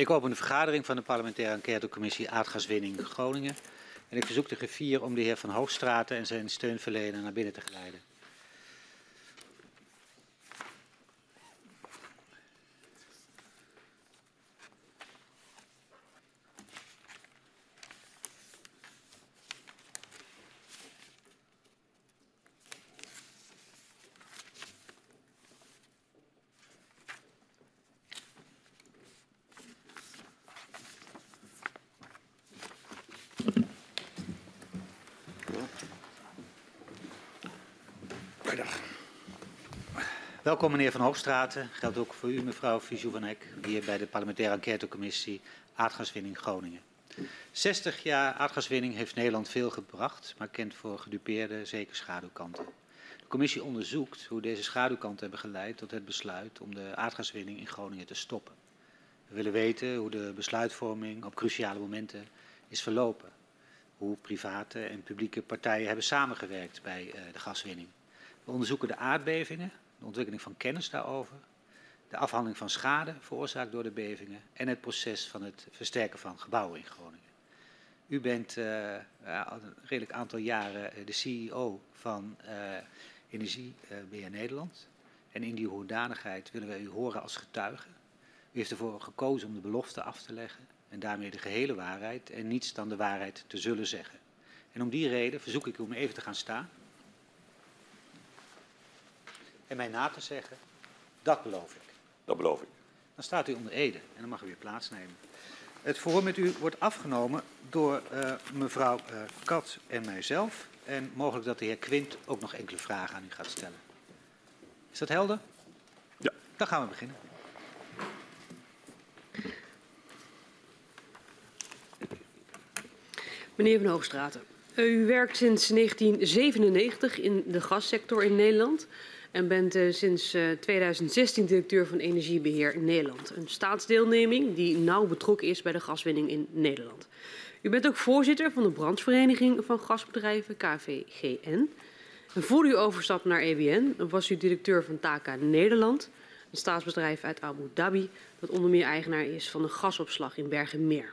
Ik open de vergadering van de parlementaire enquêtecommissie aardgaswinning Groningen. En ik verzoek de griffier om de heer Van Hoogstraten en zijn steunverlener naar binnen te geleiden. Welkom meneer Van Hoogstraten. Geldt ook voor u mevrouw Fijou van Eck, hier bij de parlementaire enquêtecommissie aardgaswinning Groningen. 60 jaar aardgaswinning heeft Nederland veel gebracht, maar kent voor gedupeerde zeker schaduwkanten. De commissie onderzoekt hoe deze schaduwkanten hebben geleid tot het besluit om de aardgaswinning in Groningen te stoppen. We willen weten hoe de besluitvorming op cruciale momenten is verlopen. Hoe private en publieke partijen hebben samengewerkt bij uh, de gaswinning. We onderzoeken de aardbevingen, de ontwikkeling van kennis daarover, de afhandeling van schade veroorzaakt door de bevingen en het proces van het versterken van gebouwen in Groningen. U bent uh, een redelijk aantal jaren de CEO van Energie BN Nederland. En in die hoedanigheid willen wij u horen als getuige. U heeft ervoor gekozen om de belofte af te leggen en daarmee de gehele waarheid en niets dan de waarheid te zullen zeggen. En om die reden verzoek ik u om even te gaan staan en mij na te zeggen, dat beloof ik. Dat beloof ik. Dan staat u onder Ede en dan mag u weer plaatsnemen. Het verhoor met u wordt afgenomen door uh, mevrouw uh, Kat en mijzelf. En mogelijk dat de heer Quint ook nog enkele vragen aan u gaat stellen. Is dat helder? Ja. Dan gaan we beginnen. Meneer Van Hoogstraten, u werkt sinds 1997 in de gassector in Nederland en bent uh, sinds uh, 2016 directeur van Energiebeheer Nederland. Een staatsdeelneming die nauw betrokken is bij de gaswinning in Nederland. U bent ook voorzitter van de branchevereniging van gasbedrijven, KVGN. En voor u overstapt naar EBN was u directeur van TACA Nederland, een staatsbedrijf uit Abu Dhabi, dat onder meer eigenaar is van de gasopslag in Bergenmeer.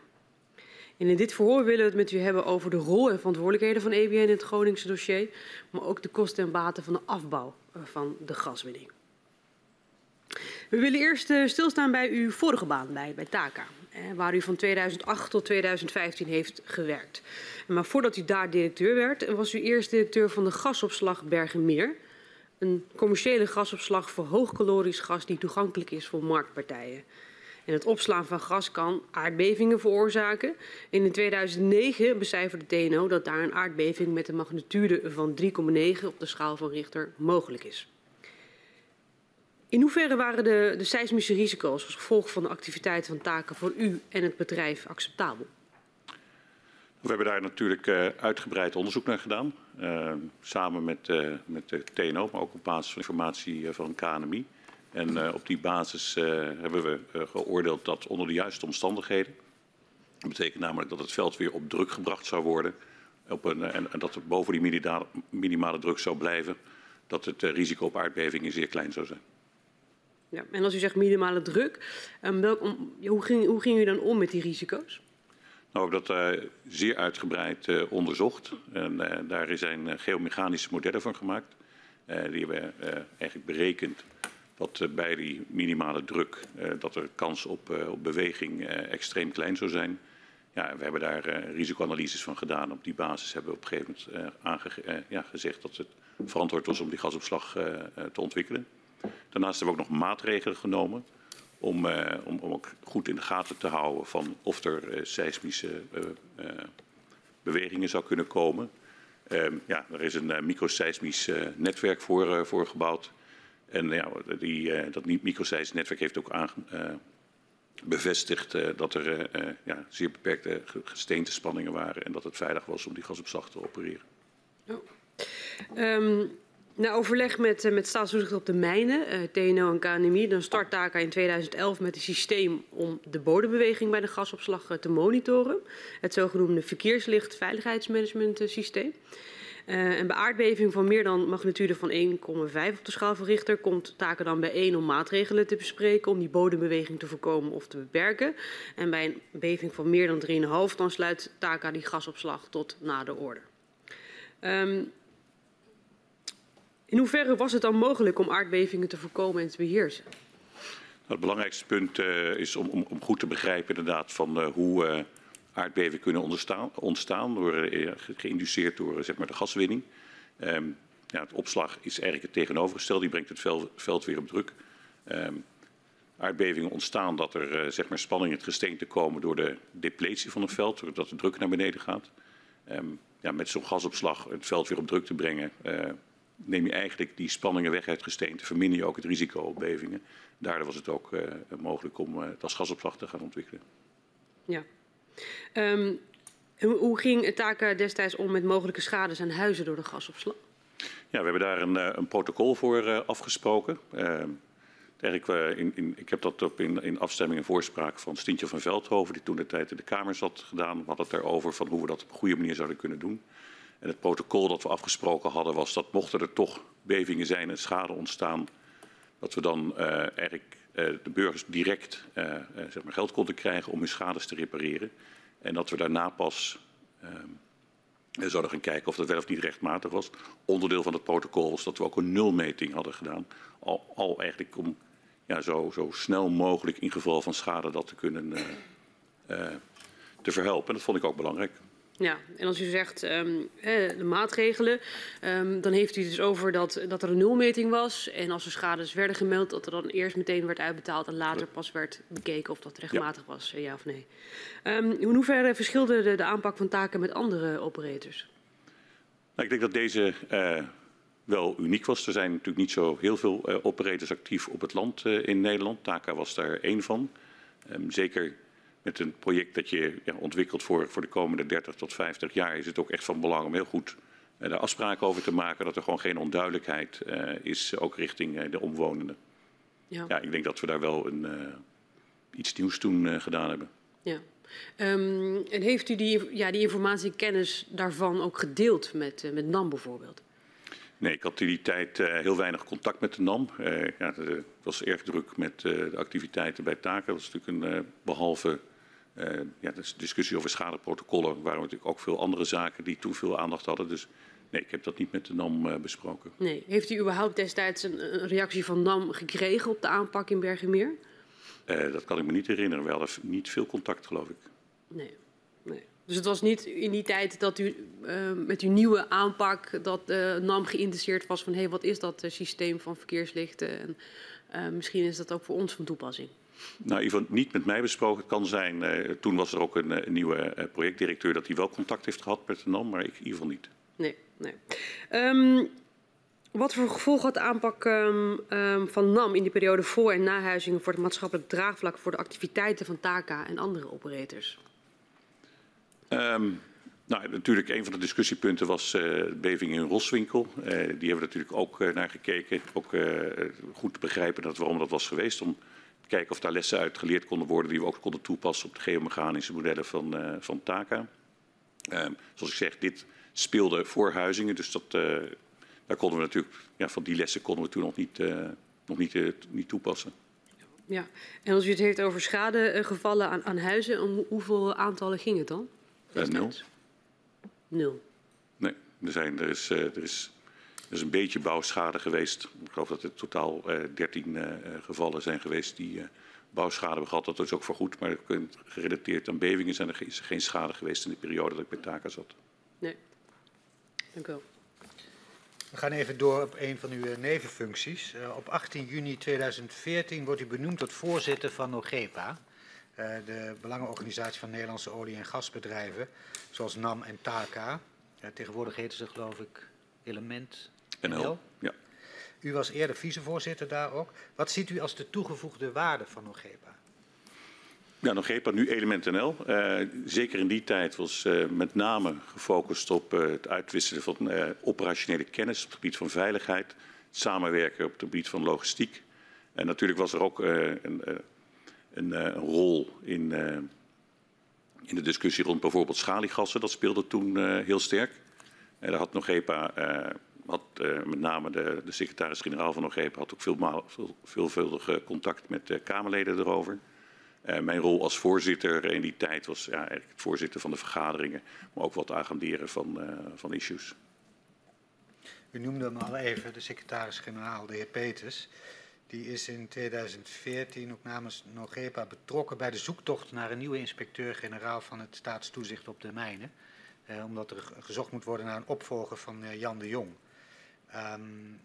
En in dit verhoor willen we het met u hebben over de rol en verantwoordelijkheden van EBN in het Groningse dossier, maar ook de kosten en baten van de afbouw van de gaswinning. We willen eerst uh, stilstaan bij uw vorige baan bij, bij TACA, eh, waar u van 2008 tot 2015 heeft gewerkt. Maar voordat u daar directeur werd, was u eerst directeur van de gasopslag Bergenmeer. Een commerciële gasopslag voor hoogkalorisch gas die toegankelijk is voor marktpartijen. En het opslaan van gas kan aardbevingen veroorzaken. En in 2009 becijferde TNO dat daar een aardbeving met een magnitude van 3,9 op de schaal van Richter mogelijk is. In hoeverre waren de, de seismische risico's als gevolg van de activiteiten van taken voor u en het bedrijf acceptabel? We hebben daar natuurlijk uh, uitgebreid onderzoek naar gedaan. Uh, samen met, uh, met de TNO, maar ook op basis van informatie van KNMI. En uh, op die basis uh, hebben we uh, geoordeeld dat onder de juiste omstandigheden. Dat betekent namelijk dat het veld weer op druk gebracht zou worden. Op een, en, en, dat het boven die minimale, minimale druk zou blijven. Dat het risico op aardbevingen zeer klein zou zijn. Ja, en als u zegt minimale druk, welk, om, hoe, ging, hoe ging u dan om met die risico's? Nou, we hebben dat uh, zeer uitgebreid uh, onderzocht. En uh, daar zijn geomechanische modellen van gemaakt. die hebben eigenlijk berekend dat uh, bij die minimale druk uh, dat er kans op, uh, op beweging extreem klein zou zijn. Ja, we hebben daar risicoanalyses van gedaan. Op die basis hebben we op een gegeven moment ja, gezegd dat het verantwoord was om die gasopslag te ontwikkelen. Daarnaast hebben we ook nog maatregelen genomen om, om, om ook goed in de gaten te houden van of er seismische bewegingen zou kunnen komen. Ehm, ja, er is een microseismisch netwerk voor, voor gebouwd. En ja, die, uh, dat microseismisch netwerk heeft ook aan, uh, bevestigd uh, dat er ja, zeer beperkte gesteentespanningen waren en dat het veilig was om die gasopslag te opereren. Oh. Um, na overleg met, met staatstoezicht op de mijnen, TNO en KNMI, dan start TACA in 2011 met een systeem om de bodembeweging bij de gasopslag te monitoren. Het zogenoemde verkeerslicht veiligheidsmanagement systeem. Uh, en bij aardbeving van meer dan magnitude van 1,5 op de schaal van Richter komt taken dan bijeen om maatregelen te bespreken om die bodembeweging te voorkomen of te beperken. En bij een beving van meer dan 3,5 dan sluit TACA die gasopslag tot na de orde. Um, in hoeverre was het dan mogelijk om aardbevingen te voorkomen en te beheersen? Het belangrijkste punt uh, is om, om, om, goed te begrijpen inderdaad van uh, hoe aardbevingen kunnen ontstaan, ontstaan door, geïnduceerd door zeg maar de gaswinning. Um, ja, het opslag is eigenlijk het tegenovergestelde, die brengt het veld, weer op druk. Um, aardbevingen ontstaan dat er zeg maar spanning in het gesteente komen door de depletie van het veld, doordat de druk naar beneden gaat. Um, ja, met zo'n gasopslag het veld weer op druk te brengen, neem je eigenlijk die spanningen weg uit het gesteente, verminder je ook het risico op bevingen. Daardoor was het ook mogelijk om het als gasopslag te gaan ontwikkelen. Ja. Um, hoe ging het taken destijds om met mogelijke schades aan huizen door de gasopslag? Ja, we hebben daar een, uh, een protocol voor afgesproken. Ehm, eigenlijk, in, in, ik heb dat op in, in afstemming en voorspraak van Stientje van Veldhoven, die toen de tijd in de Kamer zat, gedaan. We hadden het daarover van hoe we dat op een goede manier zouden kunnen doen. En het protocol dat we afgesproken hadden was dat mochten er toch bevingen zijn en schade ontstaan, dat we dan uh, eigenlijk uh, de burgers direct uh, zeg maar geld konden krijgen om hun schades te repareren. En dat we daarna pas zouden gaan kijken of dat wel of niet rechtmatig was. Onderdeel van het protocol was dat we ook een nulmeting hadden gedaan. Al, al eigenlijk om ja, zo, zo, snel mogelijk in geval van schade dat te kunnen te verhelpen. En dat vond ik ook belangrijk. Ja, en als u zegt um, de maatregelen, um, dan heeft u het dus over dat, dat er een nulmeting was. En als er schades werden gemeld, dat er dan eerst meteen werd uitbetaald en later pas werd bekeken of dat rechtmatig ja. was, ja of nee. Um, in hoeverre verschilde de, de, aanpak van taken met andere operators? Nou, ik denk dat deze uh, wel uniek was. Er zijn natuurlijk niet zo heel veel uh, operators actief op het land uh, in Nederland. TACA was daar één van. zeker met een project dat je ja, ontwikkelt voor, voor de komende 30 tot 50 jaar, is het ook echt van belang om heel goed uh, daar afspraken over te maken. Dat er gewoon geen onduidelijkheid uh, is, ook richting uh, de omwonenden. Ja. ja. ik denk dat we daar wel een, iets nieuws toen gedaan hebben. Ja. Um, en heeft u die, ja, die informatie kennis daarvan ook gedeeld met, met NAM bijvoorbeeld? Nee, ik had in die tijd uh, heel weinig contact met de NAM. Uh, ja, het was erg druk met uh, de activiteiten bij taken. Dat was natuurlijk een, behalve uh, ja, de discussie over schadeprotocollen waren natuurlijk ook veel andere zaken die toen veel aandacht hadden. Dus nee, ik heb dat niet met de NAM uh, besproken. Nee. Heeft u überhaupt destijds een, een, reactie van NAM gekregen op de aanpak in Bergenmeer? Uh, dat kan ik me niet herinneren. We hadden niet veel contact, geloof ik. Nee. nee. Dus het was niet in die tijd dat u met uw nieuwe aanpak dat NAM geïnteresseerd was van hé, hey, wat is dat systeem van verkeerslichten? En misschien is dat ook voor ons van toepassing. Nou, in niet met mij besproken. Kan zijn, uh, toen was er ook een, een nieuwe uh, projectdirecteur dat hij wel contact heeft gehad met de NAM, maar ik in ieder geval niet. Nee, nee. Um, wat voor gevolg had de aanpak um, um, van NAM in die periode voor- en nahuizingen voor het maatschappelijk draagvlak voor de activiteiten van TACA en andere operators? Nou, natuurlijk, een van de discussiepunten was uh, de beving in Roswinkel. Uh, die hebben we natuurlijk ook uh, naar gekeken. Ook goed te begrijpen dat, waarom dat was geweest. Om kijken of daar lessen uit geleerd konden worden die we ook konden toepassen op de geomechanische modellen van, uh, van TACA. Uh, zoals ik zeg, dit speelde voor Huizingen, dus dat, uh, daar konden we natuurlijk, ja, van die lessen konden we toen nog niet, nog niet, niet toepassen. Ja, en als u het heeft over schadegevallen aan, aan huizen, om hoeveel aantallen ging het dan? nul. Nul? Nee, er, zijn, er, is, er is er is een beetje bouwschade geweest. Ik geloof dat er totaal uh, 13 uh, gevallen zijn geweest die uh, bouwschade hebben gehad. Dat is ook vergoed, maar gerelateerd aan bevingen zijn er, is er geen schade geweest in de periode dat ik bij Taka zat. Nee, dank u wel. We gaan even door op een van uw nevenfuncties. Uh, op 18 juni 2014 wordt u benoemd tot voorzitter van NOGEPA, uh, de belangenorganisatie van Nederlandse olie- en gasbedrijven, zoals NAM en TACA. Uh, tegenwoordig heten ze geloof ik Element NL. Ja. U was eerder vicevoorzitter daar ook. Wat ziet u als de toegevoegde waarde van NOGEPA? Ja, NOGEPA, nu Element NL. Uh, zeker in die tijd was uh, met name gefocust op uh, het uitwisselen van operationele kennis op het gebied van veiligheid, samenwerken op het gebied van logistiek. En natuurlijk was er ook een, een, een, rol in, in de discussie rond bijvoorbeeld schaliegassen. Dat speelde toen heel sterk. En daar had Nogepa, had, met name de, de secretaris-generaal van Nogepa, had ook veel, veel, veelvuldig contact met de Kamerleden erover. Uh, mijn rol als voorzitter in die tijd was ja, eigenlijk het voorzitter van de vergaderingen, maar ook wat agenderen van, van issues. U noemde hem al even, de secretaris-generaal, de heer Peters. Die is in 2014 ook namens Nogepa betrokken bij de zoektocht naar een nieuwe inspecteur-generaal van het staatstoezicht op de mijnen. Eh, omdat er gezocht moet worden naar een opvolger van eh, Jan de Jong. Um,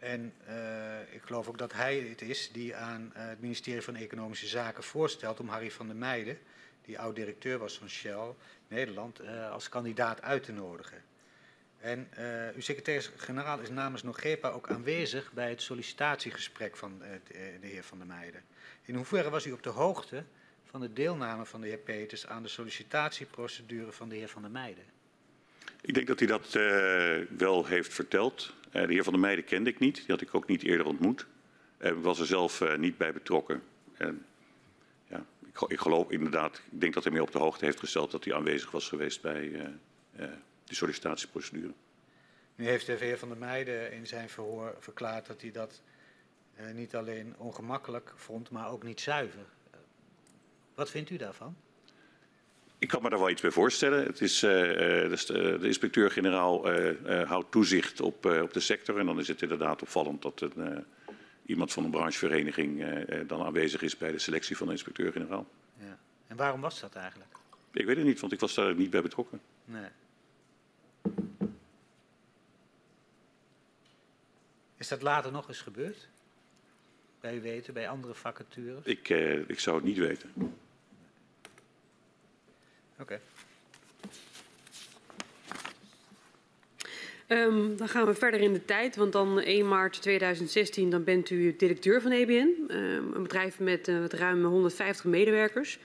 en uh, ik geloof ook dat hij het is die aan uh, het ministerie van Economische Zaken voorstelt om Harry van der Meijden, die oud-directeur was van Shell Nederland, uh, als kandidaat uit te nodigen. En uw secretaris-generaal is namens Nogepa ook aanwezig bij het sollicitatiegesprek van de, de, heer Van der Meijden. In hoeverre was u op de hoogte van de deelname van de heer Peters aan de sollicitatieprocedure van de heer Van der Meijden? Ik denk dat hij dat uh, wel heeft verteld. de heer Van der Meijden kende ik niet, die had ik ook niet eerder ontmoet. ik was er zelf niet bij betrokken. En, ja, ik, ik, geloof inderdaad, ik denk dat hij mij op de hoogte heeft gesteld dat hij aanwezig was geweest bij die sollicitatieprocedure. Nu heeft de heer Van der Meijden in zijn verhoor verklaard dat hij dat niet alleen ongemakkelijk vond, maar ook niet zuiver. Wat vindt u daarvan? Ik kan me daar wel iets bij voorstellen. Het is, uh, dus de, de inspecteur-generaal uh, houdt toezicht op, op de sector. En dan is het inderdaad opvallend dat een, iemand van een branchevereniging dan aanwezig is bij de selectie van de inspecteur-generaal. Ja. En waarom was dat eigenlijk? Ik weet het niet, want ik was daar niet bij betrokken. Nee. Is dat later nog eens gebeurd? Bij u weten, bij andere vacatures? Ik, ik zou het niet weten. Oké. Okay. Um, dan gaan we verder in de tijd, want dan 1 maart 2016 dan bent u directeur van EBN. Um, een bedrijf met, met ruim 150 medewerkers,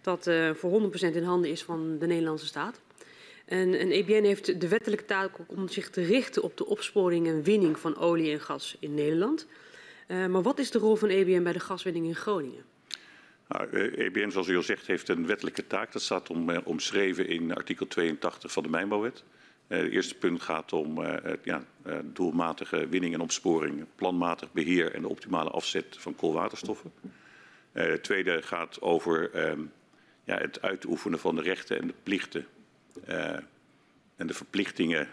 dat uh, voor 100% in handen is van de Nederlandse staat. En, en EBN heeft de wettelijke taak om zich te richten op de opsporing en winning van olie en gas in Nederland. Uh, maar wat is de rol van EBN bij de gaswinning in Groningen? Nou, EBN, zoals u al zegt, heeft een wettelijke taak. Dat staat om, uh, omschreven in artikel 82 van de Mijnbouwwet. Uh, het eerste punt gaat om ja, doelmatige winning en opsporing, planmatig beheer en de optimale afzet van koolwaterstoffen. het tweede gaat over ehm, ja, het uitoefenen van de rechten en de plichten en de verplichtingen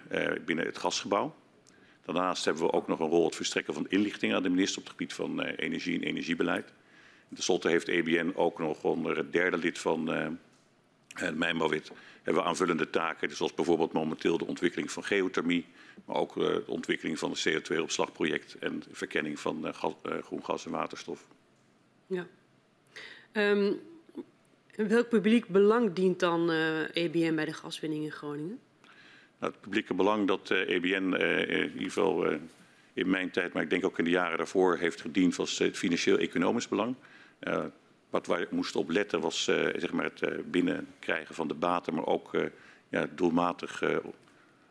binnen het gasgebouw. Daarnaast hebben we ook nog een rol het verstrekken van inlichtingen aan de minister op het gebied van energie en energiebeleid. En tenslotte heeft EBN ook nog onder het derde lid van het mijnbouwwet hebben we aanvullende taken, zoals bijvoorbeeld momenteel de ontwikkeling van geothermie, maar ook de ontwikkeling van het CO2-opslagproject en de verkenning van gas, groen gas en waterstof. Ja. Um, welk publiek belang dient dan uh, EBN bij de gaswinning in Groningen? Nou, het publieke belang dat uh, EBN uh, in ieder geval in mijn tijd, maar ik denk ook in de jaren daarvoor, heeft gediend was het financieel-economisch belang. Wat wij moesten op letten was zeg maar het binnenkrijgen van de baten, maar ook ja, doelmatig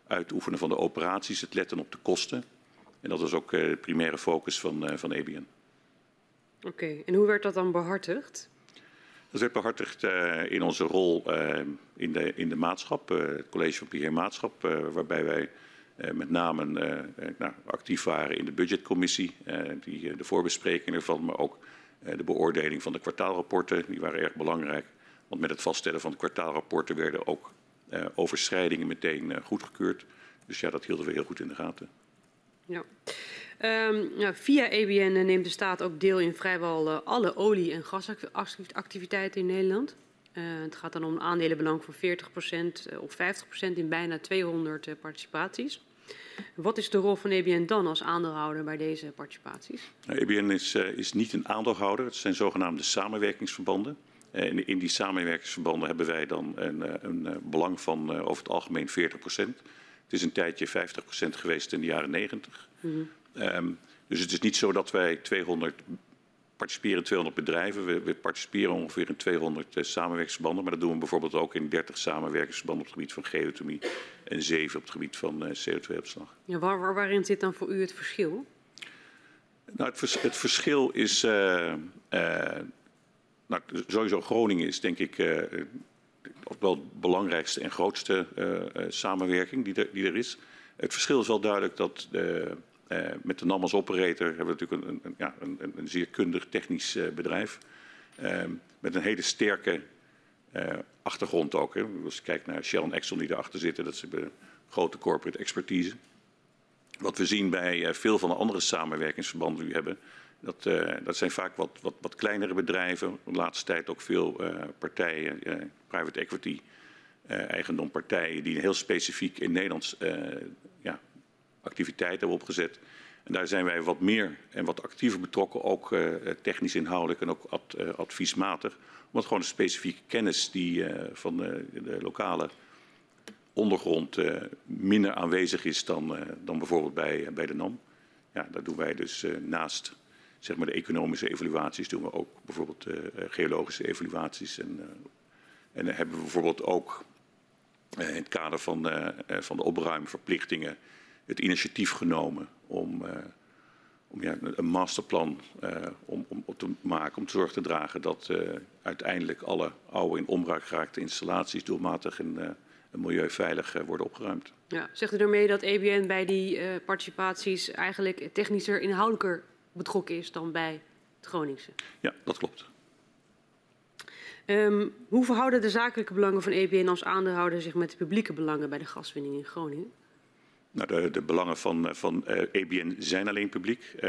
uitoefenen van de operaties, het letten op de kosten. En dat was ook de primaire focus van, van EBN. Oké, okay. en hoe werd dat dan behartigd? Dat werd behartigd in onze rol in, de, in de maatschap, het college van beheer maatschap, waarbij wij met name nou, actief waren in de budgetcommissie, die, de voorbespreking ervan, maar ook de beoordeling van de kwartaalrapporten, die waren erg belangrijk. Want met het vaststellen van de kwartaalrapporten werden ook overschrijdingen meteen goedgekeurd. Dus ja, dat hielden we heel goed in de gaten. Ja. Ja, via EBN neemt de staat ook deel in vrijwel alle olie- en gasactiviteiten in Nederland. Het gaat dan om een aandelenbelang van 40% uh, of 50% in bijna 200 uh, participaties. Wat is de rol van EBN dan als aandeelhouder bij deze participaties? Nou, EBN is, is, niet een aandeelhouder, het zijn zogenaamde samenwerkingsverbanden. En in die samenwerkingsverbanden hebben wij dan een, een belang van over het algemeen 40%. Het is een tijdje 50% geweest in de jaren 90. Mm -hmm. Um, dus het is niet zo dat wij 200 participeren 200 bedrijven. We, we, participeren ongeveer in 200 uh, samenwerkingsverbanden. Maar dat doen we bijvoorbeeld ook in 30 samenwerkingsverbanden op het gebied van geothermie. En 7 op het gebied van uh, CO2-opslag. Ja, waar, waar, waarin zit dan voor u het verschil? Nou, het, vers, het verschil is. Uh, nou, sowieso Groningen is denk ik. wel de belangrijkste en grootste samenwerking die er, die er, is. Het verschil is wel duidelijk dat de, met de NAM als operator hebben we natuurlijk een, een, ja, een, een zeer kundig technisch bedrijf. met een hele sterke achtergrond ook. Hè. Als je kijkt naar Shell en Exxon die erachter zitten, dat ze grote corporate expertise. Wat we zien bij veel van de andere samenwerkingsverbanden die we hebben, dat, dat zijn vaak wat, wat, wat, kleinere bedrijven. De laatste tijd ook veel partijen, private equity, eigendompartijen, die heel specifiek in Nederland activiteiten hebben opgezet. En daar zijn wij wat meer en wat actiever betrokken, ook technisch inhoudelijk en ook ad, adviesmatig. Omdat gewoon de specifieke kennis die van de, de, lokale ondergrond minder aanwezig is dan, dan bijvoorbeeld bij, bij de NAM. Ja, daar doen wij dus naast zeg maar de economische evaluaties doen we ook bijvoorbeeld geologische evaluaties. En, en hebben we bijvoorbeeld ook in het kader van, van de opruimverplichtingen het initiatief genomen om, om ja, een masterplan om, om, op te maken, om te zorg te dragen dat uiteindelijk alle oude in onbruik geraakte installaties doelmatig en milieuveilig worden opgeruimd. Ja, zegt u daarmee dat EBN bij die participaties eigenlijk technischer inhoudelijker betrokken is dan bij het Groningse. Ja, dat klopt. Um, hoe verhouden de zakelijke belangen van EBN als aandeelhouder zich met de publieke belangen bij de gaswinning in Groningen? Nou, de, de belangen van, van uh, eh, EBN zijn alleen publiek. Uh,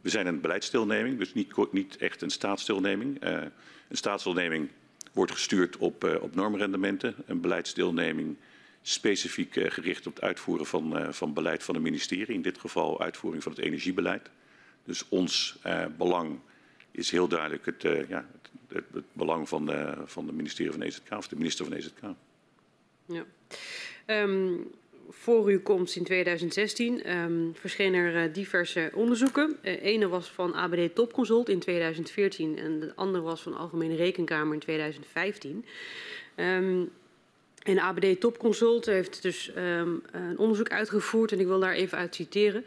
we zijn een beleidsdeelneming, dus niet, niet echt een staatsdeelneming. Uh, een staatsdeelneming wordt gestuurd op, op normrendementen. Een beleidsdeelneming specifiek gericht op het uitvoeren van, van beleid van het ministerie. In dit geval uitvoering van het energiebeleid. Dus ons belang is heel duidelijk het, ja, het, het, belang van de, van de ministerie van EZK of de minister van EZK. Ja. Um, voor uw komst in 2016 um, ehm, verschenen er uh, diverse onderzoeken. Uh, ene was van ABD Topconsult in 2014 en de andere was van Algemene Rekenkamer in 2015. Um, ehm, en ABD Topconsult heeft dus um, een onderzoek uitgevoerd en ik wil daar even uit citeren.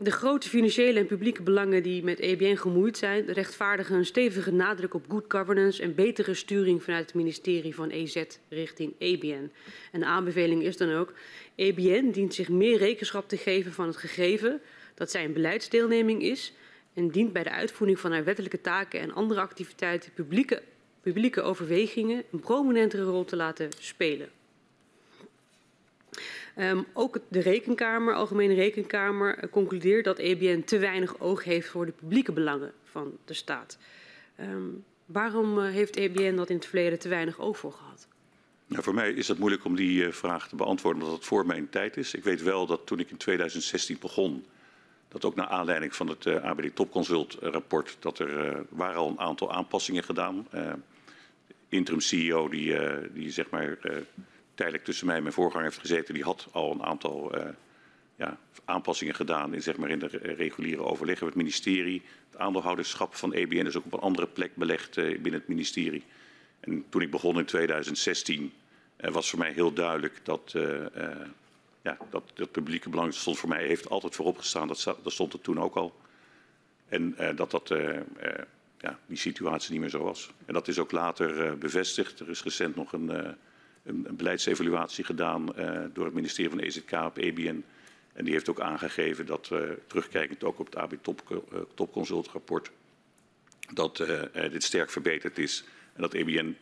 De grote financiële en publieke belangen die met EBN gemoeid zijn, rechtvaardigen een stevige nadruk op good governance en betere sturing vanuit het ministerie van EZ richting EBN. En de aanbeveling is dan ook, EBN dient zich meer rekenschap te geven van het gegeven dat zij een beleidsdeelneming is en dient bij de uitvoering van haar wettelijke taken en andere activiteiten publieke, publieke overwegingen een prominentere rol te laten spelen. Um, ook de Rekenkamer, Algemene Rekenkamer, uh, concludeert dat EBN te weinig oog heeft voor de publieke belangen van de staat. Um, waarom uh, heeft EBN dat in het verleden te weinig oog voor gehad? Nou, voor mij is het moeilijk om die uh, vraag te beantwoorden, omdat het voor mijn tijd is. Ik weet wel dat toen ik in 2016 begon, dat ook naar aanleiding van het ABD Topconsult rapport, dat er waren al een aantal aanpassingen gedaan. interim CEO die, die zeg maar tijdelijk tussen mij en mijn voorganger heeft gezeten, die had al een aantal uh, ja, aanpassingen gedaan in, zeg maar, in de reguliere overleggen met het ministerie. Het aandeelhouderschap van EBN is ook op een andere plek belegd uh, binnen het ministerie. En toen ik begon in 2016 uh, eh, was voor mij heel duidelijk dat, ja, dat publieke belang stond voor mij heeft altijd voorop gestaan. Dat, dat stond er toen ook al. En dat dat ja, die situatie niet meer zo was. En dat is ook later bevestigd. Er is recent nog een een, beleidsevaluatie gedaan uh, door het ministerie van EZK op EBN. En die heeft ook aangegeven dat, uh, terugkijkend ook op het AB Top, uh, Topconsult rapport, dat dit sterk verbeterd is. En dat EBN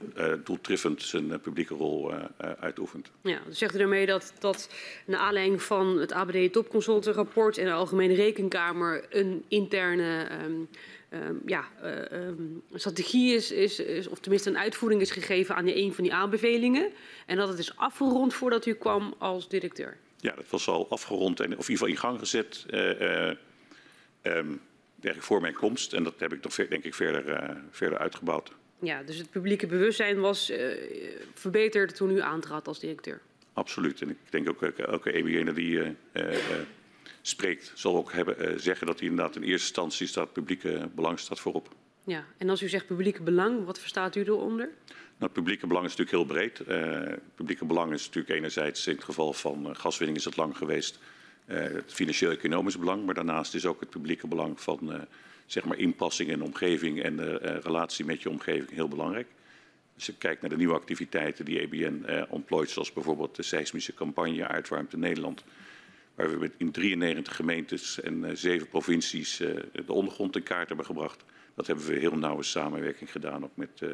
doeltreffend zijn publieke rol uitoefent. Ja, dus zegt u daarmee dat, dat naar aanleiding van het ABD Topconsult rapport en de Algemene Rekenkamer een interne um, um, ja, uh, um, strategie is, is, is, of tenminste een uitvoering is gegeven aan die een van die aanbevelingen. En dat het is afgerond voordat u kwam als directeur. Ja, dat was al afgerond en of in ieder geval in gang gezet. Uh, um, voor mijn komst. En dat heb ik toch denk ik verder, verder uitgebouwd. Ja, dus het publieke bewustzijn was verbeterd toen u aantrad als directeur. Absoluut. En ik denk ook elke EBN die spreekt, zal ook hebben, uh, zeggen dat hij inderdaad in eerste instantie staat, publieke belang staat voorop. Ja, en als u zegt publieke belang, wat verstaat u eronder? Nou, het publieke belang is natuurlijk heel breed. Uh, het publieke belang is natuurlijk enerzijds in het geval van uh, gaswinning is het lang geweest het financieel-economisch belang, maar daarnaast is ook het publieke belang van zeg maar inpassing in de omgeving en de relatie met je omgeving heel belangrijk. Als je kijkt naar de nieuwe activiteiten die EBN eh, ontplooit, zoals bijvoorbeeld de seismische campagne Uitwarmte Nederland, waar we in 93 gemeentes en uh, zeven provincies uh, de ondergrond in kaart hebben gebracht. Dat hebben we heel nauwe samenwerking gedaan, ook met, uh,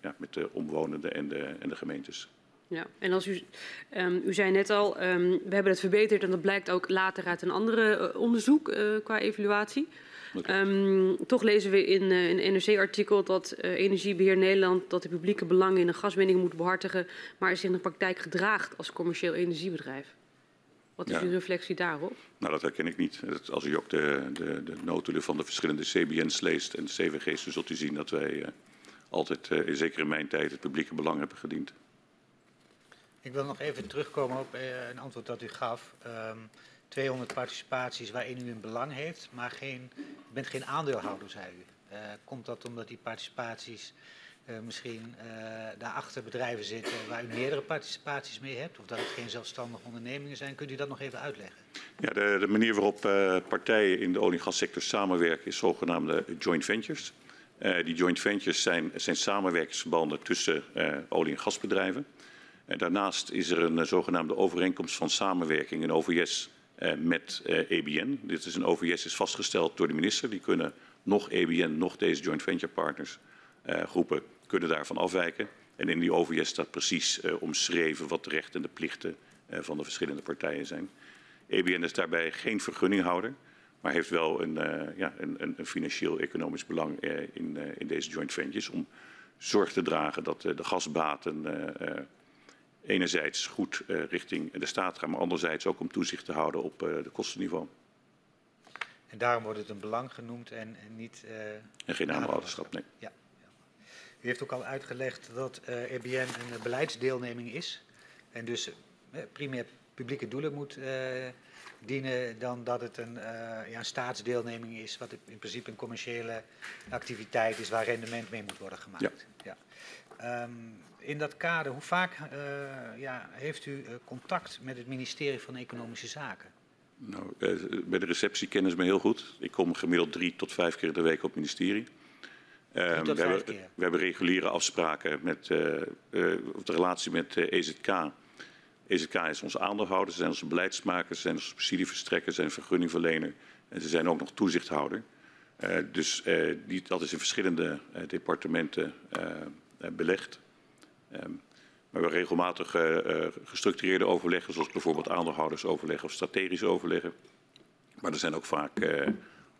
ja, met de omwonenden en de, en de gemeentes. Ja, en als u, um, u zei net al, um, we hebben het verbeterd en dat blijkt ook later uit een andere onderzoek qua evaluatie. Um, toch lezen we in uh, een NRC-artikel dat Energiebeheer Nederland dat de publieke belangen in een gaswinning moet behartigen, maar zich in de praktijk gedraagt als commercieel energiebedrijf. Wat is ja. uw reflectie daarop? Nou, dat herken ik niet. Als u ook de, de, de notulen van de verschillende CBN's leest en CVG's, dan zult u zien dat wij uh, altijd, zeker in mijn tijd, het publieke belang hebben gediend. Ik wil nog even terugkomen op een antwoord dat u gaf. Um, 200 participaties waarin u een belang heeft, maar geen, u bent geen aandeelhouder, zei u. Uh, komt dat omdat die participaties uh, misschien uh, daarachter bedrijven zitten waar u meerdere participaties mee hebt, of dat het geen zelfstandige ondernemingen zijn? Kunt u dat nog even uitleggen? Ja, de, de manier waarop partijen in de olie- en gassector samenwerken is zogenaamde joint ventures. die joint ventures zijn, zijn samenwerkingsverbanden tussen olie- en gasbedrijven. daarnaast is er een zogenaamde overeenkomst van samenwerking, een OVS, met EBN. Dit is een OVS is vastgesteld door de minister. Die kunnen nog EBN, nog deze joint venture partners groepen kunnen daarvan afwijken. En in die OVS staat precies omschreven wat de rechten en de plichten van de verschillende partijen zijn. EBN is daarbij geen vergunninghouder, maar heeft wel een, ja, een, een financieel-economisch belang in, in deze joint ventures om zorg te dragen dat de gasbaten enerzijds goed richting de staat gaan, maar anderzijds ook om toezicht te houden op de kostenniveau. En daarom wordt het een belang genoemd en, en niet... En geen aandeelhouderschap, nee. Ja. U heeft ook al uitgelegd dat EBN een beleidsdeelneming is en dus primair publieke doelen moet dienen dan dat het een, ja, een staatsdeelneming is, wat in principe een commerciële activiteit is waar rendement mee moet worden gemaakt. Ja. ja. Um, in dat kader, hoe vaak uh, ja, heeft u uh, contact met het ministerie van Economische Zaken? Nou, uh, bij de receptie kennen ze me heel goed. Ik kom gemiddeld drie tot vijf keer de week op het ministerie. Ehm, we, hebben, we, hebben, reguliere afspraken met de relatie met EZK. EZK is onze aandeelhouder, ze zijn onze beleidsmakers, ze zijn onze subsidieverstrekker, zijn vergunningverlener en ze zijn ook nog toezichthouder. dus die, dat is in verschillende departementen belegd. Um, we hebben regelmatig uh, uh, gestructureerde overleggen, zoals bijvoorbeeld aandeelhoudersoverleggen of strategisch overleggen. Maar er zijn ook vaak uh,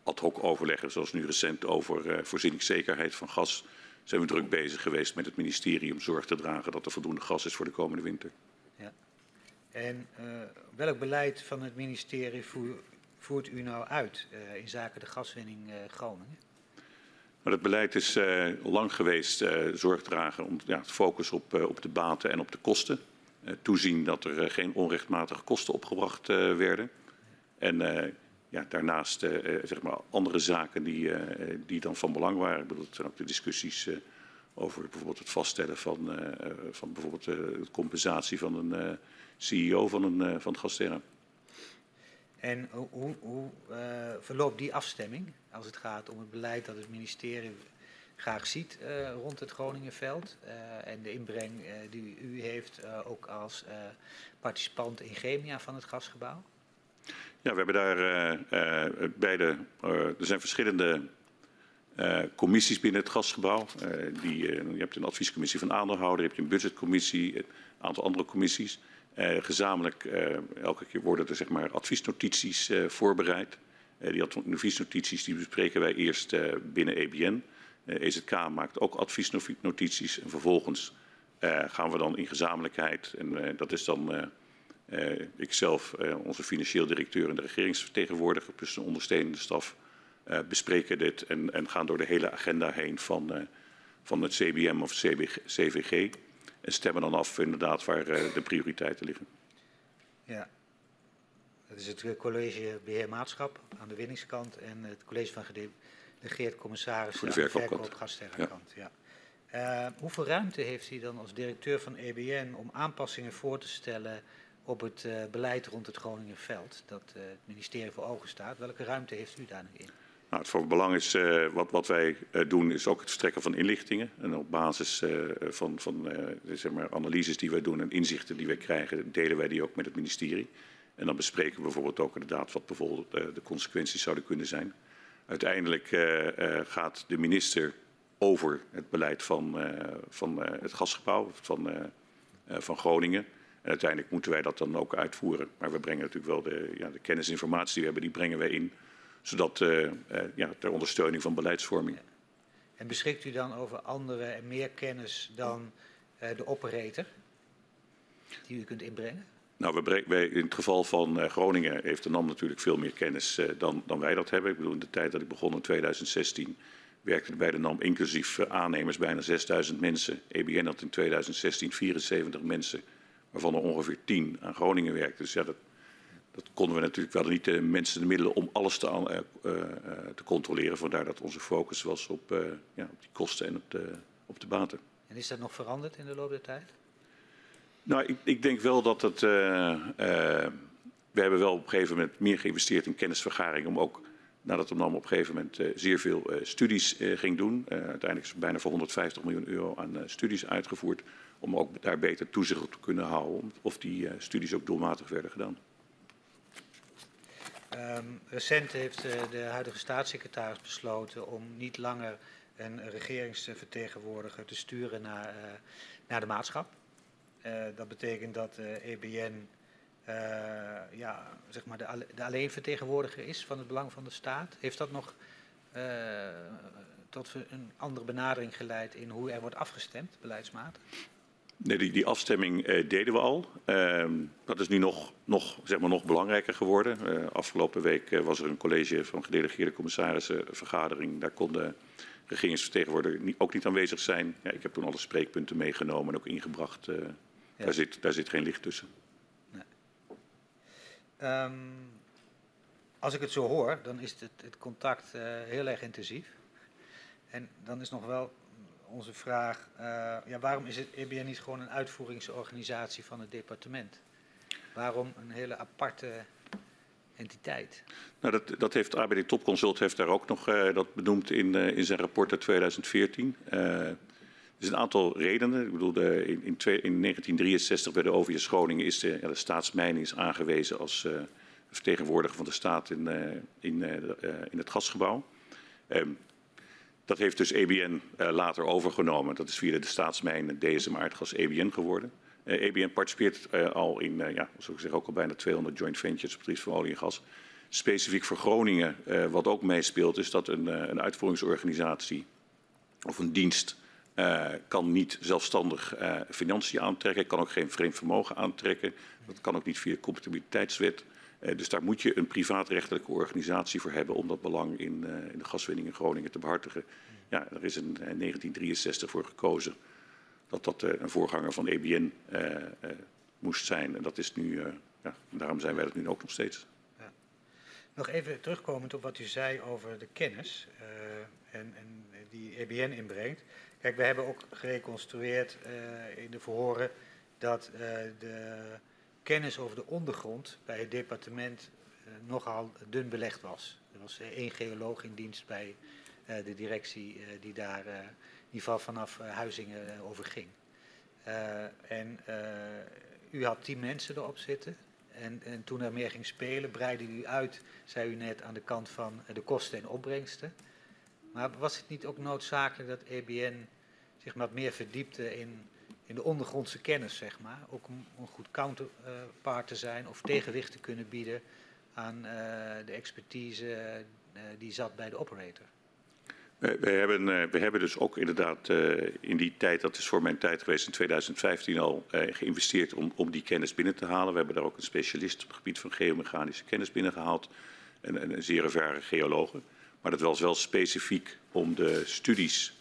ad hoc overleggen, zoals nu recent over voorzieningszekerheid van gas. Zijn we druk bezig geweest met het ministerie om zorg te dragen dat er voldoende gas is voor de komende winter. Ja. En welk beleid van het ministerie voer, voert u nou uit in zaken de gaswinning Groningen? Maar het beleid is uh, lang geweest uh, zorg dragen om ja, het focus op, uh, op de baten en op de kosten. toezien dat er geen onrechtmatige kosten opgebracht werden. En daarnaast zeg maar andere zaken die, die dan van belang waren. Ik bedoel, het zijn ook de discussies over bijvoorbeeld het vaststellen van, van bijvoorbeeld de compensatie van een CEO van, een, van het Gastera. En hoe, hoe verloopt die afstemming als het gaat om het beleid dat het ministerie graag ziet rond het Groningenveld en de inbreng die u heeft ook als participant in Chemia van het gasgebouw? Ja, we hebben daar beide, er zijn verschillende commissies binnen het gasgebouw. die, je hebt een adviescommissie van aandeelhouder, je hebt een budgetcommissie, een aantal andere commissies. Uh, gezamenlijk, uh, elke keer worden er zeg maar, adviesnotities uh, voorbereid. die adviesnotities die bespreken wij eerst binnen EBN. EZK e maakt ook adviesnotities en vervolgens gaan we dan in gezamenlijkheid, en dat is dan ikzelf, onze financieel directeur en de regeringsvertegenwoordiger, plus een ondersteunende staf, bespreken dit en, en, gaan door de hele agenda heen van, van het CBM of CBG, CVG en stemmen dan af inderdaad waar de prioriteiten liggen. Ja, dat is het college beheermaatschap aan de winningskant en het college van gedelegeerd commissaris aan de verkoop Ja. ja. Uh, hoeveel ruimte heeft u dan als directeur van EBN om aanpassingen voor te stellen op het uh, beleid rond het Groningenveld, dat uh, het ministerie voor ogen staat? Welke ruimte heeft u daar in? Nou, het van belang is, uh, wat, wat, wij doen, is ook het verstrekken van inlichtingen. En op basis van, van zeg maar analyses die wij doen en inzichten die wij krijgen, delen wij die ook met het ministerie. En dan bespreken we bijvoorbeeld ook inderdaad wat bijvoorbeeld de consequenties zouden kunnen zijn. Uiteindelijk gaat de minister over het beleid van, van het gasgebouw van, van Groningen. En uiteindelijk moeten wij dat dan ook uitvoeren. Maar we brengen natuurlijk wel de, ja, de kennis en informatie die we hebben, die brengen wij in zodat uh, uh, ja, ter ondersteuning van beleidsvorming. En beschikt u dan over andere en meer kennis dan uh, de operator die u kunt inbrengen? Nou, wij, wij, in het geval van Groningen heeft de NAM natuurlijk veel meer kennis dan, dan, wij dat hebben. Ik bedoel, in de tijd dat ik begon in 2016 werkte er bij de NAM inclusief aannemers bijna 6000 mensen. EBN had in 2016 74 mensen, waarvan er ongeveer 10 aan Groningen werkten. Dus ja, dat, dat konden we natuurlijk wel niet de mensen de middelen om alles te, uh, uh, te controleren. Vandaar dat onze focus was op, uh, ja, op die kosten en op de, op de baten. En is dat nog veranderd in de loop der tijd? Nou, ik, ik denk wel dat het. we hebben wel op een gegeven moment meer geïnvesteerd in kennisvergaring. Om ook, nadat de NAM op een gegeven moment zeer veel studies ging doen. uiteindelijk is er bijna voor 150 miljoen euro aan studies uitgevoerd. Om ook daar beter toezicht op te kunnen houden. Of die studies ook doelmatig werden gedaan. Um, recent heeft uh, de huidige staatssecretaris besloten om niet langer een regeringsvertegenwoordiger te sturen naar, uh, naar de maatschap. Uh, dat betekent dat EBN ja, zeg maar de, de alleenvertegenwoordiger is van het belang van de staat. Heeft dat nog tot een andere benadering geleid in hoe er wordt afgestemd, beleidsmatig? Nee, die, die afstemming uh, deden we al. Uh, dat is nu nog, nog, zeg maar nog belangrijker geworden. Uh, afgelopen week uh, was er een college van gedelegeerde commissarissen vergadering. Daar kon de regeringsvertegenwoordiger niet, ook niet aanwezig zijn. Ja, ik heb toen alle spreekpunten meegenomen en ook ingebracht. Ja. daar, zit, daar zit geen licht tussen. Nee. Um, als ik het zo hoor, dan is het, het contact heel erg intensief. En dan is nog wel onze vraag, uh, ja, waarom is het EBN niet gewoon een uitvoeringsorganisatie van het departement? Waarom een hele aparte entiteit? Nou, dat, dat heeft ABD Topconsult heeft daar ook nog uh, dat benoemd in, uh, in zijn rapport uit 2014. er zijn een aantal redenen. Ik bedoel, in, in, twee, in, 1963 bij de OVS Groningen is de, staatsmijning is aangewezen als vertegenwoordiger van de staat in, in, in het gasgebouw. Um, dat heeft dus EBN uh, later overgenomen. Dat is via de staatsmijn DSM Aardgas EBN geworden. Uh, EBN participeert uh, al in, ja, zoals ik zeg, ook al bijna 200 joint ventures op het gebied van olie en gas. Specifiek voor Groningen, wat ook meespeelt, is dat een, een uitvoeringsorganisatie of een dienst kan niet zelfstandig financiën aantrekken, kan ook geen vreemd vermogen aantrekken. Dat kan ook niet via de compatibiliteitswet. Uh, dus daar moet je een privaatrechtelijke organisatie voor hebben om dat belang in, uh, in de gaswinning in Groningen te behartigen. Ja, er is in, in 1963 voor gekozen dat dat een voorganger van EBN moest zijn. En dat is nu, ja, daarom zijn wij dat nu ook nog steeds. Ja. Nog even terugkomend op wat u zei over de kennis en, en, die EBN inbrengt. Kijk, we hebben ook gereconstrueerd in de verhoren dat de kennis over de ondergrond bij het departement uh, nogal dun belegd was. Er was uh, één geoloog in dienst bij uh, de directie die daar in ieder geval vanaf Huizingen over ging. en u had tien mensen erop zitten. En, en, toen er meer ging spelen, breidde u uit, zei u net, aan de kant van de kosten en opbrengsten. Maar was het niet ook noodzakelijk dat EBN zich wat meer verdiepte in in de ondergrondse kennis, zeg maar. Ook om een goed counterpart te zijn of tegenwicht te kunnen bieden aan uh, de expertise uh, die zat bij de operator. We, hebben, uh, we hebben dus ook inderdaad in die tijd, dat is voor mijn tijd geweest in 2015 al, geïnvesteerd om, om die kennis binnen te halen. We hebben daar ook een specialist op het gebied van geomechanische kennis binnengehaald. En, en een zeer ervaren geologen. Maar dat was wel specifiek om de studies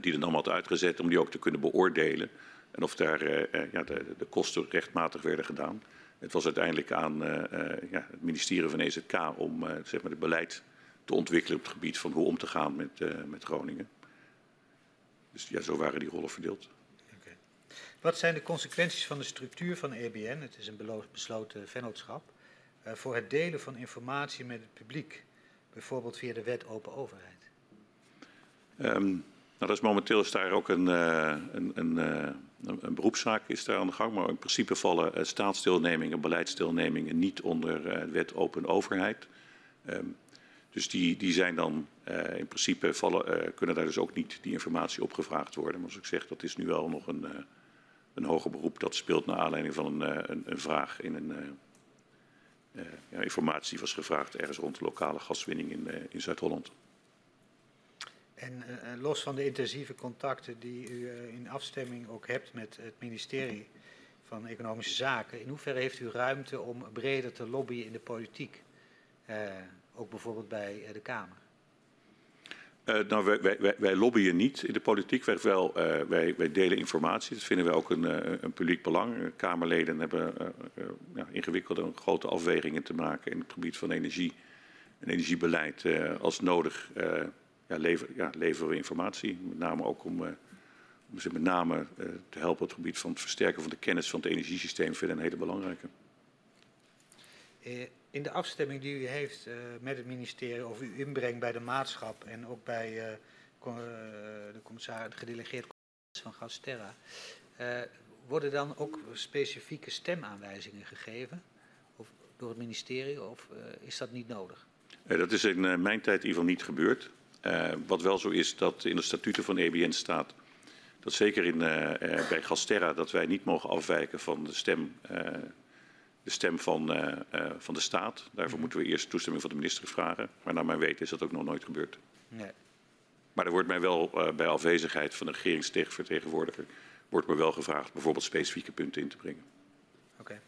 die er dan had uitgezet om die ook te kunnen beoordelen. En of daar uh, ja, de, de, kosten rechtmatig werden gedaan. Het was uiteindelijk aan ja, het ministerie van EZK om zeg maar het beleid te ontwikkelen op het gebied van hoe om te gaan met, met Groningen. Dus ja, zo waren die rollen verdeeld. Okay. Wat zijn de consequenties van de structuur van EBN, het is een besloten vennootschap, voor het delen van informatie met het publiek? bijvoorbeeld via de wet open overheid? Um, nou, dat is momenteel is daar ook een, uh, een, een, uh, een, beroepszaak is daar aan de gang. Maar in principe vallen uh, staatsdeelnemingen, beleidsdeelnemingen niet onder de wet open overheid. Um, dus die, die zijn dan in principe vallen, kunnen daar dus ook niet die informatie opgevraagd worden. Maar als ik zeg, dat is nu wel nog een, een hoger beroep. Dat speelt naar aanleiding van een, een, een vraag in een ja, informatie was gevraagd ergens rond de lokale gaswinning in, in Zuid-Holland. En uh, los van de intensieve contacten die u in afstemming ook hebt met het ministerie van Economische Zaken, in hoeverre heeft u ruimte om breder te lobbyen in de politiek? ook bijvoorbeeld bij de Kamer? Nou, wij, wij, wij, lobbyen niet in de politiek. Wij, wel, wij, wij, delen informatie. Dat vinden wij ook een, een publiek belang. Kamerleden hebben ja, ingewikkelde grote afwegingen te maken in het gebied van energie en energiebeleid. als nodig ja, lever, ja, leveren we informatie. Met name ook om, om ze met name te helpen op het gebied van het versterken van de kennis van het energiesysteem. Vinden een hele belangrijke. In de afstemming die u heeft met het ministerie over uw inbreng bij de maatschap en ook bij de, commissaris, de gedelegeerde commissaris van Gasterra, worden dan ook specifieke stemaanwijzingen gegeven of, door het ministerie of is dat niet nodig? dat is in mijn tijd in ieder geval niet gebeurd. Wat wel zo is dat in de statuten van EBN staat dat zeker in, bij Gasterra dat wij niet mogen afwijken van de stem de stem van, van de staat. Daarvoor moeten we eerst toestemming van de minister vragen. Maar naar mijn weten is dat ook nog nooit gebeurd. Nee. Maar er wordt mij wel bij afwezigheid van de regeringsvertegenwoordiger wordt me wel gevraagd bijvoorbeeld specifieke punten in te brengen. Oké. Okay.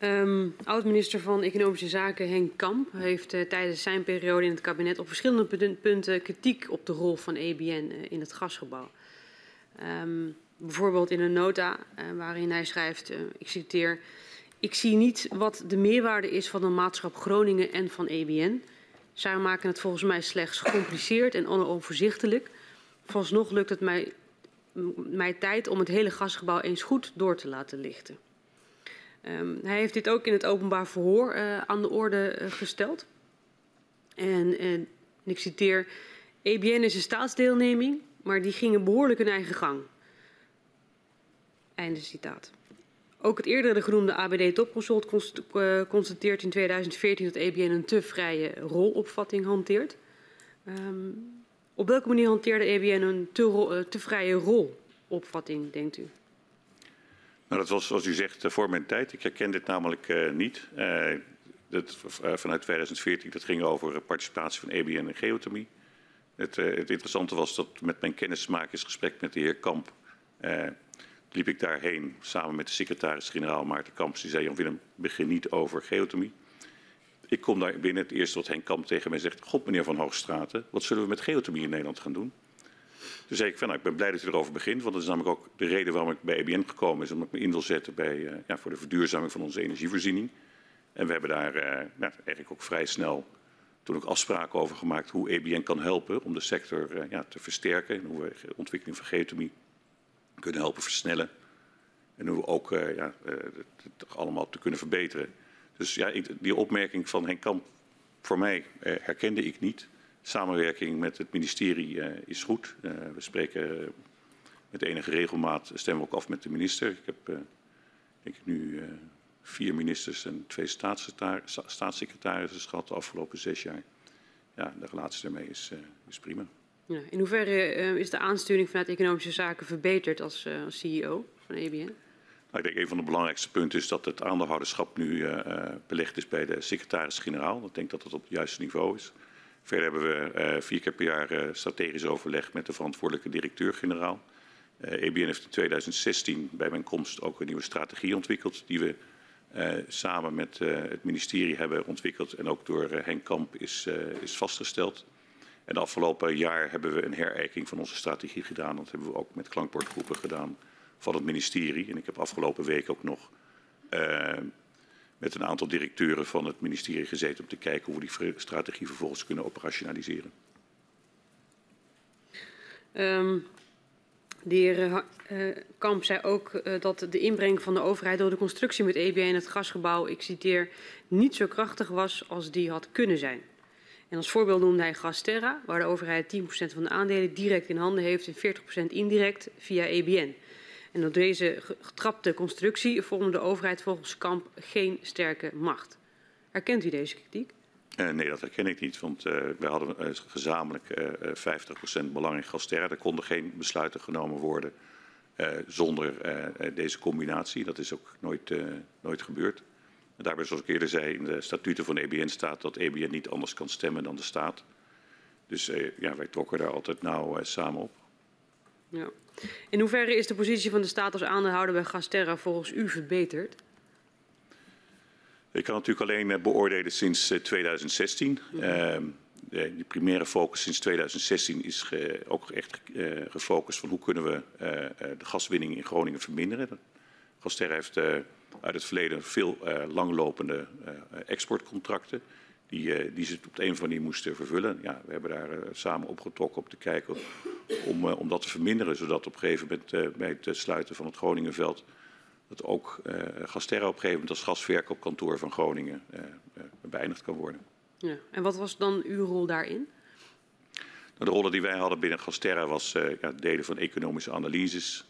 Um, Oud-minister van Economische Zaken Henk Kamp heeft uh, tijdens zijn periode in het kabinet op verschillende punten kritiek op de rol van EBN uh, in het gasgebouw. Um, bijvoorbeeld in een nota uh, waarin hij schrijft, ik citeer, ik zie niet wat de meerwaarde is van de maatschap Groningen en van EBN. Zij maken het volgens mij slechts gecompliceerd en onoverzichtelijk. Vooralsnog lukt het mij, mij tijd om het hele gasgebouw eens goed door te laten lichten. Um, hij heeft dit ook in het openbaar verhoor uh, aan de orde gesteld. En, en ik citeer, EBN is een staatsdeelneming, maar die ging behoorlijk hun eigen gang. Einde citaat. Ook het eerdere genoemde ABD Topconsult eh, constateert in 2014 dat EBN een te vrije rolopvatting hanteert. Um, op welke manier hanteerde EBN een te vrije rolopvatting, denkt u? Nou, dat was zoals u zegt uh, voor mijn tijd. Ik herken dit namelijk uh, niet. Uh, dat, vanuit 2014 dat ging over participatie van EBN in geothermie. Het, het interessante was dat met mijn kennismakingsgesprek met de heer Kamp liep ik daarheen samen met de secretaris-generaal Maarten Kamps. Die zei, Jan Willem, begin niet over geothermie. Ik kom daar binnen, het eerste wat Henk Kamp tegen mij zegt... God, meneer Van Hoogstraten, wat zullen we met geothermie in Nederland gaan doen? Toen zei ik, van, nou, ik ben blij dat u erover begint. Want dat is namelijk ook de reden waarom ik bij EBN gekomen is... omdat ik me in wil zetten bij, uh, ja, voor de verduurzaming van onze energievoorziening. En we hebben daar uh, nou, eigenlijk ook vrij snel toen ook afspraken over gemaakt... hoe EBN kan helpen om de sector uh, ja, te versterken... en hoe we de ontwikkeling van geothermie kunnen helpen versnellen. En hoe we ook ja, het allemaal te kunnen verbeteren. Dus ja, die opmerking van Henk Kamp, voor mij herkende ik niet. Samenwerking met het ministerie is goed. we spreken met enige regelmaat, stemmen we ook af met de minister. Ik heb denk ik nu vier ministers en twee staatssecretarissen gehad de afgelopen zes jaar. Ja, de relatie daarmee is, is prima. Ja, in hoeverre uh, is de aansturing vanuit economische zaken verbeterd als, uh, als CEO van EBN? Nou, ik denk een van de belangrijkste punten is dat het aandeelhouderschap nu uh, belegd is bij de secretaris-generaal. Ik denk dat dat op het juiste niveau is. Verder hebben we vier keer per jaar strategisch overleg met de verantwoordelijke directeur-generaal. EBN heeft in 2016 bij mijn komst ook een nieuwe strategie ontwikkeld die we samen met het ministerie hebben ontwikkeld en ook door Henk Kamp is, is vastgesteld. En afgelopen jaar hebben we een herijking van onze strategie gedaan. Dat hebben we ook met klankbordgroepen gedaan van het ministerie. En ik heb afgelopen week ook nog met een aantal directeuren van het ministerie gezeten om te kijken hoe we die strategie vervolgens kunnen operationaliseren. Um, De heer uh, Kamp zei ook uh, dat de inbreng van de overheid door de constructie met EBN in het gasgebouw, ik citeer, niet zo krachtig was als die had kunnen zijn. En als voorbeeld noemde hij Gasterra, waar de overheid 10% van de aandelen direct in handen heeft en 40% indirect via EBN. En door deze getrapte constructie vormde de overheid volgens Kamp geen sterke macht. Herkent u deze kritiek? Uh, nee, dat herken ik niet, want uh, we hadden uh, gezamenlijk 50% belang in Gasterra. Er konden geen besluiten genomen worden zonder deze combinatie. Dat is ook nooit, nooit gebeurd. Daarbij, zoals ik eerder zei, in de statuten van EBN staat dat EBN niet anders kan stemmen dan de staat. Dus ja, wij trokken daar altijd nauw samen op. Ja. In hoeverre is de positie van de staat als aandeelhouder bij Gasterra volgens u verbeterd? Ik kan natuurlijk alleen eh, beoordelen sinds 2016. Mm -hmm. de primaire focus sinds 2016 is ge, ook echt uh, gefocust van hoe kunnen we uh, de gaswinning in Groningen verminderen. Gasterra heeft uit het verleden veel langlopende exportcontracten die, die ze op de een of andere manier moesten vervullen. Ja, we hebben daar samen opgetrokken om te kijken om, om dat te verminderen, zodat op een gegeven moment bij het sluiten van het Groningenveld dat ook uh, Gasterra op een gegeven moment als gasverkoopkantoor van Groningen uh, uh, beëindigd kan worden. Ja. En wat was dan uw rol daarin? Nou, de rollen die wij hadden binnen Gasterra was ja, delen van economische analyses,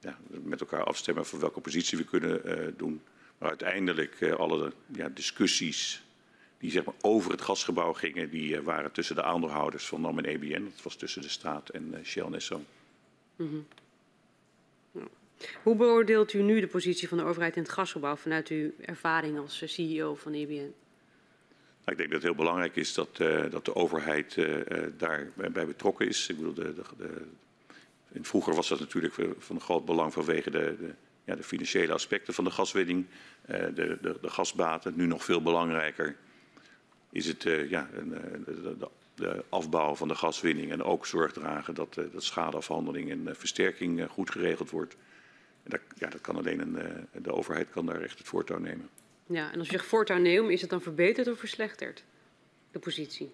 ja, met elkaar afstemmen voor welke positie we kunnen doen. Maar uiteindelijk alle ja, discussies die zeg maar, over het gasgebouw gingen, die waren tussen de aandeelhouders van NAM en EBN. Dat was tussen de staat en Shell en Esso. Mm -hmm. Hoe beoordeelt u nu de positie van de overheid in het gasgebouw vanuit uw ervaring als eh, CEO van EBN? Nou, ik denk dat het heel belangrijk is dat, uh, dat de overheid uh, daarbij betrokken is. Ik bedoel, de, de, de, vroeger was dat natuurlijk van groot belang vanwege de, ja, de financiële aspecten van de gaswinning, uh, de, de, gasbaten. Nu nog veel belangrijker is het ja, de, afbouw van de gaswinning en ook zorg dragen dat, dat schadeafhandeling en versterking goed geregeld wordt. Dat, ja, dat kan alleen een, eh, de overheid kan daar echt het voortouw nemen. Ja, en als je zegt voortouw nemen, is het dan verbeterd of verslechterd, de positie?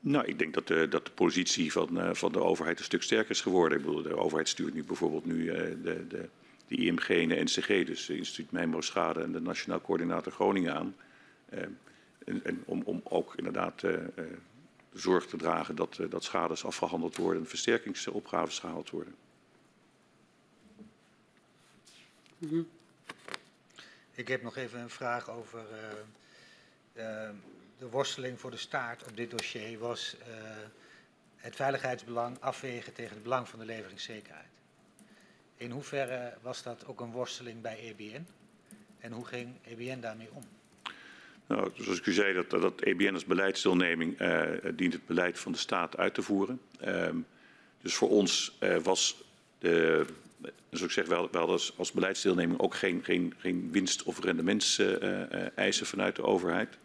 Nou, ik denk dat de, dat de positie van, van de overheid een stuk sterker is geworden. Ik bedoel, de overheid stuurt nu bijvoorbeeld nu de, de, de IMG en de NCG, dus de Instituut Mijnbouw Schade en de Nationaal Coördinator Groningen aan. En, om, om, ook inderdaad de zorg te dragen dat, dat schades afgehandeld worden en versterkingsopgaves gehaald worden. -hmm. Ik heb nog even een vraag over de worsteling voor de staat op dit dossier. Was het veiligheidsbelang afwegen tegen het belang van de leveringszekerheid? In hoeverre was dat ook een worsteling bij EBN? En hoe ging EBN daarmee om? Nou, zoals ik u zei, dat, dat EBN als beleidsdeelneming dient het beleid van de staat uit te voeren. Ehm, dus voor ons was de dus ik zeg, wel, als, als beleidsdeelneming ook geen, geen, geen winst- of rendementseisen vanuit de overheid.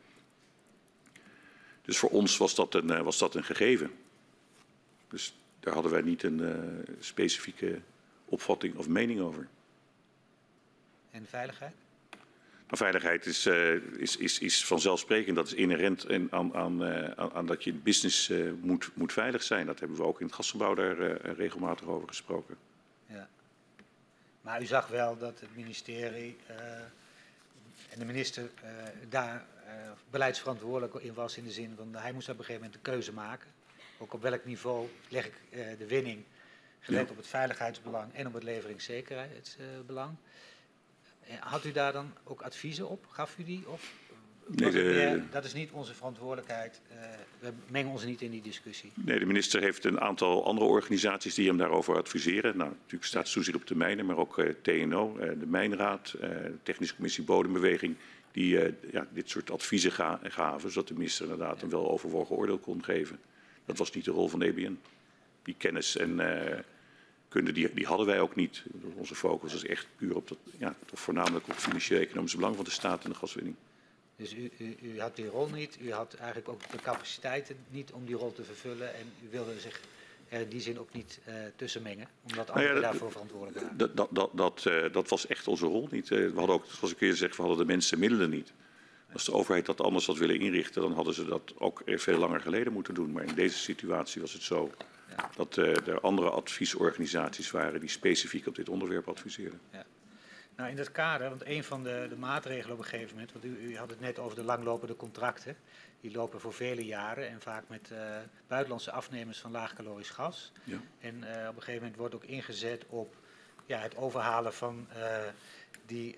Dus voor ons was dat een, eh, was dat een gegeven. Dus daar hadden wij niet een specifieke opvatting of mening over. En veiligheid? Maar veiligheid is, uh, is, is, is vanzelfsprekend. Dat is inherent aan, aan, uh, aan dat je business uh, moet, moet veilig zijn. Dat hebben we ook in het gasgebouw daar regelmatig over gesproken. Ja. Maar u zag wel dat het ministerie en de minister daar beleidsverantwoordelijk in was in de zin van hij moest op een gegeven moment een keuze maken. Ook op welk niveau leg ik de winning, gelet ja. op het veiligheidsbelang en op het leveringszekerheidsbelang. Had u daar dan ook adviezen op? Gaf u die? Of Nee, de, dat is niet onze verantwoordelijkheid. Uh, we mengen ons niet in die discussie. Nee, de minister heeft een aantal andere organisaties die hem daarover adviseren. Nou, natuurlijk staat Soezier op de mijnen, maar ook uh, TNO, uh, de Mijnraad, de Technische Commissie Bodembeweging, die ja, dit soort adviezen ga, gaven, zodat de minister inderdaad ja. een wel overwogen oordeel kon geven. Dat was niet de rol van de EBN. Die kennis en kunde, die, die hadden wij ook niet. Onze focus was echt puur op dat, ja, toch voornamelijk op het financieel-economisch belang van de staat en de gaswinning. Dus u, u, u, had die rol niet, u had eigenlijk ook de capaciteiten niet om die rol te vervullen en u wilde zich er in die zin ook niet uh, tussen mengen, omdat anderen nou ja, daarvoor verantwoordelijk waren. Dat, dat, dat, dat, uh, dat, was echt onze rol niet. Uh, we hadden ook, zoals ik eerder zeg, we hadden de mensen middelen niet. Als de overheid dat anders had willen inrichten, dan hadden ze dat ook veel langer geleden moeten doen. Maar in deze situatie was het zo dat uh, er andere adviesorganisaties waren die specifiek op dit onderwerp adviseerden. Ja. Nou, in dat kader, want een van de, de, maatregelen op een gegeven moment, want u, u, had het net over de langlopende contracten, die lopen voor vele jaren en vaak met uh, buitenlandse afnemers van laagkalorisch gas. Ja. En uh, op een gegeven moment wordt ook ingezet op ja, het overhalen van die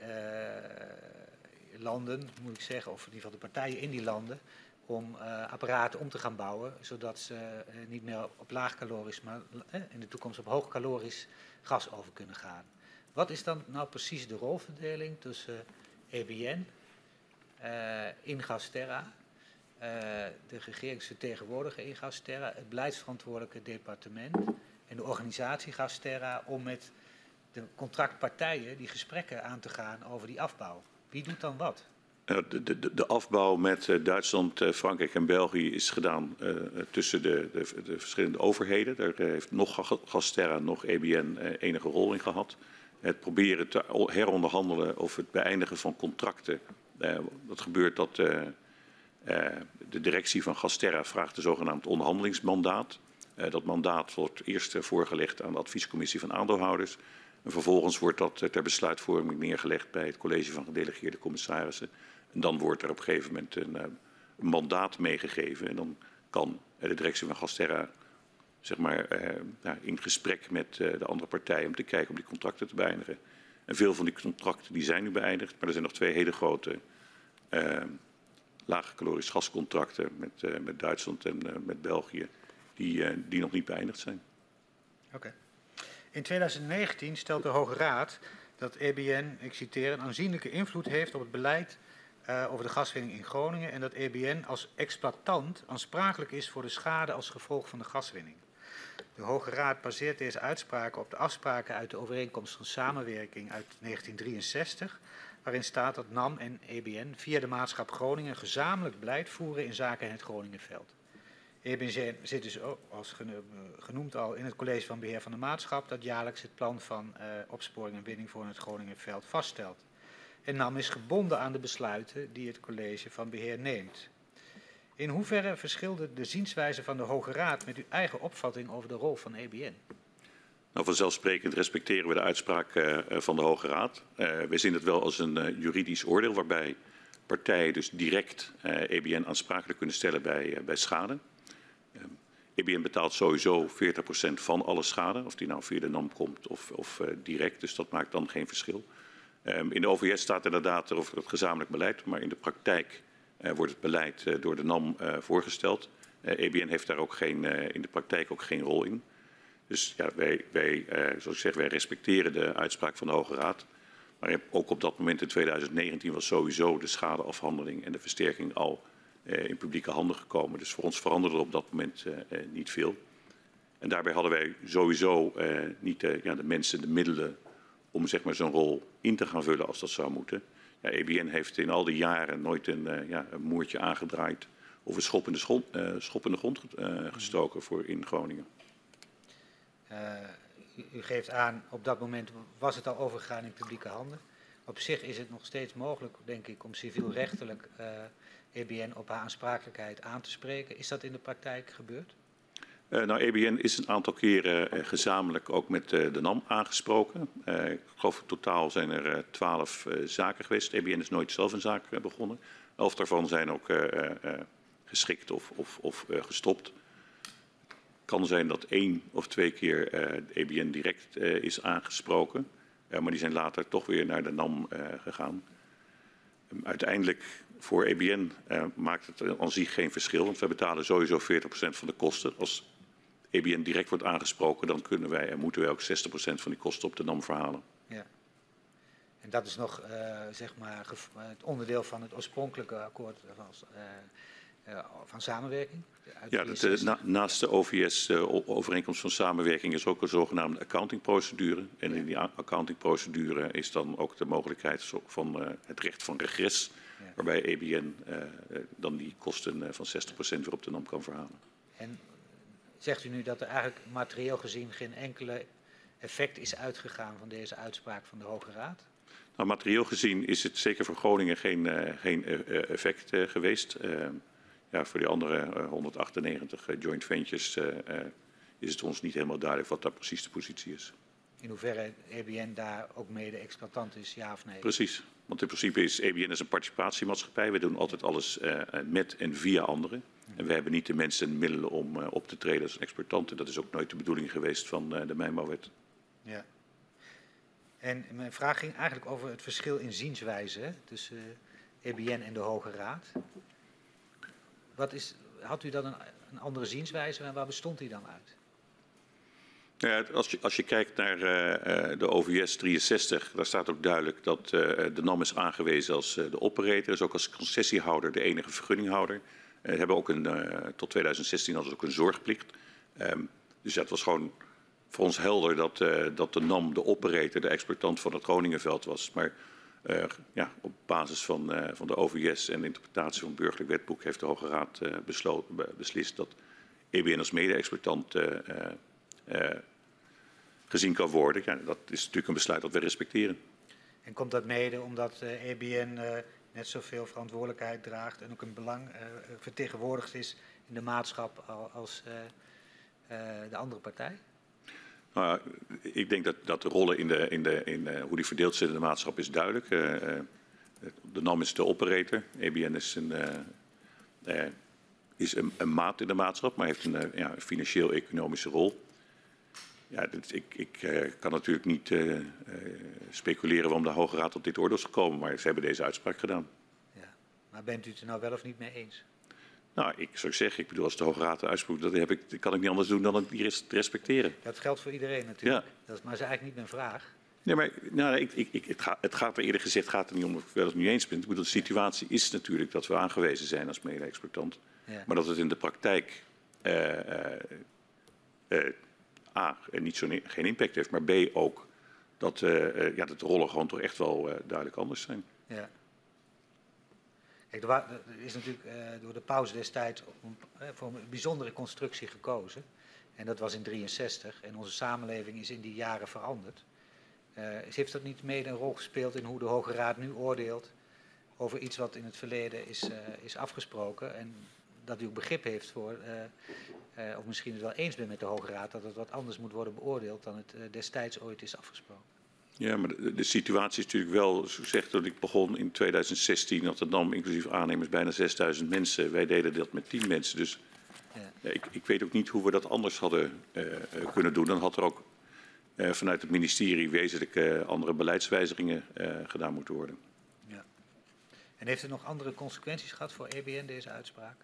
landen, moet ik zeggen, of in ieder geval de partijen in die landen, om uh, apparaten om te gaan bouwen, zodat ze uh, niet meer op laagkalorisch, maar uh, in de toekomst op hoogkalorisch gas over kunnen gaan. Wat is dan nou precies de rolverdeling tussen EBN, Ingasterra, de regeringsvertegenwoordiger Ingasterra, het beleidsverantwoordelijke departement en de organisatie Gasterra om met de contractpartijen die gesprekken aan te gaan over die afbouw? Wie doet dan wat? De, de, de, afbouw met uh, Duitsland, uh, Frankrijk en België is gedaan uh, tussen de, de, verschillende overheden. Daar heeft nog Gasterra, nog EBN enige rol in gehad. Het proberen te heronderhandelen of het beëindigen van contracten. dat gebeurt dat de directie van Gasterra vraagt een zogenaamd onderhandelingsmandaat. dat mandaat wordt eerst voorgelegd aan de adviescommissie van aandeelhouders. En vervolgens wordt dat ter besluitvorming neergelegd bij het college van gedelegeerde commissarissen. En dan wordt er op een gegeven moment een, een mandaat meegegeven. En dan kan uh, de directie van Gasterra zeg maar, in gesprek met de andere partijen om te kijken om die contracten te beëindigen. En veel van die contracten die zijn nu beëindigd, maar er zijn nog twee hele grote lage calorisch gascontracten met, met Duitsland en met België, die, die nog niet beëindigd zijn. Oké. In 2019 stelt de Hoge Raad dat EBN, ik citeer, een aanzienlijke invloed heeft op het beleid uh, over de gaswinning in Groningen en dat EBN als exploitant aansprakelijk is voor de schade als gevolg van de gaswinning. De Hoge Raad baseert deze uitspraken op de afspraken uit de overeenkomst van samenwerking uit 1963, waarin staat dat NAM en EBN via de maatschap Groningen gezamenlijk beleid voeren in zaken het Groningenveld. EBN zit dus ook, als genoemd al, in het college van beheer van de maatschap dat jaarlijks het plan van uh, opsporing en winning voor het Groningenveld vaststelt. En NAM is gebonden aan de besluiten die het college van beheer neemt. In hoeverre verschilde de zienswijze van de Hoge Raad met uw eigen opvatting over de rol van EBN? Nou, vanzelfsprekend respecteren we de uitspraak uh, van de Hoge Raad. Uh, we zien het wel als een juridisch oordeel waarbij partijen dus direct EBN aansprakelijk kunnen stellen bij, bij schade. EBN betaalt sowieso 40% van alle schade, of die nou via de NAM komt of, of uh, direct. Dus dat maakt dan geen verschil. Um, in de OVS staat inderdaad over het gezamenlijk beleid, maar in de praktijk uh, wordt het beleid uh, door de NAM voorgesteld. EBN heeft daar ook geen, in de praktijk ook geen rol in. Dus ja, wij, wij zoals ik zeg, wij respecteren de uitspraak van de Hoge Raad. Maar ook op dat moment in 2019 was sowieso de schadeafhandeling en de versterking al in publieke handen gekomen. Dus voor ons veranderde er op dat moment uh, niet veel. En daarbij hadden wij sowieso niet de, ja, de mensen, de middelen om zeg maar, zo'n rol in te gaan vullen als dat zou moeten. Ja, EBN heeft in al die jaren nooit een, ja, een moertje aangedraaid of een schop in de, schop, schop in de grond gestoken voor in Groningen. U, u geeft aan, op dat moment was het al overgegaan in publieke handen. Op zich is het nog steeds mogelijk, denk ik, om civielrechtelijk EBN op haar aansprakelijkheid aan te spreken. Is dat in de praktijk gebeurd? Uh, nou, EBN is een aantal keren uh, gezamenlijk ook met uh, de NAM aangesproken. ik geloof in totaal zijn er twaalf zaken geweest. EBN is nooit zelf een zaak begonnen. Elf daarvan zijn ook geschikt of, of, of gestopt. Het kan zijn dat één of twee keer EBN direct is aangesproken. maar die zijn later toch weer naar de NAM gegaan. Uiteindelijk voor EBN uh, maakt het aan zich geen verschil, want wij betalen sowieso 40% van de kosten. Als EBN direct wordt aangesproken, dan kunnen wij en moeten wij ook 60% van die kosten op de NAM verhalen. Ja. En dat is nog uh, zeg maar het onderdeel van het oorspronkelijke akkoord van, uh, van samenwerking? Ja, dat, na, naast de OVS-overeenkomst van samenwerking is ook een zogenaamde accountingprocedure. En in die accountingprocedure is dan ook de mogelijkheid van het recht van Waarbij EBN uh, dan die kosten uh, van 60% weer op de NAM kan verhalen. En zegt u nu dat er eigenlijk materieel gezien geen enkele effect is uitgegaan van deze uitspraak van de Hoge Raad? Nou, materieel gezien is het zeker voor Groningen geen, uh, geen effect geweest. ja, voor die andere 198 joint ventures is het ons niet helemaal duidelijk wat daar precies de positie is. In hoeverre EBN daar ook mede-exploitant is, ja of nee? Precies. Want in principe is EBN een participatiemaatschappij. We doen altijd alles uh, met en via anderen. En we hebben niet de mensen en middelen om uh, op te treden als een exploitant. En dat is ook nooit de bedoeling geweest van de mijnbouwwet. Ja. En mijn vraag ging eigenlijk over het verschil in zienswijze tussen EBN en de Hoge Raad. Wat is, had u dan een, een andere zienswijze en waar bestond die dan uit? Ja, als, je, als je kijkt naar uh, de OVS 63, daar staat ook duidelijk dat uh, de NAM is aangewezen als de operator, dus ook als concessiehouder de enige vergunninghouder. We hebben ook een, tot 2016 hadden ook een zorgplicht. Um, dus dat was gewoon voor ons helder dat, dat de NAM de operator, de exploitant van het Groningenveld was. Maar ja, op basis van, van de OVS en de interpretatie van het burgerlijk wetboek heeft de Hoge Raad besloten, beslist dat EBN als mede-exploitant gezien kan worden. Ja, dat is natuurlijk een besluit dat we respecteren. En komt dat mede omdat EBN uh, net zoveel verantwoordelijkheid draagt en ook een belang uh, vertegenwoordigd is in de maatschap als de andere partij? Nou, ik denk dat, dat de rollen in, de, in, de, in hoe die verdeeld zijn in de maatschap is duidelijk. de NAM is de operator, EBN is een, is een, een maat in de maatschap, maar heeft een ja, financieel-economische rol. Ja, dit, ik, ik uh, kan natuurlijk niet uh, uh, speculeren waarom de Hoge Raad op dit oordeel is gekomen, maar ze hebben deze uitspraak gedaan. Ja. Maar bent u het er nou wel of niet mee eens? Nou, ik zou zeggen, ik bedoel, als de Hoge Raad de uitspraak, dat, heb ik, dat kan ik niet anders doen dan het respecteren. Dat geldt voor iedereen natuurlijk. Ja. Dat is, maar is eigenlijk niet mijn vraag. Nee, maar nou, ik, ik, ik, het, gaat, het gaat er eerder gezegd gaat er niet om of ik wel of niet eens ben. Ik bedoel, de situatie is natuurlijk dat we aangewezen zijn als mede-exploitant. Ja. Maar dat het in de praktijk A, niet zo, geen impact heeft, maar B ook dat, uh, ja, dat de rollen gewoon toch echt wel duidelijk anders zijn. Ja. Kijk, er, is natuurlijk door de pauze destijds voor een bijzondere constructie gekozen. En dat was in 63. En onze samenleving is in die jaren veranderd. heeft dat niet mede een rol gespeeld in hoe de Hoge Raad nu oordeelt over iets wat in het verleden is, is afgesproken? En dat u ook begrip heeft voor, uh, uh, of misschien het wel eens bent met de Hoge Raad, dat het wat anders moet worden beoordeeld dan het uh, destijds ooit is afgesproken. Ja, maar de, de, situatie is natuurlijk wel, zo zegt dat ik begon in 2016, dat het nam inclusief aannemers bijna 6000 mensen. Wij deden dat met 10 mensen. Dus ja. Ik, ik, weet ook niet hoe we dat anders hadden kunnen doen. Dan had er ook vanuit het ministerie wezenlijk andere beleidswijzigingen gedaan moeten worden. Ja. En heeft het nog andere consequenties gehad voor EBN, deze uitspraak?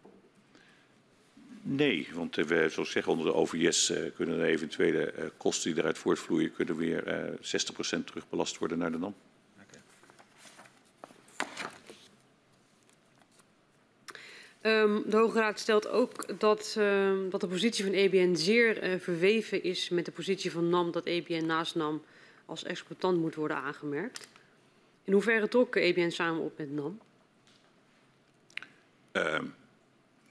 Nee, want we, zoals zeggen, onder de OVS uh, kunnen de eventuele uh, kosten die eruit voortvloeien, kunnen weer uh, 60% terugbelast worden naar de NAM. Okay. Um, de Hoge Raad stelt ook dat, uh, dat de positie van EBN zeer verweven is met de positie van NAM, dat EBN naast NAM als exploitant moet worden aangemerkt. In hoeverre trok EBN samen op met NAM?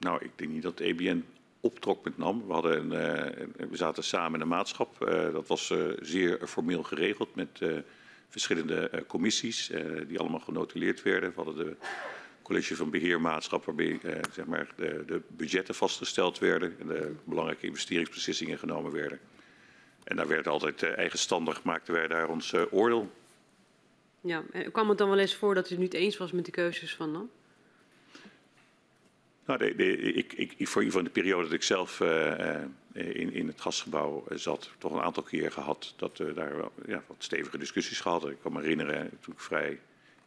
Nou, ik denk niet dat de EBN optrok met NAM. We, hadden een, uh, we zaten samen in een maatschap. Uh, dat was uh, zeer formeel geregeld met verschillende commissies die allemaal genotuleerd werden. We hadden de college van beheermaatschap waarbij zeg maar de, de, budgetten vastgesteld werden en de belangrijke investeringsbeslissingen genomen werden. En daar werd altijd eigenstandig, maakten wij daar ons oordeel. Ja, en kwam het dan wel eens voor dat u het niet eens was met de keuzes van NAM? Nou, de, ik, ik, voor in de periode dat ik zelf uh, in, in het gasgebouw zat, toch een aantal keer gehad dat we daar wel, ja, wat stevige discussies gehad. Ik kan me herinneren, toen ik vrij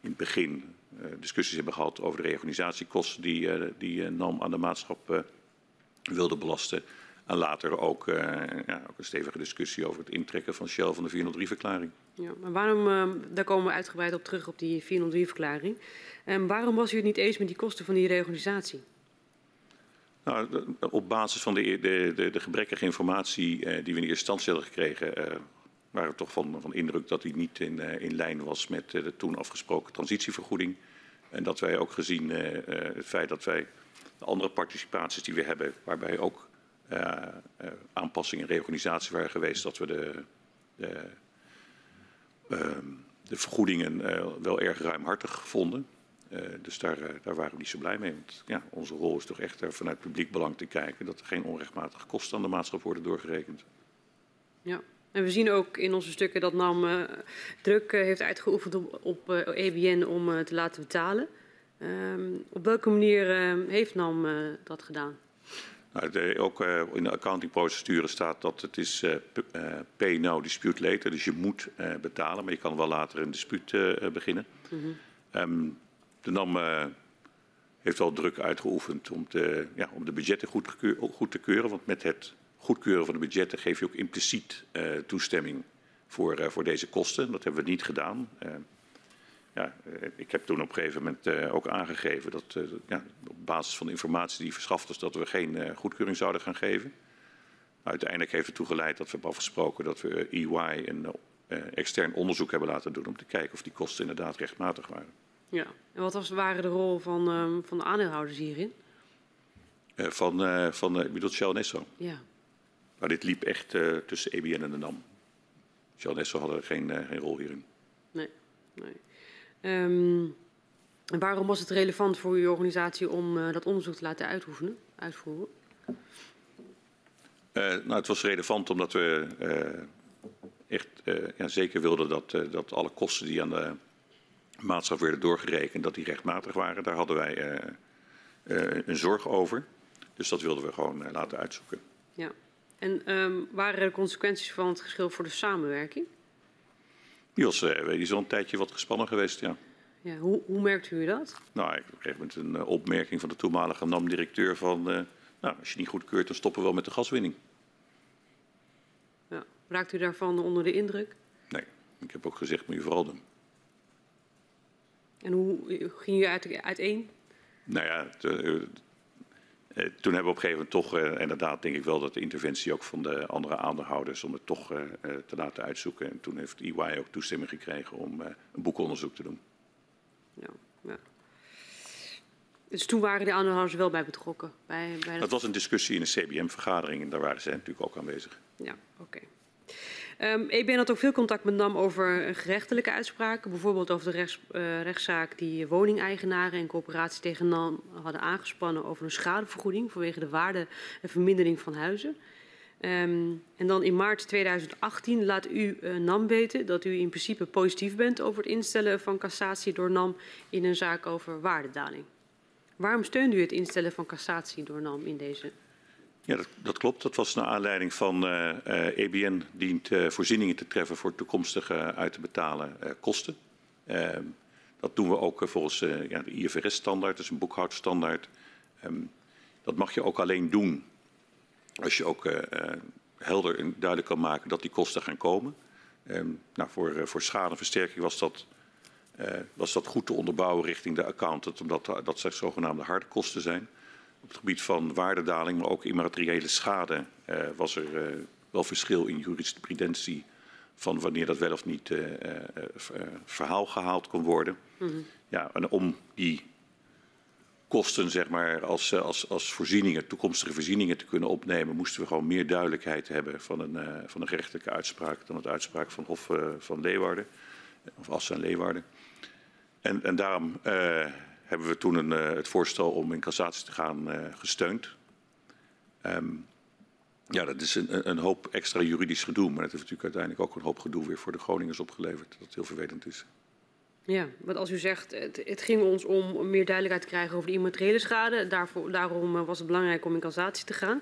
in het begin discussies hebben gehad over de reorganisatiekosten die, uh, die NAM aan de maatschap wilde belasten. En later ook, ja, ook, een stevige discussie over het intrekken van Shell van de 403-verklaring. Ja, maar waarom, daar komen we uitgebreid op terug op die 403-verklaring. En waarom was u het niet eens met die kosten van die reorganisatie? Nou, op basis van de, de, de, de gebrekkige informatie uh, die we in eerste instantie hadden gekregen, uh, waren we toch van, van indruk dat die niet in, uh, in lijn was met de toen afgesproken transitievergoeding. En dat wij ook gezien het feit dat wij de andere participaties die we hebben, waarbij ook aanpassingen en reorganisatie waren geweest, dat we de, de, ehm, de vergoedingen wel erg ruimhartig vonden. Dus daar, daar waren we niet zo blij mee. Want ja, onze rol is toch echt vanuit publiek belang te kijken dat er geen onrechtmatige kosten aan de maatschappij worden doorgerekend. Ja, en we zien ook in onze stukken dat NAM uh, druk uh, heeft uitgeoefend op, op uh, EBN om te laten betalen. Ehm, op welke manier heeft NAM dat gedaan? Nou, de, ook in de accountingprocedure staat dat het is pay now, dispute later. Dus je moet betalen, maar je kan wel later een dispuut beginnen. Mm -hmm. um, de NAM heeft wel druk uitgeoefend om, ja, om de budgetten goed, goed te keuren. Want met het goedkeuren van de budgetten geef je ook impliciet uh, toestemming voor, uh, voor deze kosten. Dat hebben we niet gedaan. Ja, ik heb toen op een gegeven moment ook aangegeven dat ja, op basis van informatie die verschaft is dat we geen goedkeuring zouden gaan geven. Uiteindelijk heeft het toegeleid dat we hebben afgesproken dat we EY een extern onderzoek hebben laten doen om te kijken of die kosten inderdaad rechtmatig waren. Ja, en wat was, waren de rol van, um, van de aandeelhouders hierin? van, van ik bedoel Shell Nesso. Ja. Maar dit liep echt uh, tussen EBN en de NAM. Shell Nesso hadden geen, uh, geen rol hierin. Nee. nee. Um, en waarom was het relevant voor uw organisatie om uh, dat onderzoek te laten uitoefenen, uitvoeren? nou, het was relevant omdat we echt ja, zeker wilden dat, dat alle kosten die aan de maatschappij werden doorgerekend, dat die rechtmatig waren. Daar hadden wij een zorg over. Dus dat wilden we gewoon laten uitzoeken. Ja. En um, waren er consequenties van het geschil voor de samenwerking? Die was die is al een tijdje wat gespannen geweest, ja. ja hoe, hoe merkt u dat? Nou, ik kreeg met een opmerking van de toenmalige NAM-directeur van... Uh, nou, als je niet goedkeurt, dan stoppen we wel met de gaswinning. Ja. Raakt u daarvan onder de indruk? Nee, ik heb ook gezegd, moet je vooral doen. En hoe ging u uit, uiteen? Nou ja, het, uh, toen hebben we op een gegeven moment toch, uh, inderdaad denk ik wel dat de interventie ook van de andere aandeelhouders om het toch te laten uitzoeken. En toen heeft EY ook toestemming gekregen om een boekonderzoek te doen. Ja, ja. Dus toen waren de aandeelhouders wel bij betrokken? Bij, bij dat... dat was een discussie in een CBM-vergadering en daar waren zij natuurlijk ook aanwezig. Ja, oké. Okay. Um, EBN had ook veel contact met NAM over gerechtelijke uitspraken. Bijvoorbeeld over de rechts, uh, rechtszaak die woningeigenaren en coöperatie tegen NAM hadden aangespannen over een schadevergoeding vanwege de waarde en vermindering van huizen. Um, en dan in maart 2018 laat u uh, NAM weten dat u in principe positief bent over het instellen van cassatie door NAM in een zaak over waardedaling. Waarom steunt u het instellen van cassatie door NAM in deze ja, dat, klopt. Dat was naar aanleiding van uh, uh, EBN dient uh, voorzieningen te treffen voor toekomstige uit te betalen kosten. Ehm, dat doen we ook volgens ja, de IFRS-standaard, is een boekhoudstandaard. Um, dat mag je ook alleen doen als je ook helder en duidelijk kan maken dat die kosten gaan komen. Um, nou, voor, voor schadeversterking was dat, was dat goed te onderbouwen richting de accountant, omdat dat zogenaamde harde kosten zijn. Op het gebied van waardedaling, maar ook immateriële schade, uh, was er uh, wel verschil in jurisprudentie van wanneer dat wel of niet uh, verhaal gehaald kon worden. Mm -hmm. Ja, en om die kosten zeg maar, als, als, als voorzieningen, toekomstige voorzieningen te kunnen opnemen, moesten we gewoon meer duidelijkheid hebben van een, van een gerechtelijke uitspraak dan het uitspraak van Hof van Leeuwarden, of Assen en Leeuwarden. En, en daarom hebben we toen een, uh, het voorstel om in cassatie te gaan uh, gesteund. Um, ja, dat is een, een, hoop extra juridisch gedoe, maar dat heeft natuurlijk uiteindelijk ook een hoop gedoe weer voor de Groningers opgeleverd, dat heel vervelend is. Ja, want als u zegt, het, het ging ons om meer duidelijkheid te krijgen over de immateriële schade. Daarvoor, daarom eh, was het belangrijk om in cassatie te gaan.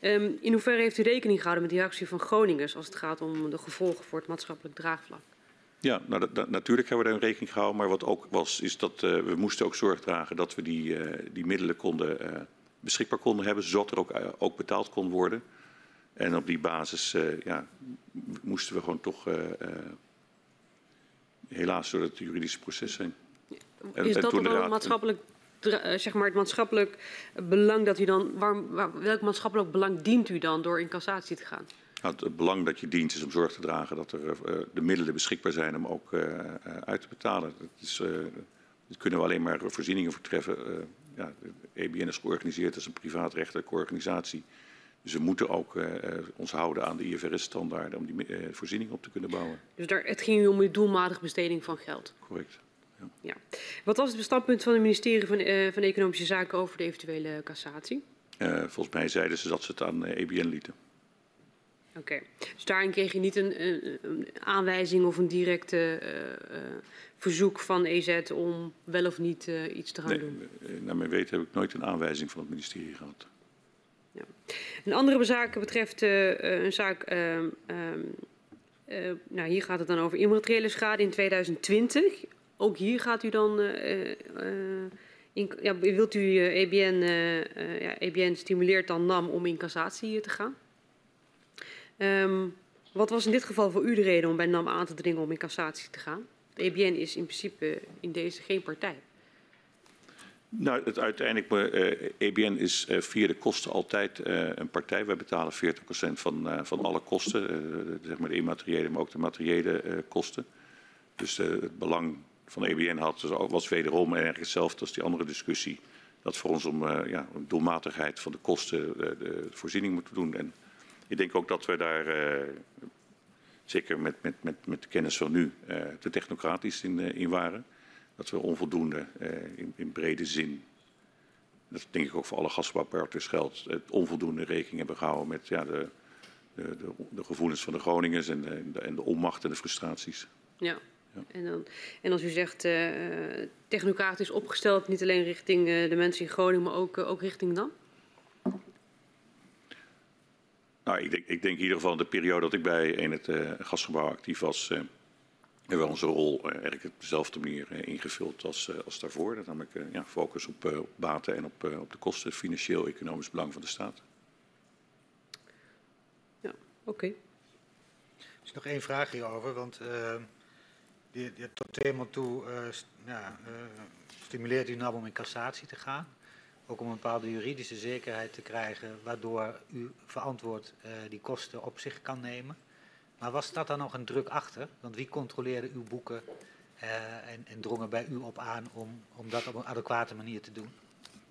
Um, in hoeverre heeft u rekening gehouden met die reactie van Groningers als het gaat om de gevolgen voor het maatschappelijk draagvlak? Ja, nou, dat, dat, natuurlijk hebben we daar een rekening gehouden. Maar wat ook was, is dat uh, we moesten ook zorg dragen dat we die, uh, die middelen konden, uh, beschikbaar konden hebben, zodat er ook, ook betaald kon worden. En op die basis ja, moesten we gewoon toch helaas door het juridische proces heen. En, is dat dan het maatschappelijk, zeg maar het maatschappelijk belang dat u dan, waar, waar, welk maatschappelijk belang dient u dan door in cassatie te gaan? Nou, het belang dat je dient is om zorg te dragen dat er uh, de middelen beschikbaar zijn om ook uh, uit te betalen. Dat, is, dat kunnen we alleen maar voorzieningen vertreffen. ja, de EBN is georganiseerd als een privaatrechtelijke organisatie. Dus we moeten ook ons houden aan de IFRS-standaarden om die voorzieningen op te kunnen bouwen. Dus daar, het ging om uw doelmatige besteding van geld? Correct. Ja. Wat was het standpunt van het ministerie van, uh, van Economische Zaken over de eventuele cassatie? Volgens mij zeiden ze dat ze het aan EBN e lieten. Oké, okay. dus daarin kreeg je niet een, een, een aanwijzing of een directe uh, verzoek van EZ om wel of niet iets te gaan nee, doen? Naar mijn weten heb ik nooit een aanwijzing van het ministerie gehad. Ja. Een andere zaak betreft een zaak ehm, ehm, uh, nou, hier gaat het dan over immateriële schade in 2020. Ook hier gaat u dan, uh, uh, in, ja, wilt u EBN, ja, EBN stimuleert dan NAM om in cassatie te gaan. Um, wat was in dit geval voor u de reden om bij NAM aan te dringen om in cassatie te gaan? De EBN is in principe in deze geen partij. Nou, uiteindelijk, uh, EBN is uh, via de kosten altijd uh, een partij. Wij betalen 40% van, van alle kosten, zeg maar de immateriële, maar ook de materiële kosten. Dus het belang van EBN had, was wederom eigenlijk hetzelfde als die andere discussie. Dat voor ons om ja, doelmatigheid van de kosten de voorziening moeten doen. En ik denk ook dat we daar, zeker met, met, met, met de kennis van nu, te technocratisch in, in waren dat we onvoldoende eh, in, in, brede zin, dat denk ik ook voor alle gasbouwpartners geldt, het onvoldoende rekening hebben gehouden met ja, de, de, de, de gevoelens van de Groningers en de, en de onmacht en de frustraties. Ja. ja. En, dan, en als u zegt uh, technocratisch opgesteld, niet alleen richting uh, de mensen in Groningen, maar ook, uh, ook richting dan? Nou, ik denk, ik denk in ieder geval de periode dat ik bij in het gasgebouw actief was, hebben we onze rol uh, eigenlijk op dezelfde manier uh, ingevuld als, uh, als daarvoor. Dat namelijk ja, focus op, op baten en op, op de kosten, financieel, economisch belang van de staat. Ja, oké. Okay. Er is nog één vraag hierover, want die, die, tot helemaal toe ja, stimuleert u nou om in cassatie te gaan. Ook om een bepaalde juridische zekerheid te krijgen, waardoor u verantwoord die kosten op zich kan nemen. Maar was dat dan nog een druk achter? Want wie controleerde uw boeken uh, en, en, drongen bij u op aan om, om dat op een adequate manier te doen?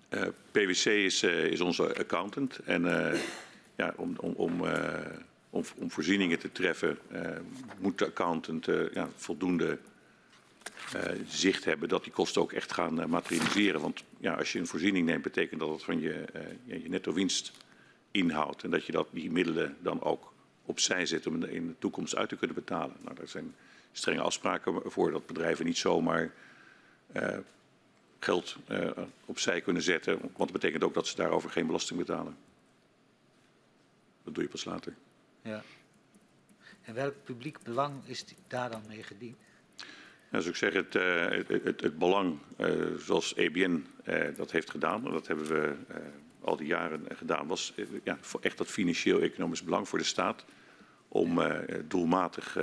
Eh, PwC is, is onze accountant. En ja, om, om, om, om, om, voorzieningen te treffen moet de accountant ja, voldoende zicht hebben dat die kosten ook echt gaan materialiseren. Want ja, als je een voorziening neemt, betekent dat het van je, je netto winst inhoudt. En dat je dat, die middelen dan ook opzij zet om in de toekomst uit te kunnen betalen. Nou, daar zijn strenge afspraken voor dat bedrijven niet zomaar geld uh, opzij kunnen zetten. Want dat betekent ook dat ze daarover geen belasting betalen. Dat doe je pas later. Ja. En welk publiek belang is daar dan mee gediend? Zoals ik zeg, het, uh, het, het, het, belang zoals EBN dat heeft gedaan, dat hebben we al die jaren gedaan, was eh, ja, voor echt dat financieel-economisch belang voor de staat om doelmatig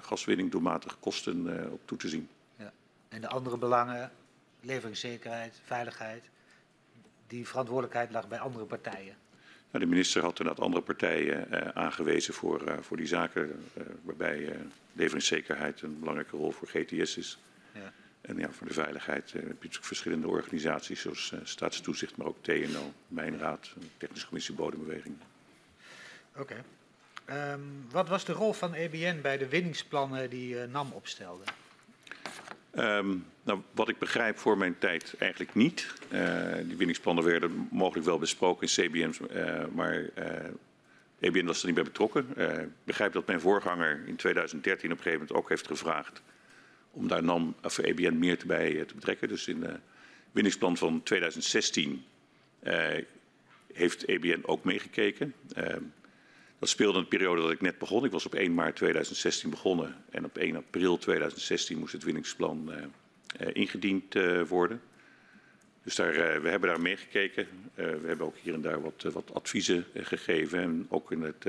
gaswinning, doelmatig kosten op toe te zien. Ja. En de andere belangen, leveringszekerheid, veiligheid, die verantwoordelijkheid lag bij andere partijen? Nou, de minister had inderdaad andere partijen aangewezen voor, voor die zaken, waarbij leveringszekerheid een belangrijke rol voor GTS is. Ja. En ja, voor de veiligheid uh, heb je natuurlijk verschillende organisaties zoals uh, Staatstoezicht, maar ook TNO, Mijnraad, Technische Commissie Bodembeweging. Oké. Okay. Um, wat was de rol van EBN bij de winningsplannen die uh, NAM opstelde? Um, nou, wat ik begrijp voor mijn tijd eigenlijk niet. die winningsplannen werden mogelijk wel besproken in CBM, maar EBN was er niet bij betrokken. ik begrijp dat mijn voorganger in 2013 op een gegeven moment ook heeft gevraagd om daar NAM of EBN meer bij eh, te betrekken. Dus in het winningsplan van 2016 uh, heeft EBN ook meegekeken. Dat speelde in de periode dat ik net begon. Ik was op 1 maart 2016 begonnen en op 1 april 2016 moest het winningsplan ingediend worden. Dus daar, we hebben daar meegekeken. we hebben ook hier en daar wat, wat adviezen gegeven en ook in het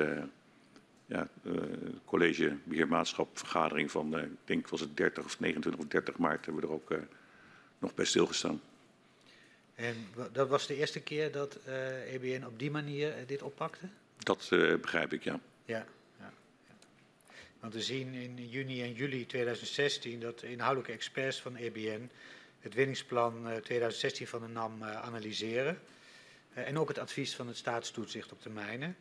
ja, college beheermaatschap vergadering van, ik denk was het 30 of 29 of 30 maart, hebben we er ook nog bij stilgestaan. En dat was de eerste keer dat EBN op die manier dit oppakte? Dat begrijp ik, ja. ja. Ja, ja. Want we zien in juni en juli 2016 dat de inhoudelijke experts van EBN het winningsplan 2016 van de NAM analyseren. en ook het advies van het staatstoezicht op de mijnen.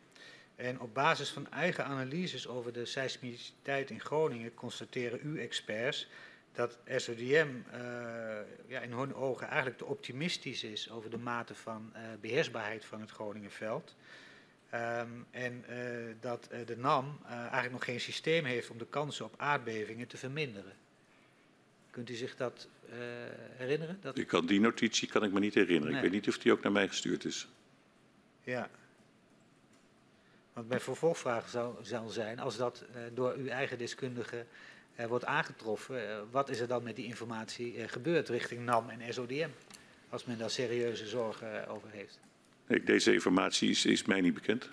En op basis van eigen analyses over de seismiciteit in Groningen constateren uw experts dat SODM uh, ja, in hun ogen eigenlijk te optimistisch is over de mate van uh, beheersbaarheid van het Groningenveld. Um, en uh, dat de NAM eigenlijk nog geen systeem heeft om de kansen op aardbevingen te verminderen. Kunt u zich dat herinneren? Dat... Ik kan die notitie kan ik me niet herinneren. Nee. Ik weet niet of die ook naar mij gestuurd is. Ja. Want mijn vervolgvraag zal zijn, als dat door uw eigen deskundige uh, wordt aangetroffen, wat is er dan met die informatie gebeurd richting NAM en SODM? Als men daar serieuze zorgen over heeft. Nee, deze informatie is, is, mij niet bekend.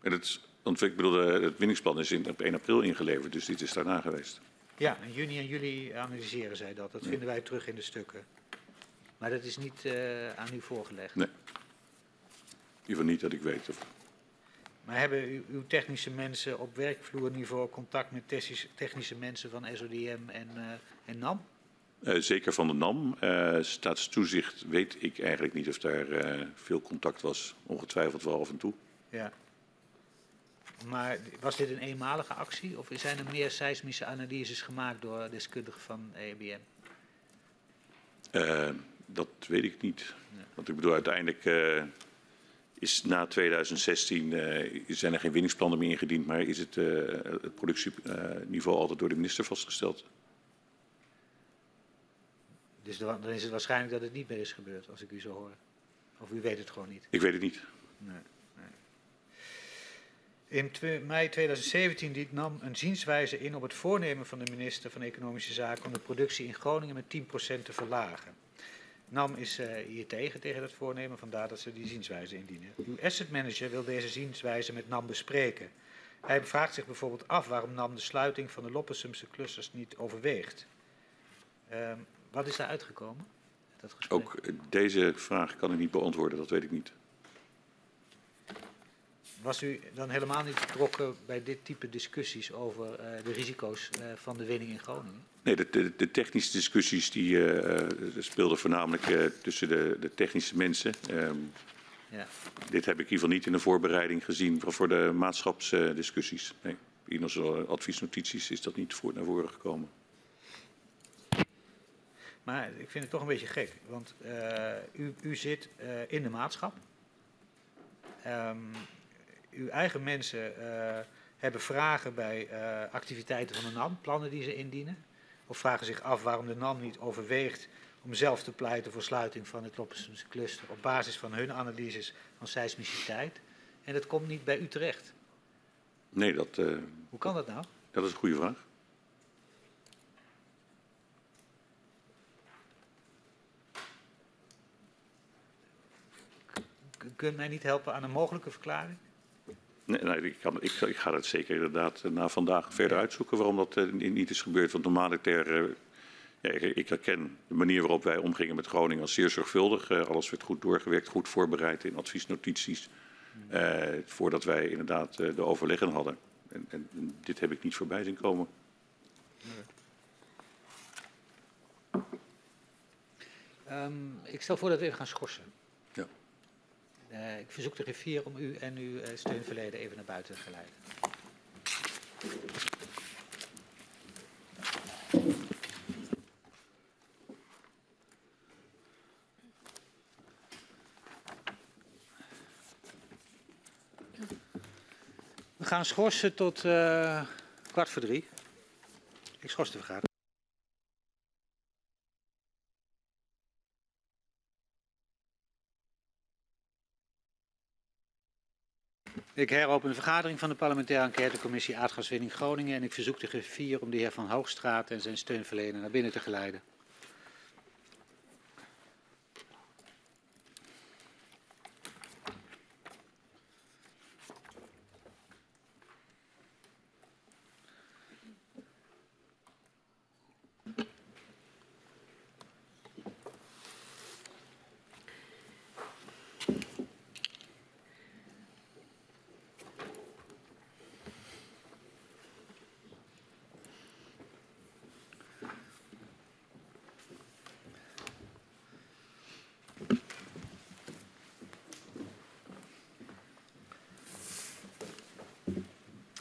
En het, want ik bedoel, het winningsplan is in, op 1 april ingeleverd, dus dit is daarna geweest. Ja, in juni en juli analyseren zij dat. Dat vinden wij terug in de stukken. Maar dat is niet aan u voorgelegd. Nee. In ieder geval niet dat ik weet. Of... Maar hebben uw technische mensen op werkvloerniveau contact met technische mensen van SODM en, uh, en NAM? Uh, zeker van de NAM. Staatstoezicht weet ik eigenlijk niet of daar veel contact was. Ongetwijfeld wel af en toe. Ja. Maar was dit een eenmalige actie of zijn er meer seismische analyses gemaakt door deskundigen van EBM? dat weet ik niet. Want ik bedoel, uiteindelijk is na 2016 uh, zijn er geen winningsplannen meer ingediend, maar is het, uh, het productieniveau altijd door de minister vastgesteld. Dus dan is het waarschijnlijk dat het niet meer is gebeurd, als ik u zo hoor. Of u weet het gewoon niet? Ik weet het niet. Nee. In mei 2017 dient NAM een zienswijze in op het voornemen van de minister van Economische Zaken om de productie in Groningen met 10% te verlagen. NAM is uh, hier tegen, tegen dat voornemen, vandaar dat ze die zienswijze indienen. Uw asset manager wil deze zienswijze met NAM bespreken. Hij vraagt zich bijvoorbeeld af waarom NAM de sluiting van de Loppersumse clusters niet overweegt. Uh, wat is daar uitgekomen? Dat Ook deze vraag kan ik niet beantwoorden, dat weet ik niet. Was u dan helemaal niet betrokken bij dit type discussies over uh, de risico's uh, van de winning in Groningen? Nee, de, de, de technische discussies die uh, speelden voornamelijk tussen de, de, technische mensen. Um, ja. Dit heb ik in ieder geval niet in de voorbereiding gezien voor de maatschapsdiscussies. Nee, in onze adviesnotities is dat niet voor, naar voren gekomen. Maar ik vind het toch een beetje gek, want u, u, zit in de maatschap. Um, uw eigen mensen uh, hebben vragen bij uh, activiteiten van de NAM, plannen die ze indienen. Of vragen zich af waarom de NAM niet overweegt om zelf te pleiten voor sluiting van het Loppersumse cluster op basis van hun analyses van seismiciteit. En dat komt niet bij u terecht. Nee, dat... Uh, Hoe kan dat nou? Dat is een goede vraag. Kunt mij niet helpen aan een mogelijke verklaring? Nee, nee ik, kan, ik, ik, ga het zeker inderdaad na vandaag verder uitzoeken waarom dat uh, niet is gebeurd. Want normaliter, uh, ja, ik, ik, herken de manier waarop wij omgingen met Groningen als zeer zorgvuldig. Uh, alles werd goed doorgewerkt, goed voorbereid in adviesnotities. voordat wij inderdaad de overleggen hadden. En, en, dit heb ik niet voorbij zien komen. Um, ik stel voor dat we even gaan schorsen. Uh, ik verzoek de griffier om u en uw uh, steunverleden even naar buiten te geleiden. We gaan schorsen tot uh, kwart voor drie. Ik schors de vergadering. Ik heropen de vergadering van de parlementaire enquêtecommissie Aardgaswinning Groningen en ik verzoek de griffier om de heer Van Hoogstraat en zijn steunverlener naar binnen te geleiden.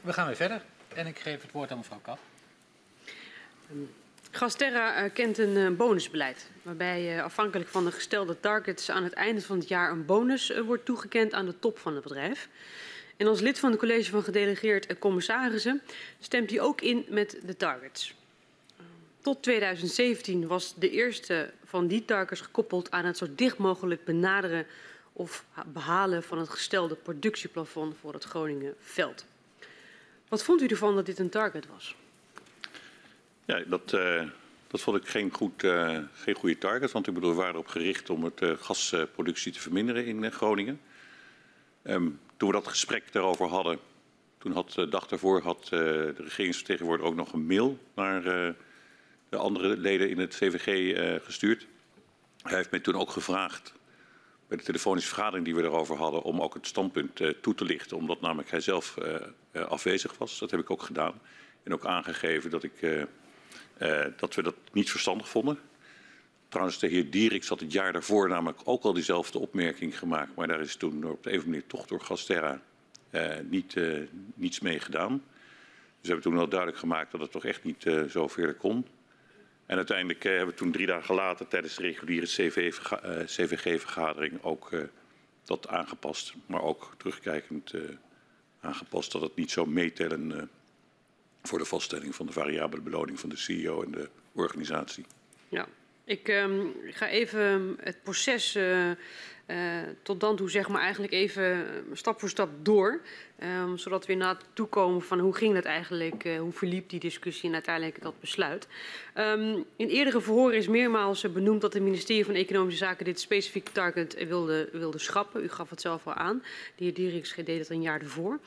We gaan weer verder en ik geef het woord aan mevrouw Kap. Gasterra uh, kent een uh, bonusbeleid, waarbij uh, afhankelijk van de gestelde targets aan het einde van het jaar een bonus wordt toegekend aan de top van het bedrijf. En als lid van het college van gedelegeerd commissarissen stemt hij ook in met de targets. Tot 2017 was de eerste van die targets gekoppeld aan het zo dicht mogelijk benaderen of behalen van het gestelde productieplafond voor het Groningen veld. Wat vond u ervan dat dit een target was? Ja, dat, uh, dat vond ik geen, goed, uh, geen goede target. Want ik bedoel, we waren erop gericht om het uh, gasproductie te verminderen in Groningen. Um, toen we dat gesprek daarover hadden, toen had de dag daarvoor had de regeringsvertegenwoordiger ook nog een mail naar de andere leden in het CVG gestuurd. Hij heeft mij toen ook gevraagd bij de telefonische vergadering die we erover hadden om ook het standpunt toe te lichten. Omdat namelijk hij zelf afwezig was. Dat heb ik ook gedaan. En ook aangegeven dat ik dat we dat niet verstandig vonden. Trouwens, de heer Dierik had het jaar daarvoor namelijk ook al diezelfde opmerking gemaakt. Maar daar is toen op de een manier toch door Gasterra niet, niets mee gedaan. Dus we hebben toen wel duidelijk gemaakt dat het toch echt niet zo verder kon. En uiteindelijk hebben we toen drie dagen later tijdens de reguliere CVG-vergadering ook dat aangepast. Maar ook terugkijkend aangepast dat het niet zou meetellen voor de vaststelling van de variabele beloning van de CEO en de organisatie. Ja, ik um, ga even het proces uh, tot dan toe zeg maar eigenlijk even stap voor stap door. Um, zodat we inderdaad toekomen van hoe ging dat eigenlijk, uh, hoe verliep die discussie en uiteindelijk dat besluit. Um, in eerdere verhoren is meermaals benoemd dat het ministerie van Economische Zaken dit specifieke target wilde, wilde schrappen. U gaf het zelf al aan. De heer Dieriks deed het een jaar ervoor.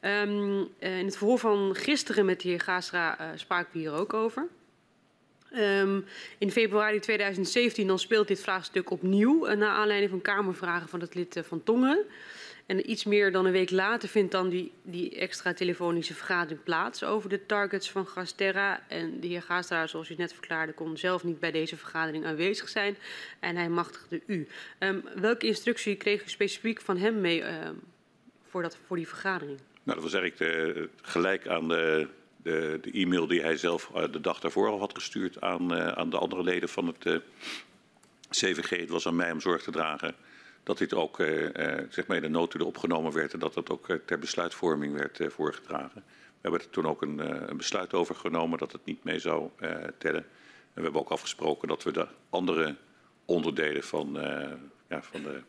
Um, in het verhoor van gisteren met de heer Gaastra uh, spraken we hier ook over. Um, in februari 2017 dan speelt dit vraagstuk opnieuw uh, naar aanleiding van kamervragen van het lid uh, van Tongeren. En iets meer dan een week later vindt dan die, die extra telefonische vergadering plaats over de targets van Gasterra. En de heer Gasterra, zoals u net verklaarde, kon zelf niet bij deze vergadering aanwezig zijn. En hij machtigde u. Um, welke instructie kreeg u specifiek van hem mee um, voor, dat, voor die vergadering? Nou, dat was eigenlijk de, gelijk aan de, de, e-mail die hij zelf uh, de dag daarvoor al had gestuurd aan, uh, aan de andere leden van het uh, CVG. Het was aan mij om zorg te dragen dat dit ook zeg maar in de notulen opgenomen werd en dat dat ook ter besluitvorming werd voorgedragen. We hebben er toen ook een, een, besluit over genomen dat het niet mee zou tellen. En we hebben ook afgesproken dat we de andere onderdelen van, ja, van de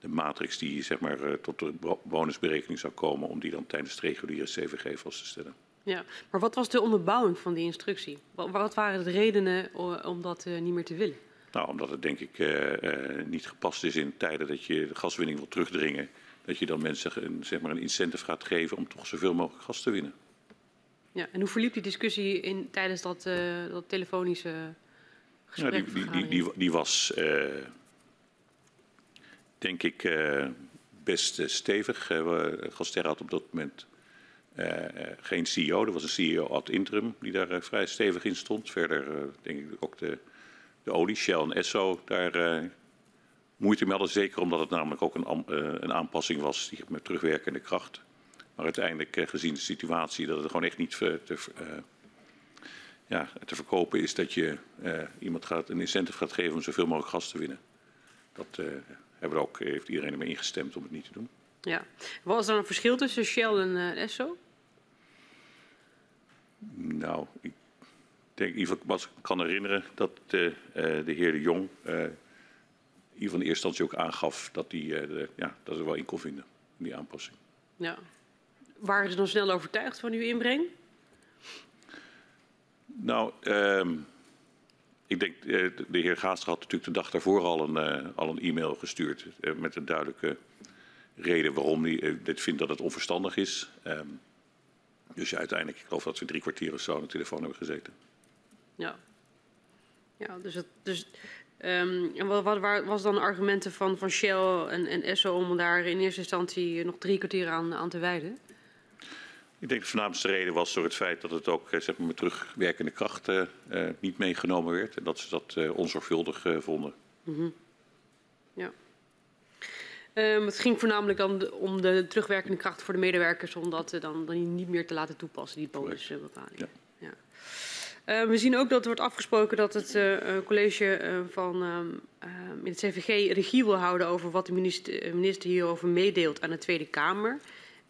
de matrix die zeg maar, tot de bonusberekening zou komen, om die dan tijdens het reguliere CVG vast te stellen. Ja, maar wat was de onderbouwing van die instructie? Wat, waren de redenen om dat uh, niet meer te willen? Nou, omdat het denk ik uh, niet gepast is in tijden dat je de gaswinning wil terugdringen. Dat je dan mensen een, zeg maar een incentive gaat geven om toch zoveel mogelijk gas te winnen. Ja, en hoe verliep die discussie in, tijdens dat, dat telefonische gesprek? Die, die, die, die was denk ik best stevig. Uh, Gaster had op dat moment geen CEO. Er was een CEO ad interim die daar vrij stevig in stond. Verder denk ik ook de, de olie, Shell en Esso, daar moeite mee hadden. Zeker omdat het namelijk ook een, een aanpassing was die met terugwerkende kracht. Maar uiteindelijk gezien de situatie dat het gewoon echt niet te, ja, te verkopen is dat je iemand gaat, een incentive gaat geven om zoveel mogelijk gas te winnen. Dat hebben ook, heeft iedereen ermee ingestemd om het niet te doen. Ja. Was er een verschil tussen Shell en Esso? Nou, ik denk, in wat ik kan herinneren, dat de, uh, de heer De Jong uh, in in eerste instantie ook aangaf dat hij uh, ja, dat er wel in kon vinden, die aanpassing. Ja. Waren ze dan snel overtuigd van uw inbreng? Nou, um, ik denk, eh, de heer Gaastra had natuurlijk de dag daarvoor al een, uh, al een e-mail gestuurd met een duidelijke reden waarom hij dit vindt dat het onverstandig is. Dus ja, uiteindelijk, ik geloof dat we drie kwartier of zo aan de telefoon hebben gezeten. Ja, ja dus, het, dus um, en wat, wat was dan argumenten van, van Shell en, en Esso om daar in eerste instantie nog drie kwartier aan, aan te wijden? Ik denk de voornaamste reden was door het feit dat het ook eh, zeg maar, met terugwerkende kracht uh, niet meegenomen werd. En dat ze dat uh, onzorgvuldig vonden. Mm -hmm. Ja. Um, het ging voornamelijk dan om de terugwerkende kracht voor de medewerkers, om dat dan, dan niet meer te laten toepassen, die bonusbepaling. Ja. ja. Uh, we zien ook dat er wordt afgesproken dat het uh, college uh, van, um, in het CVG regie wil houden over wat de minister, minister hierover meedeelt aan de Tweede Kamer.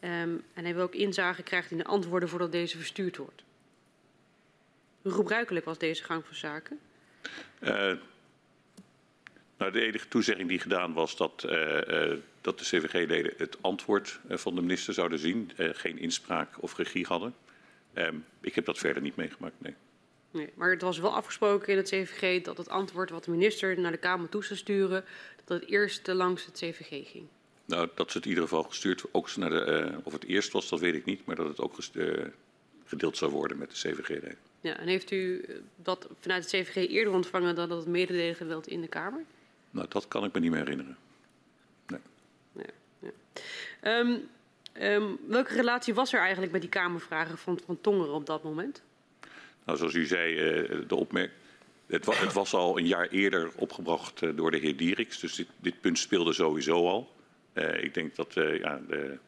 Um, en hij wil ook inzage krijgt in de antwoorden voordat deze verstuurd wordt. Hoe gebruikelijk was deze gang van zaken? Nou, de enige toezegging die gedaan was dat, dat de CVG-leden het antwoord van de minister zouden zien, geen inspraak of regie hadden. Um, ik heb dat verder niet meegemaakt, nee. Nee, maar het was wel afgesproken in het CVG dat het antwoord wat de minister naar de Kamer toe zou sturen, dat het eerst langs het CVG ging. Nou, dat ze het in ieder geval gestuurd, ook naar de, uh, of het eerst was, dat weet ik niet, maar dat het ook uh, gedeeld zou worden met de CVG. Ja, en heeft u dat vanuit het CVG eerder ontvangen dan dat het mededelen geweld in de Kamer? Nou, dat kan ik me niet meer herinneren. Nee. Ja, ja. Um, um, welke relatie was er eigenlijk met die Kamervragen van, van Tongeren op dat moment? Nou, zoals u zei, eh, de opmerking. Het, het, was al een jaar eerder opgebracht eh, door de heer Dieriks, dus dit, dit punt speelde sowieso al. Uh, ik denk dat uh, ja, de,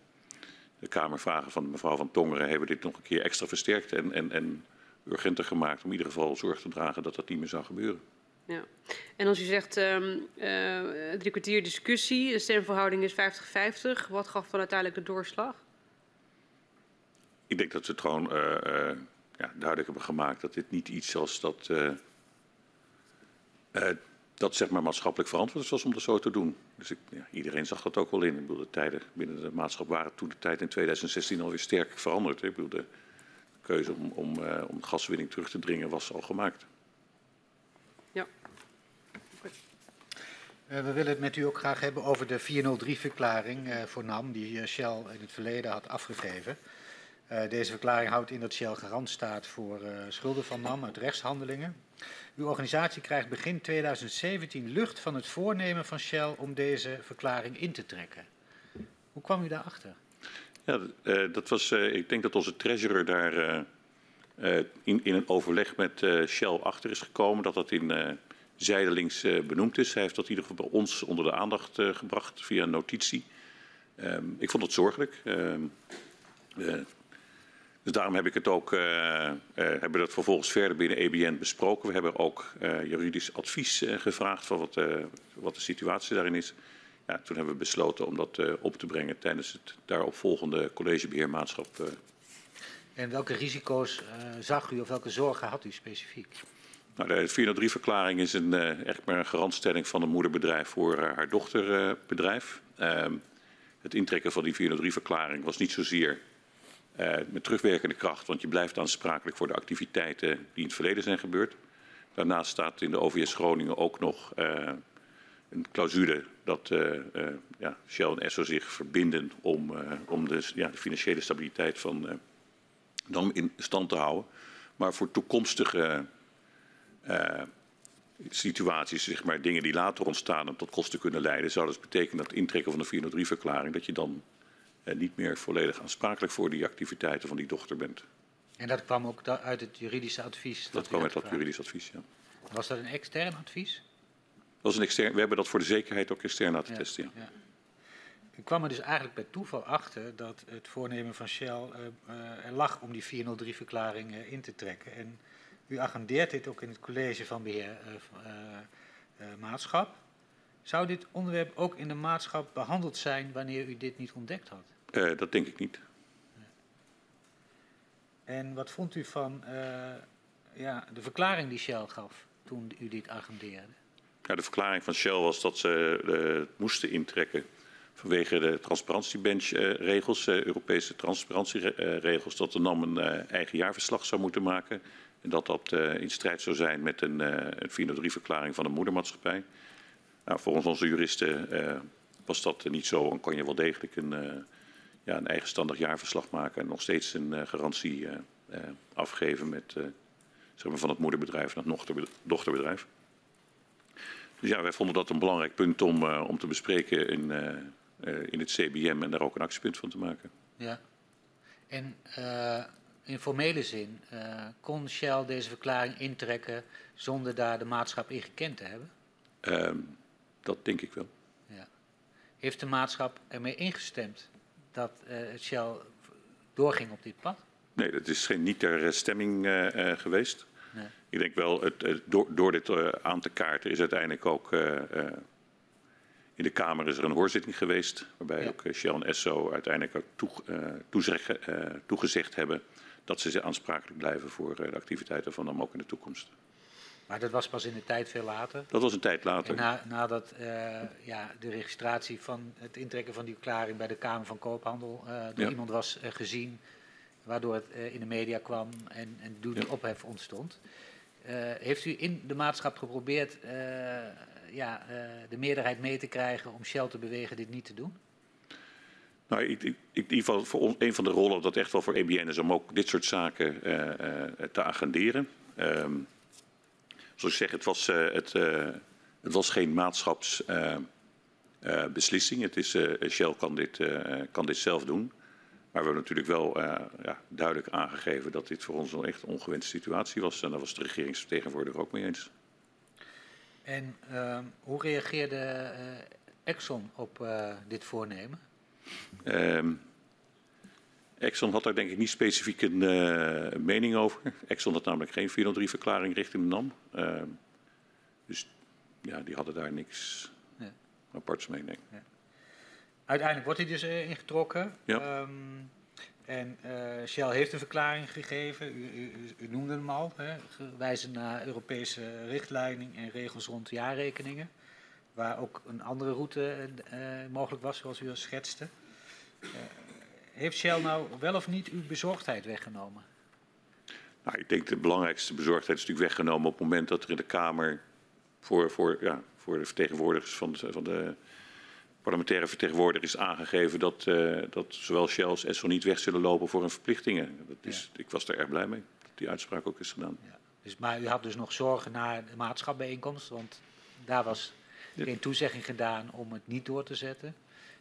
de, Kamervragen van mevrouw Van Tongeren hebben dit nog een keer extra versterkt en, en, en urgenter gemaakt om in ieder geval zorg te dragen dat dat niet meer zou gebeuren. Ja. En als u zegt um, uh, drie kwartier discussie, de stemverhouding is 50-50, wat gaf dan uiteindelijk de doorslag? Ik denk dat we het gewoon ja, duidelijk hebben gemaakt dat dit niet iets was dat, dat zeg maar maatschappelijk verantwoord was om dat zo te doen. Dus ik, ja, iedereen zag dat ook wel in. Ik bedoel, de tijden binnen de maatschappij waren toen de tijd in 2016 alweer sterk veranderd. Ik bedoel, de keuze om, om, om gaswinning terug te dringen was al gemaakt. Ja. We willen het met u ook graag hebben over de 403-verklaring voor NAM, die Shell in het verleden had afgegeven. Deze verklaring houdt in dat Shell garant staat voor schulden van NAM uit rechtshandelingen. Uw organisatie krijgt begin 2017 lucht van het voornemen van Shell om deze verklaring in te trekken. Hoe kwam u daarachter? Ja, dat was, ik denk dat onze treasurer daar in, in, een overleg met Shell achter is gekomen. Dat dat in zijdelings benoemd is. Hij heeft dat in ieder geval bij ons onder de aandacht gebracht via een notitie. Ehm, ik vond het zorgelijk. Ehm, dus daarom heb ik het ook, uh, uh, hebben we dat vervolgens verder binnen EBN besproken. We hebben ook uh, juridisch advies gevraagd van wat, wat, de situatie daarin is. Ja, toen hebben we besloten om dat op te brengen tijdens het daaropvolgende collegebeheermaatschap. En welke risico's zag u of welke zorgen had u specifiek? Nou, de 403-verklaring is een, echt maar een garantstelling van een moederbedrijf voor haar dochterbedrijf. Ehm, het intrekken van die 403-verklaring was niet zozeer uh, met terugwerkende kracht, want je blijft aansprakelijk voor de activiteiten die in het verleden zijn gebeurd. Daarnaast staat in de OVS Groningen ook nog uh, een clausule dat uh, ja, Shell en Esso zich verbinden om, om de, ja, de, financiële stabiliteit van dan in stand te houden. Maar voor toekomstige situaties, zeg maar, dingen die later ontstaan en tot kosten kunnen leiden, zou dat betekenen dat intrekken van de 403-verklaring, dat je dan en niet meer volledig aansprakelijk voor die activiteiten van die dochter bent. En dat kwam ook uit het juridische advies? Dat, dat kwam uit dat juridisch advies, ja. Was dat een extern advies? Dat was een extern, we hebben dat voor de zekerheid ook extern laten ja, testen, ja. ja. U kwam er dus eigenlijk bij toeval achter dat het voornemen van Shell uh, uh, er lag om die 403-verklaring uh, in te trekken. En u agendeert dit ook in het college van beheer maatschap. Zou dit onderwerp ook in de maatschap behandeld zijn wanneer u dit niet ontdekt had? Uh, dat denk ik niet. En wat vond u van uh, ja, de verklaring die Shell gaf toen u dit agendeerde? Ja, de verklaring van Shell was dat ze uh, moesten intrekken vanwege de transparantiebenchregels, Europese transparantieregels, dat de NAM een eigen jaarverslag zou moeten maken. Dat dat in strijd zou zijn met een, een 403-verklaring van de moedermaatschappij. Nou, volgens onze juristen was dat niet zo en kon je wel degelijk een ja, een eigenstandig jaarverslag maken en nog steeds een garantie afgeven met, zeg maar van het moederbedrijf naar het dochterbedrijf. Dus ja, wij vonden dat een belangrijk punt om, om te bespreken in, in het CBM en daar ook een actiepunt van te maken. Ja, en in formele zin kon Shell deze verklaring intrekken zonder daar de maatschap in gekend te hebben? Ehm, dat denk ik wel. Ja. Heeft de maatschap ermee ingestemd dat uh, Shell doorging op dit pad? Nee, dat is geen, niet ter stemming uh, uh, geweest. Nee. Ik denk wel, het, door, door, dit aan te kaarten is uiteindelijk ook... In de Kamer is er een hoorzitting geweest, waarbij ja. ook Shell en Esso uiteindelijk ook toe, toezeg, toegezegd hebben dat ze aansprakelijk blijven voor de activiteiten van NAM ook in de toekomst. Maar dat was pas in de tijd veel later? Dat was een tijd later. Na, nadat uh, ja, de registratie van het intrekken van die verklaring bij de Kamer van Koophandel uh, door ja. iemand was uh, gezien, waardoor het in de media kwam en, en toen ja. ophef ontstond. heeft u in de maatschap geprobeerd ja, de meerderheid mee te krijgen om Shell te bewegen dit niet te doen? Nou, ik, in ieder geval voor een van de rollen dat echt wel voor EBN is om ook dit soort zaken te agenderen. Um, zoals ik zeg, het was, uh, het, het was geen maatschapsbeslissing. Het is, Shell kan dit, kan dit zelf doen. Maar we hebben natuurlijk wel ja, duidelijk aangegeven dat dit voor ons een echt ongewenste situatie was. En daar was de regeringsvertegenwoordiger ook mee eens. En ehm, hoe reageerde Exxon op dit voornemen? Um, Exxon had daar denk ik niet specifiek een uh, mening over. Exxon had namelijk geen 403-verklaring richting de NAM. Uh, dus ja, die hadden daar niks ja. aparts mee. Nee. Ja. Uiteindelijk wordt hij dus uh, ingetrokken. Ja. Um, en Shell heeft een verklaring gegeven, u, u, u noemde hem al, hè, naar Europese richtlijnen en regels rond jaarrekeningen. Waar ook een andere route mogelijk was, zoals u al schetste heeft Shell nou wel of niet uw bezorgdheid weggenomen? Nou, ik denk de belangrijkste bezorgdheid is natuurlijk weggenomen op het moment dat er in de Kamer voor, voor, ja, voor de vertegenwoordigers van de, van de parlementaire vertegenwoordiger is aangegeven dat, uh, dat zowel Shell als Esso niet weg zullen lopen voor hun verplichtingen. Dat is, ja. Ik was er erg blij mee dat die uitspraak ook is gedaan. Ja. Dus, maar u had dus nog zorgen naar de maatschapbijeenkomst, want daar was geen toezegging gedaan om het niet door te zetten.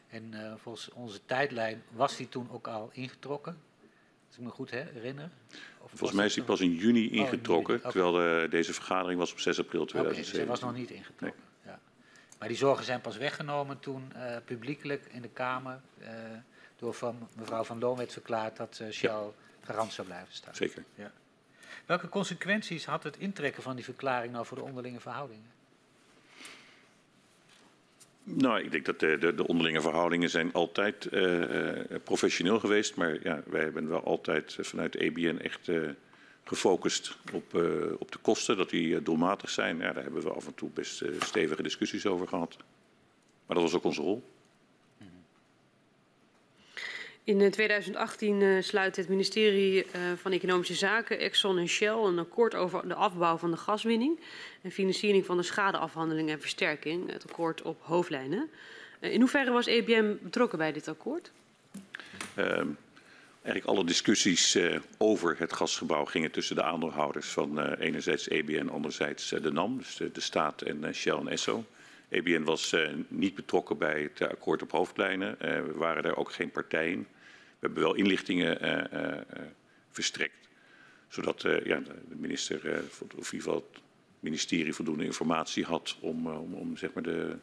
En uh, volgens onze tijdlijn was die toen ook al ingetrokken. Als ik me goed herinner. Of volgens mij is die pas in juni ingetrokken, oh, in juni. terwijl de, deze vergadering was op 6 april 2007. Okay, dus hij was nog niet ingetrokken. Nee. Ja. Maar die zorgen zijn pas weggenomen toen uh, publiekelijk in de Kamer door van mevrouw Van Loon werd verklaard dat Shell ja. garant zou blijven staan. Zeker. Ja. Welke consequenties had het intrekken van die verklaring nou voor de onderlinge verhoudingen? Nou, ik denk dat de, de, de onderlinge verhoudingen zijn altijd uh, professioneel geweest. Maar ja, wij hebben wel altijd vanuit EBN echt gefocust op, op de kosten, dat die doelmatig zijn. Ja, daar hebben we af en toe best stevige discussies over gehad. Maar dat was ook onze rol. In 2018 uh, sluit het ministerie uh, van Economische Zaken, Exxon en Shell een akkoord over de afbouw van de gaswinning en financiering van de schadeafhandeling en versterking, het akkoord op hoofdlijnen. Uh, in hoeverre was EBM betrokken bij dit akkoord? Ehm, eigenlijk alle discussies over het gasgebouw gingen tussen de aandeelhouders van enerzijds EBN, anderzijds de NAM, dus de, de staat en Shell en Esso. EBN was uh, niet betrokken bij het akkoord op hoofdlijnen. Uh, we waren daar ook geen partij in. We hebben wel inlichtingen uh, verstrekt, zodat ja, de minister, of in het ministerie, voldoende informatie had om, om, om zeg maar de,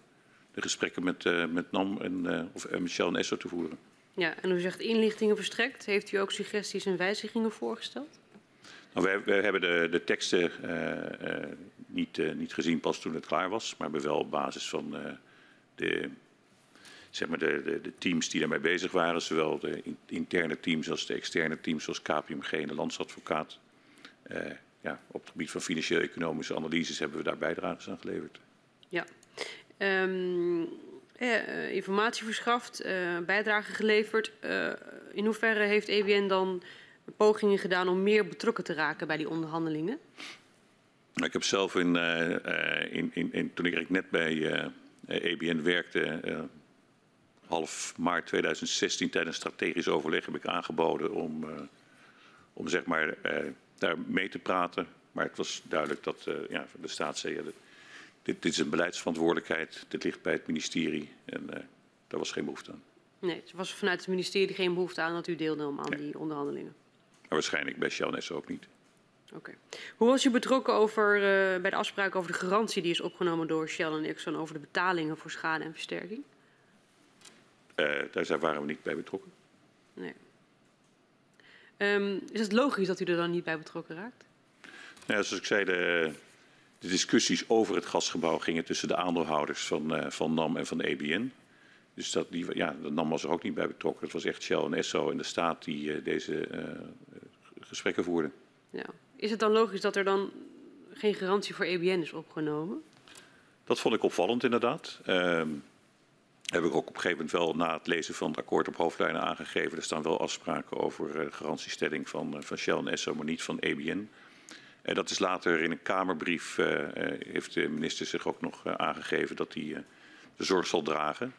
de gesprekken met, met NAM en of Michel en Esso te voeren. Ja, en u zegt inlichtingen verstrekt. Heeft u ook suggesties en wijzigingen voorgesteld? Wij, hebben de, de teksten uh, uh, niet, uh, niet, gezien pas toen het klaar was, maar hebben wel op basis van de, zeg maar de, de, teams die daarmee bezig waren, zowel de interne teams als de externe teams zoals KPMG en de landsadvocaat, ja, op het gebied van financieel-economische analyses hebben we daar bijdrages aan geleverd. Ja. Um, informatie verschaft, bijdrage geleverd. in hoeverre heeft EBN dan pogingen gedaan om meer betrokken te raken bij die onderhandelingen? Ik heb zelf in, uh, in, in, in, toen ik net bij uh, EBN werkte, uh, half maart 2016 tijdens strategisch overleg heb ik aangeboden om, om zeg maar, daar mee te praten. Maar het was duidelijk dat ja, de staat zei, ja, dit, dit, is een beleidsverantwoordelijkheid, dit ligt bij het ministerie en daar was geen behoefte aan. Nee, er was vanuit het ministerie geen behoefte aan dat u deelnam aan nee. die onderhandelingen? Maar waarschijnlijk bij Shell ook niet. Oké. Okay. Hoe was u betrokken over, uh, bij de afspraak over de garantie die is opgenomen door Shell en Exxon over de betalingen voor schade en versterking? Uh, daar waren we niet bij betrokken. Nee. Um, is het logisch dat u er dan niet bij betrokken raakt? Ja, zoals ik zei, de, de discussies over het gasgebouw gingen tussen de aandeelhouders van, uh, van NAM en van de EBN. Dus dat, die, ja, de NAM was er ook niet bij betrokken. Het was echt Shell en Esso en de staat die uh, deze uh, gesprekken voerden. Ja. Is het dan logisch dat er dan geen garantie voor EBN is opgenomen? Dat vond ik opvallend inderdaad. Uh, heb ik ook op een gegeven moment wel na het lezen van het akkoord op hoofdlijnen aangegeven. Er staan wel afspraken over uh, garantiestelling van, uh, van Shell en Esso, maar niet van EBN. En dat is later in een Kamerbrief, heeft de minister zich ook nog aangegeven dat hij de zorg zal dragen.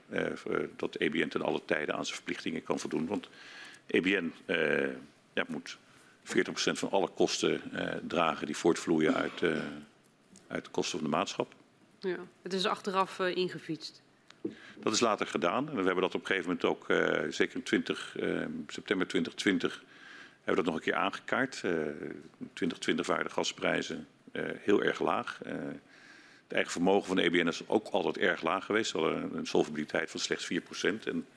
dat EBN ten alle tijden aan zijn verplichtingen kan voldoen. Want EBN ja, moet 40% van alle kosten dragen die voortvloeien uit, uit de kosten van de maatschap. Ja, het is achteraf ingefietst. Dat is later gedaan. En we hebben dat op een gegeven moment ook, zeker in 20, uh, september 2020, hebben we dat nog een keer aangekaart. Uh, in 2020 waren de gasprijzen heel erg laag. Het eigen vermogen van de EBN is ook altijd erg laag geweest. We hadden een solvabiliteit van slechts 4%. En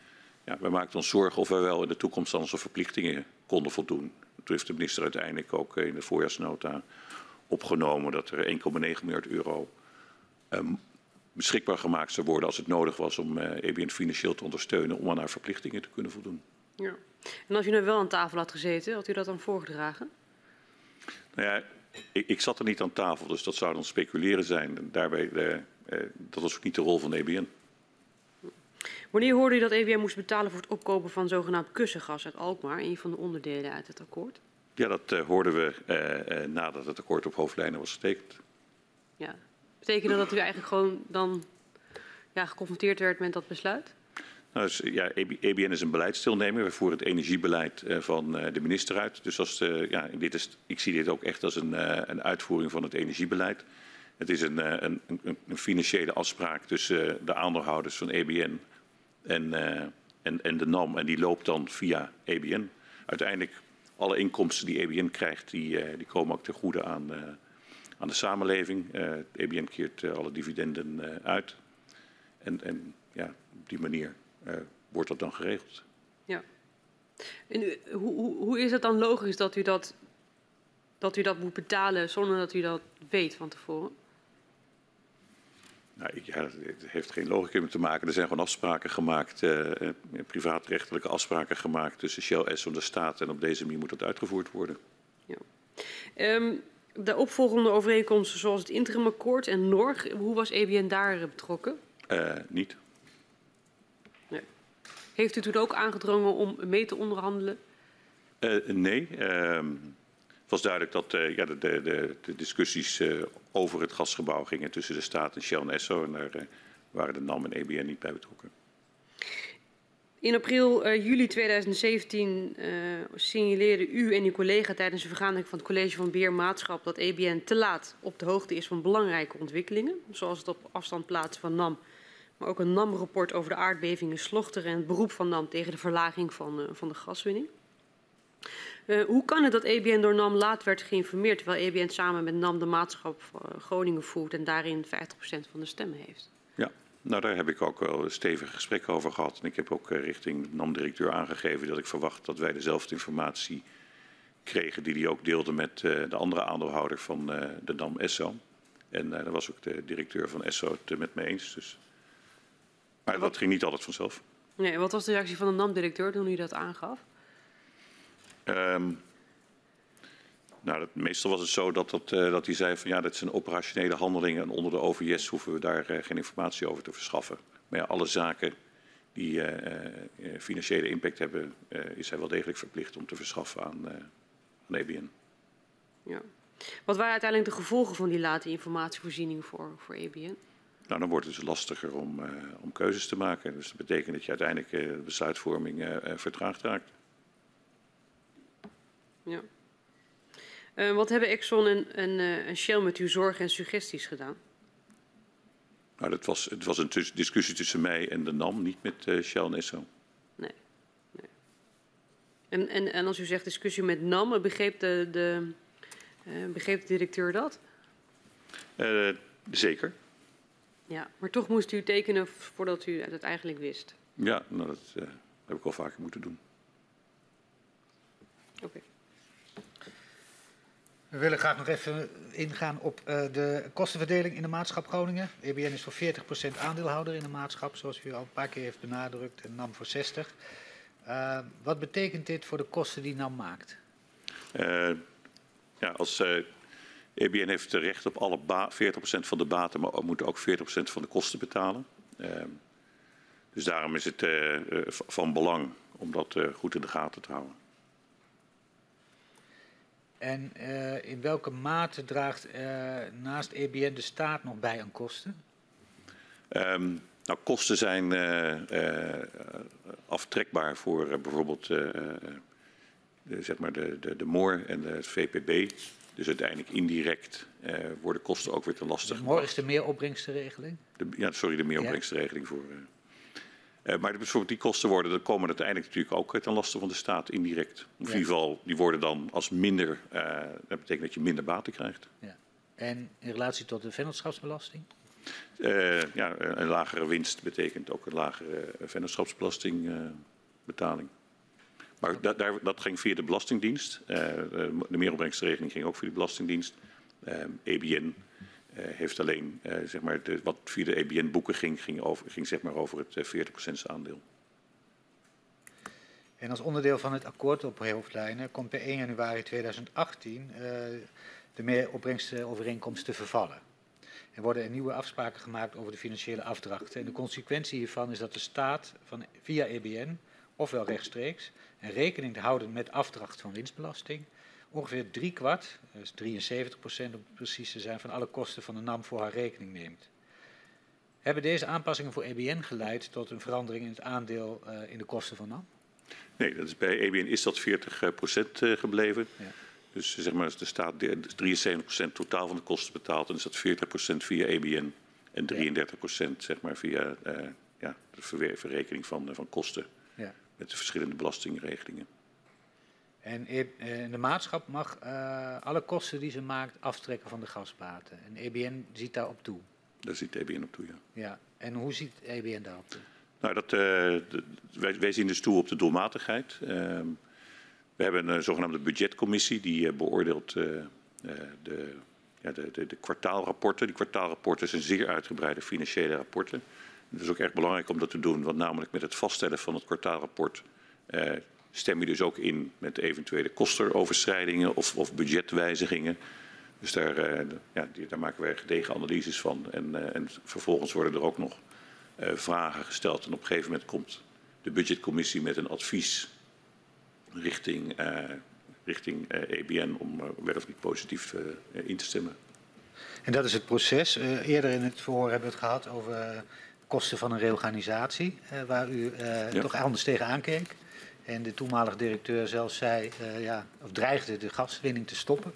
ja, wij maakten ons zorgen of we wel in de toekomst aan onze verplichtingen konden voldoen. Toen heeft de minister uiteindelijk ook in de voorjaarsnota opgenomen dat er 1,9 miljard euro um, beschikbaar gemaakt zou worden als het nodig was om uh, EBN financieel te ondersteunen om aan haar verplichtingen te kunnen voldoen. Ja. En als u nou wel aan tafel had gezeten, had u dat dan voorgedragen? Nou ja, ik, ik zat er niet aan tafel, dus dat zou dan speculeren zijn. Daarbij, uh, uh, dat was ook niet de rol van EBN. Wanneer hoorde u dat EBN moest betalen voor het opkopen van zogenaamd kussengas uit Alkmaar, een van de onderdelen uit het akkoord? Ja, dat uh, hoorden we uh, nadat het akkoord op hoofdlijnen was getekend. Ja, betekende dat u eigenlijk gewoon dan ja, geconfronteerd werd met dat besluit? Nou, dus, ja, EBN is een beleidsdeelnemer. We voeren het energiebeleid uh, van uh, de minister uit. Dus als ja, dit is, ik zie dit ook echt als een, uh, een uitvoering van het energiebeleid. Het is een, een, een, financiële afspraak tussen de aandeelhouders van EBN en, en, en de NAM. En die loopt dan via EBN. Uiteindelijk, alle inkomsten die EBN krijgt, die, die komen ook ten goede aan, aan de samenleving. EBN keert uh, alle dividenden uit. En, en, ja, op die manier wordt dat dan geregeld. Ja. En u, hoe, hoe is het dan logisch dat u dat, dat u dat moet betalen zonder dat u dat weet van tevoren? Nou, ja, het heeft geen logica mee te maken. Er zijn gewoon afspraken gemaakt, privaatrechtelijke afspraken gemaakt tussen Shell, S en de staat. En op deze manier moet dat uitgevoerd worden. Ja. Um, de opvolgende overeenkomsten zoals het interimakkoord en NORG, hoe was EBN daar betrokken? Uh, niet. Heeft u toen ook aangedrongen om mee te onderhandelen? Uh, nee. Uh, het was duidelijk dat uh, ja, de, de, de, discussies uh, over het gasgebouw gingen tussen de staat en Shell en Esso. En daar waren de NAM en EBN niet bij betrokken. In april, uh, juli 2017 uh, signaleerde u en uw collega tijdens een vergadering van het College van Beheer Maatschap dat EBN te laat op de hoogte is van belangrijke ontwikkelingen, zoals het op afstand plaatsen van NAM, maar ook een NAM-rapport over de aardbevingen Slochteren en het beroep van NAM tegen de verlaging van, uh, van de gaswinning. Uh, hoe kan het dat EBN door NAM laat werd geïnformeerd, terwijl EBN samen met NAM de maatschap Groningen voert en daarin 50% van de stemmen heeft? Ja, nou, daar heb ik ook wel stevige gesprekken over gehad. En ik heb ook richting NAM-directeur aangegeven dat ik verwacht dat wij dezelfde informatie kregen die hij ook deelde met de andere aandeelhouder van de NAM Esso. En daar was ook de directeur van Esso het met me eens. Dus. Maar wat... dat ging niet altijd vanzelf. Nee, wat was de reactie van de NAM-directeur toen u dat aangaf? Um, nou, dat, meestal was het zo dat, dat, uh, dat hij zei van ja, dat zijn operationele handelingen en onder de OVS hoeven we daar uh, geen informatie over te verschaffen. Maar ja, alle zaken die uh, financiële impact hebben, is hij wel degelijk verplicht om te verschaffen aan, aan EBN. Ja. Wat waren uiteindelijk de gevolgen van die late informatievoorziening voor, voor EBN? Nou, dan wordt het dus lastiger om, om keuzes te maken. Dus dat betekent dat je uiteindelijk de besluitvorming vertraagd raakt. Ja. Wat hebben Exxon en, en, en, Shell met uw zorgen en suggesties gedaan? Nou, dat was, het was een discussie tussen mij en de NAM, niet met Shell en Esso. Nee. nee. En, en, en, als u zegt discussie met NAM, begreep de, de, begreep de directeur dat? zeker. Ja, maar toch moest u tekenen voordat u het eigenlijk wist? Ja, nou, dat heb ik al vaker moeten doen. Oké. Okay. We willen graag nog even ingaan op uh, de kostenverdeling in de maatschap Groningen. EBN is voor 40% aandeelhouder in de maatschap, zoals u al een paar keer heeft benadrukt, en NAM voor 60. Uh, wat betekent dit voor de kosten die NAM maakt? Uh, ja, als EBN heeft recht op alle 40% van de baten, maar moet ook 40% van de kosten betalen. Ehm, dus daarom is het van belang om dat goed in de gaten te houden. En in welke mate draagt naast EBN de staat nog bij aan kosten? Um, nou, kosten zijn aftrekbaar voor bijvoorbeeld de, zeg maar de, de, de MOR en de VPB. Dus uiteindelijk indirect worden kosten ook weer te lastig. De MOR is de meeropbrengstenregeling? De, ja, sorry, de meeropbrengstenregeling ja. voor... Uh, maar bijvoorbeeld die kosten worden, dan komen uiteindelijk natuurlijk ook ten laste van de staat indirect. In ieder geval, die worden dan als minder, uh, dat betekent dat je minder baten krijgt. Ja. En in relatie tot de vennootschapsbelasting? Uh, ja, een lagere winst betekent ook een lagere vennootschapsbelastingbetaling. Maar dat, daar, dat ging via de Belastingdienst. de meeropbrengstregeling ging ook via de Belastingdienst. EBN uh, heeft alleen zeg maar wat via de EBN boeken ging, ging, over, ging zeg maar over het 40% eh, aandeel. En als onderdeel van het akkoord op hoofdlijnen komt per 1 januari 2018 uh, de meeropbrengstovereenkomst te vervallen. Er worden er nieuwe afspraken gemaakt over de financiële afdrachten. En de consequentie hiervan is dat de staat van, via EBN, ofwel rechtstreeks, en rekening houden met afdracht van winstbelasting, ongeveer drie kwart, dus 73 procent om precies te zijn, van alle kosten van de NAM voor haar rekening neemt. Hebben deze aanpassingen voor EBN geleid tot een verandering in het aandeel uh, in de kosten van NAM? Nee, dat is, bij EBN is dat 40 eh, procent uh, gebleven. Ja. Dus zeg maar, er staat 73 procent totaal van de kosten betaald en is dat 40 procent via EBN en 33 procent zeg maar, via uh, ja, de verrekening van, van kosten ja. met de verschillende belastingregelingen. En e- eh, de maatschap mag uh, alle kosten die ze maakt aftrekken van de gasbaten. En EBN ziet daar op toe. Daar ziet EBN op toe, ja. ja. En hoe ziet EBN daarop toe? Nou, dat, uh, de, wij, wij, zien dus toe op de doelmatigheid. Uh, we hebben een zogenaamde budgetcommissie die beoordeelt de, ja, de, de, de, kwartaalrapporten. Die kwartaalrapporten zijn zeer uitgebreide financiële rapporten. Het is ook erg belangrijk om dat te doen, want namelijk met het vaststellen van het kwartaalrapport stem je dus ook in met eventuele kostenoverschrijdingen of, of budgetwijzigingen. Dus daar, uh, ja, daar, maken wij gedegen analyses van. En, uh, en, vervolgens worden er ook nog uh, vragen gesteld. En op een gegeven moment komt de budgetcommissie met een advies richting, richting EBN om wel of niet positief in te stemmen. En dat is het proces. eerder in het verhoor hebben we het gehad over kosten van een reorganisatie, waar u ja. toch anders tegen aankeek. En de toenmalige directeur zelfs zei, uh, ja, of dreigde de gaswinning te stoppen.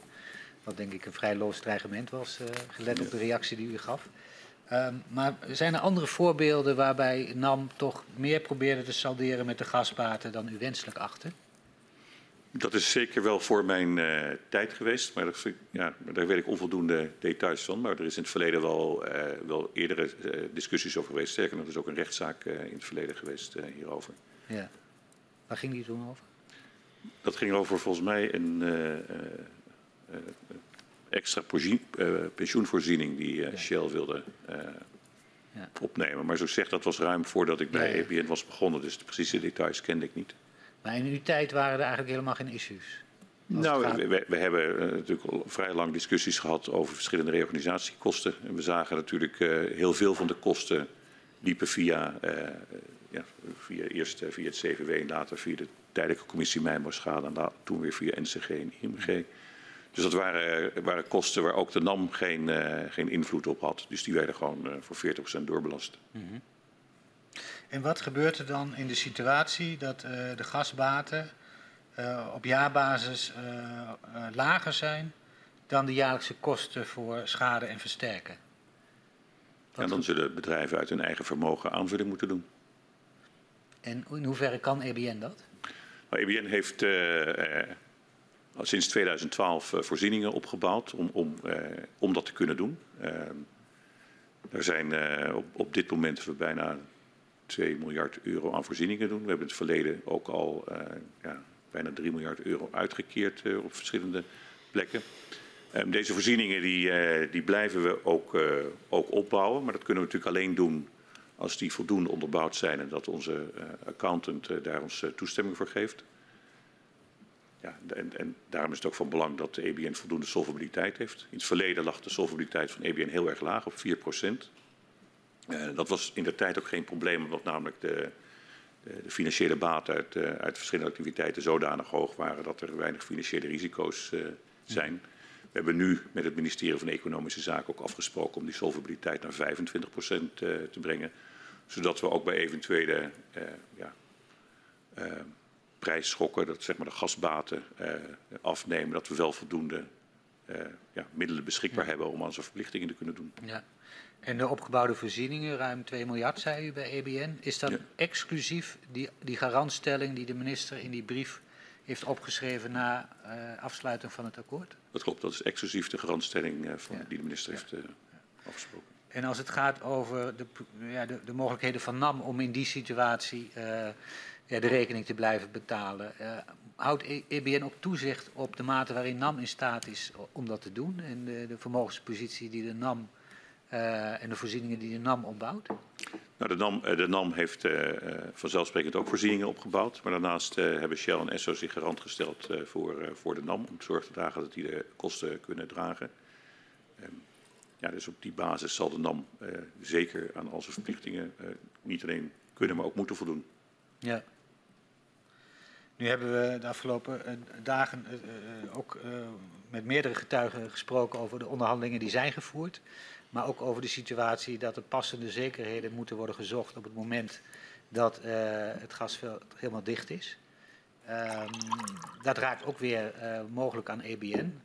Wat denk ik een vrij loos dreigement was, gelet op de reactie die u gaf. Um, maar zijn er andere voorbeelden waarbij NAM toch meer probeerde te salderen met de gasbaten dan u wenselijk achtte? Dat is zeker wel voor mijn uh, tijd geweest, maar dat, ja, daar weet ik onvoldoende details van. Maar er is in het verleden wel, uh, wel eerdere uh, discussies over geweest. Sterker nog, er is ook een rechtszaak in het verleden geweest hierover. Ja. Waar ging die toen over? Dat ging over volgens mij een extra pensioenvoorziening die ja. Shell wilde ja. opnemen. Maar zoals ik zeg, dat was ruim voordat ik bij EBN was begonnen. Dus de precieze details kende ik niet. Maar in uw tijd waren er eigenlijk helemaal geen issues? Nou, we, we, hebben uh, natuurlijk al vrij lang discussies gehad over verschillende reorganisatiekosten. En we zagen natuurlijk uh, heel veel van de kosten liepen via uh, ja, via, eerst via het CVW en later via de tijdelijke commissie Mijnbouwschade en toen weer via NCG en IMG. Dus dat waren, waren kosten waar ook de NAM geen, geen invloed op had. Dus die werden gewoon voor 40% doorbelast. Mm -hmm. En wat gebeurt er dan in de situatie dat uh, de gasbaten op jaarbasis lager zijn dan de jaarlijkse kosten voor schade en versterken? en dan zullen bedrijven uit hun eigen vermogen aanvulling moeten doen. En in hoeverre kan EBN dat? Nou, EBN heeft sinds 2012 uh, voorzieningen opgebouwd om, om, om dat te kunnen doen. er zijn op, op, dit moment bijna 2 miljard euro aan voorzieningen doen. We hebben in het verleden ook al ja, bijna 3 miljard euro uitgekeerd op verschillende plekken. Um, deze voorzieningen die, uh, die blijven we ook, ook opbouwen, maar dat kunnen we natuurlijk alleen doen als die voldoende onderbouwd zijn en dat onze accountant daar ons toestemming voor geeft. Ja, en, en, daarom is het ook van belang dat de EBN voldoende solvabiliteit heeft. In het verleden lag de solvabiliteit van EBN heel erg laag, op 4 procent. Dat was in de tijd ook geen probleem, omdat namelijk de, de, de financiële baten uit, uit verschillende activiteiten zodanig hoog waren dat er weinig financiële risico's zijn. We hebben nu met het ministerie van Economische Zaken ook afgesproken om die solvabiliteit naar 25 procent uh, te brengen. Zodat we ook bij eventuele ja, prijsschokken, dat zeg maar de gasbaten afnemen, dat we wel voldoende ja, middelen beschikbaar ja. hebben om onze verplichtingen te kunnen doen. Ja. En de opgebouwde voorzieningen, ruim 2 miljard, zei u bij EBN. Is dat ja. exclusief die, die garantstelling die de minister in die brief heeft opgeschreven na uh, afsluiting van het akkoord? Dat klopt, dat is exclusief de garantstelling uh, van, ja. die de minister heeft uh, afgesproken. En als het gaat over de, ja, de, de, mogelijkheden van NAM om in die situatie ja, de rekening te blijven betalen, houdt EBN ook toezicht op de mate waarin NAM in staat is om dat te doen en de, de vermogenspositie die de NAM en de voorzieningen die de NAM opbouwt? Nou, de, NAM, de NAM heeft uh, vanzelfsprekend ook voorzieningen opgebouwd. Maar daarnaast uh, hebben Shell en Esso zich garant gesteld voor, voor de NAM. Om zorg te dragen dat die de kosten kunnen dragen. Um, ja, dus op die basis zal de NAM zeker aan al zijn verplichtingen niet alleen kunnen, maar ook moeten voldoen. Ja. Nu hebben we de afgelopen dagen ook met meerdere getuigen gesproken over de onderhandelingen die zijn gevoerd maar ook over de situatie dat er passende zekerheden moeten worden gezocht op het moment dat uh, het gasveld helemaal dicht is. Um, dat raakt ook weer uh, mogelijk aan EBN.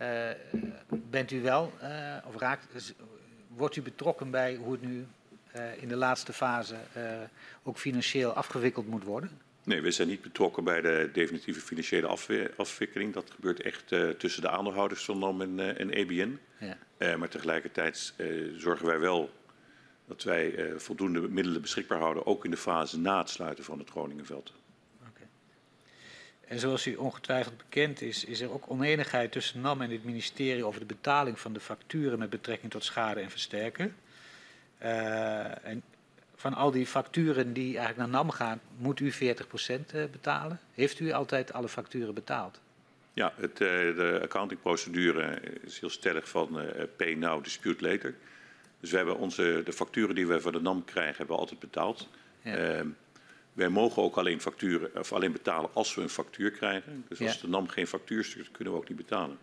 Uh, bent u wel, of raakt, wordt u betrokken bij hoe het nu in de laatste fase ook financieel afgewikkeld moet worden? Nee, we zijn niet betrokken bij de definitieve financiële afwikkeling. Dat gebeurt echt uh, tussen de aandeelhouders van NAM en, uh, en EBN. Ja. Uh, maar tegelijkertijd zorgen wij wel dat wij voldoende middelen beschikbaar houden, ook in de fase na het sluiten van het Groningenveld. Okay. En zoals u ongetwijfeld bekend is, is er ook oneenigheid tussen NAM en het ministerie over de betaling van de facturen met betrekking tot schade en versterken. en van al die facturen die eigenlijk naar NAM gaan, moet u 40% eh, betalen? Heeft u altijd alle facturen betaald? Ja, het, uh, de accountingprocedure is heel stellig van uh, pay now, dispute later. Dus we hebben onze, de facturen die we van de NAM krijgen, hebben we altijd betaald. Ja. Uh, wij mogen ook alleen, facturen, of alleen betalen als we een factuur krijgen. Dus als ja. de NAM geen factuur stuurt, kunnen we ook niet betalen.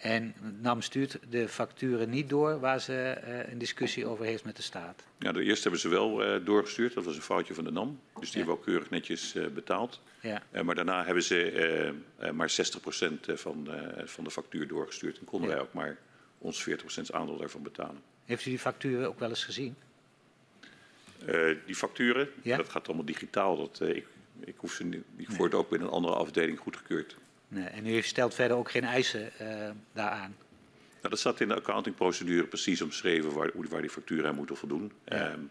En NAM stuurt de facturen niet door waar ze uh, een discussie over heeft met de staat. Ja, de eerste hebben ze wel uh, doorgestuurd. Dat was een foutje van de NAM. Dus die ja. hebben we ook keurig netjes uh, betaald. Ja. maar daarna hebben ze maar 60% van, van de factuur doorgestuurd. En konden ja. wij ook maar ons 40% aandeel daarvan betalen. Heeft u die facturen ook wel eens gezien? die facturen, dat gaat allemaal digitaal. Dat, ik, ik hoef ze niet, ik word ook binnen een andere afdeling goedgekeurd. Nee, en u stelt verder ook geen eisen uh, daaraan? Nou, dat staat in de accountingprocedure precies omschreven waar, waar die facturen aan moeten voldoen. Ja. Um,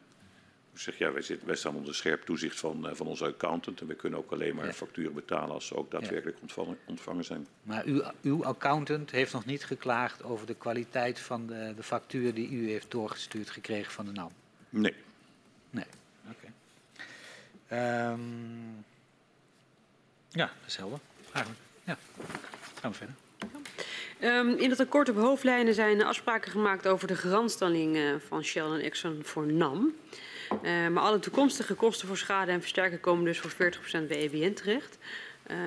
ik zeg, ja, wij, zitten, wij staan onder scherp toezicht van, uh, van onze accountant. En we kunnen ook alleen maar ja. facturen betalen als ze ook daadwerkelijk ja. ontvangen, ontvangen, zijn. Maar uw, uw accountant heeft nog niet geklaagd over de kwaliteit van de, de factuur die u heeft doorgestuurd gekregen van de NAM? Nee. Nee, oké. Okay. Um, ja, dat is helder, eigenlijk. Ja, gaan we verder. Um, in het akkoord op hoofdlijnen zijn afspraken gemaakt over de garantstelling uh, van Shell en Exxon voor NAM. Uh, maar alle toekomstige kosten voor schade en versterken komen dus voor 40% bij EBN terecht.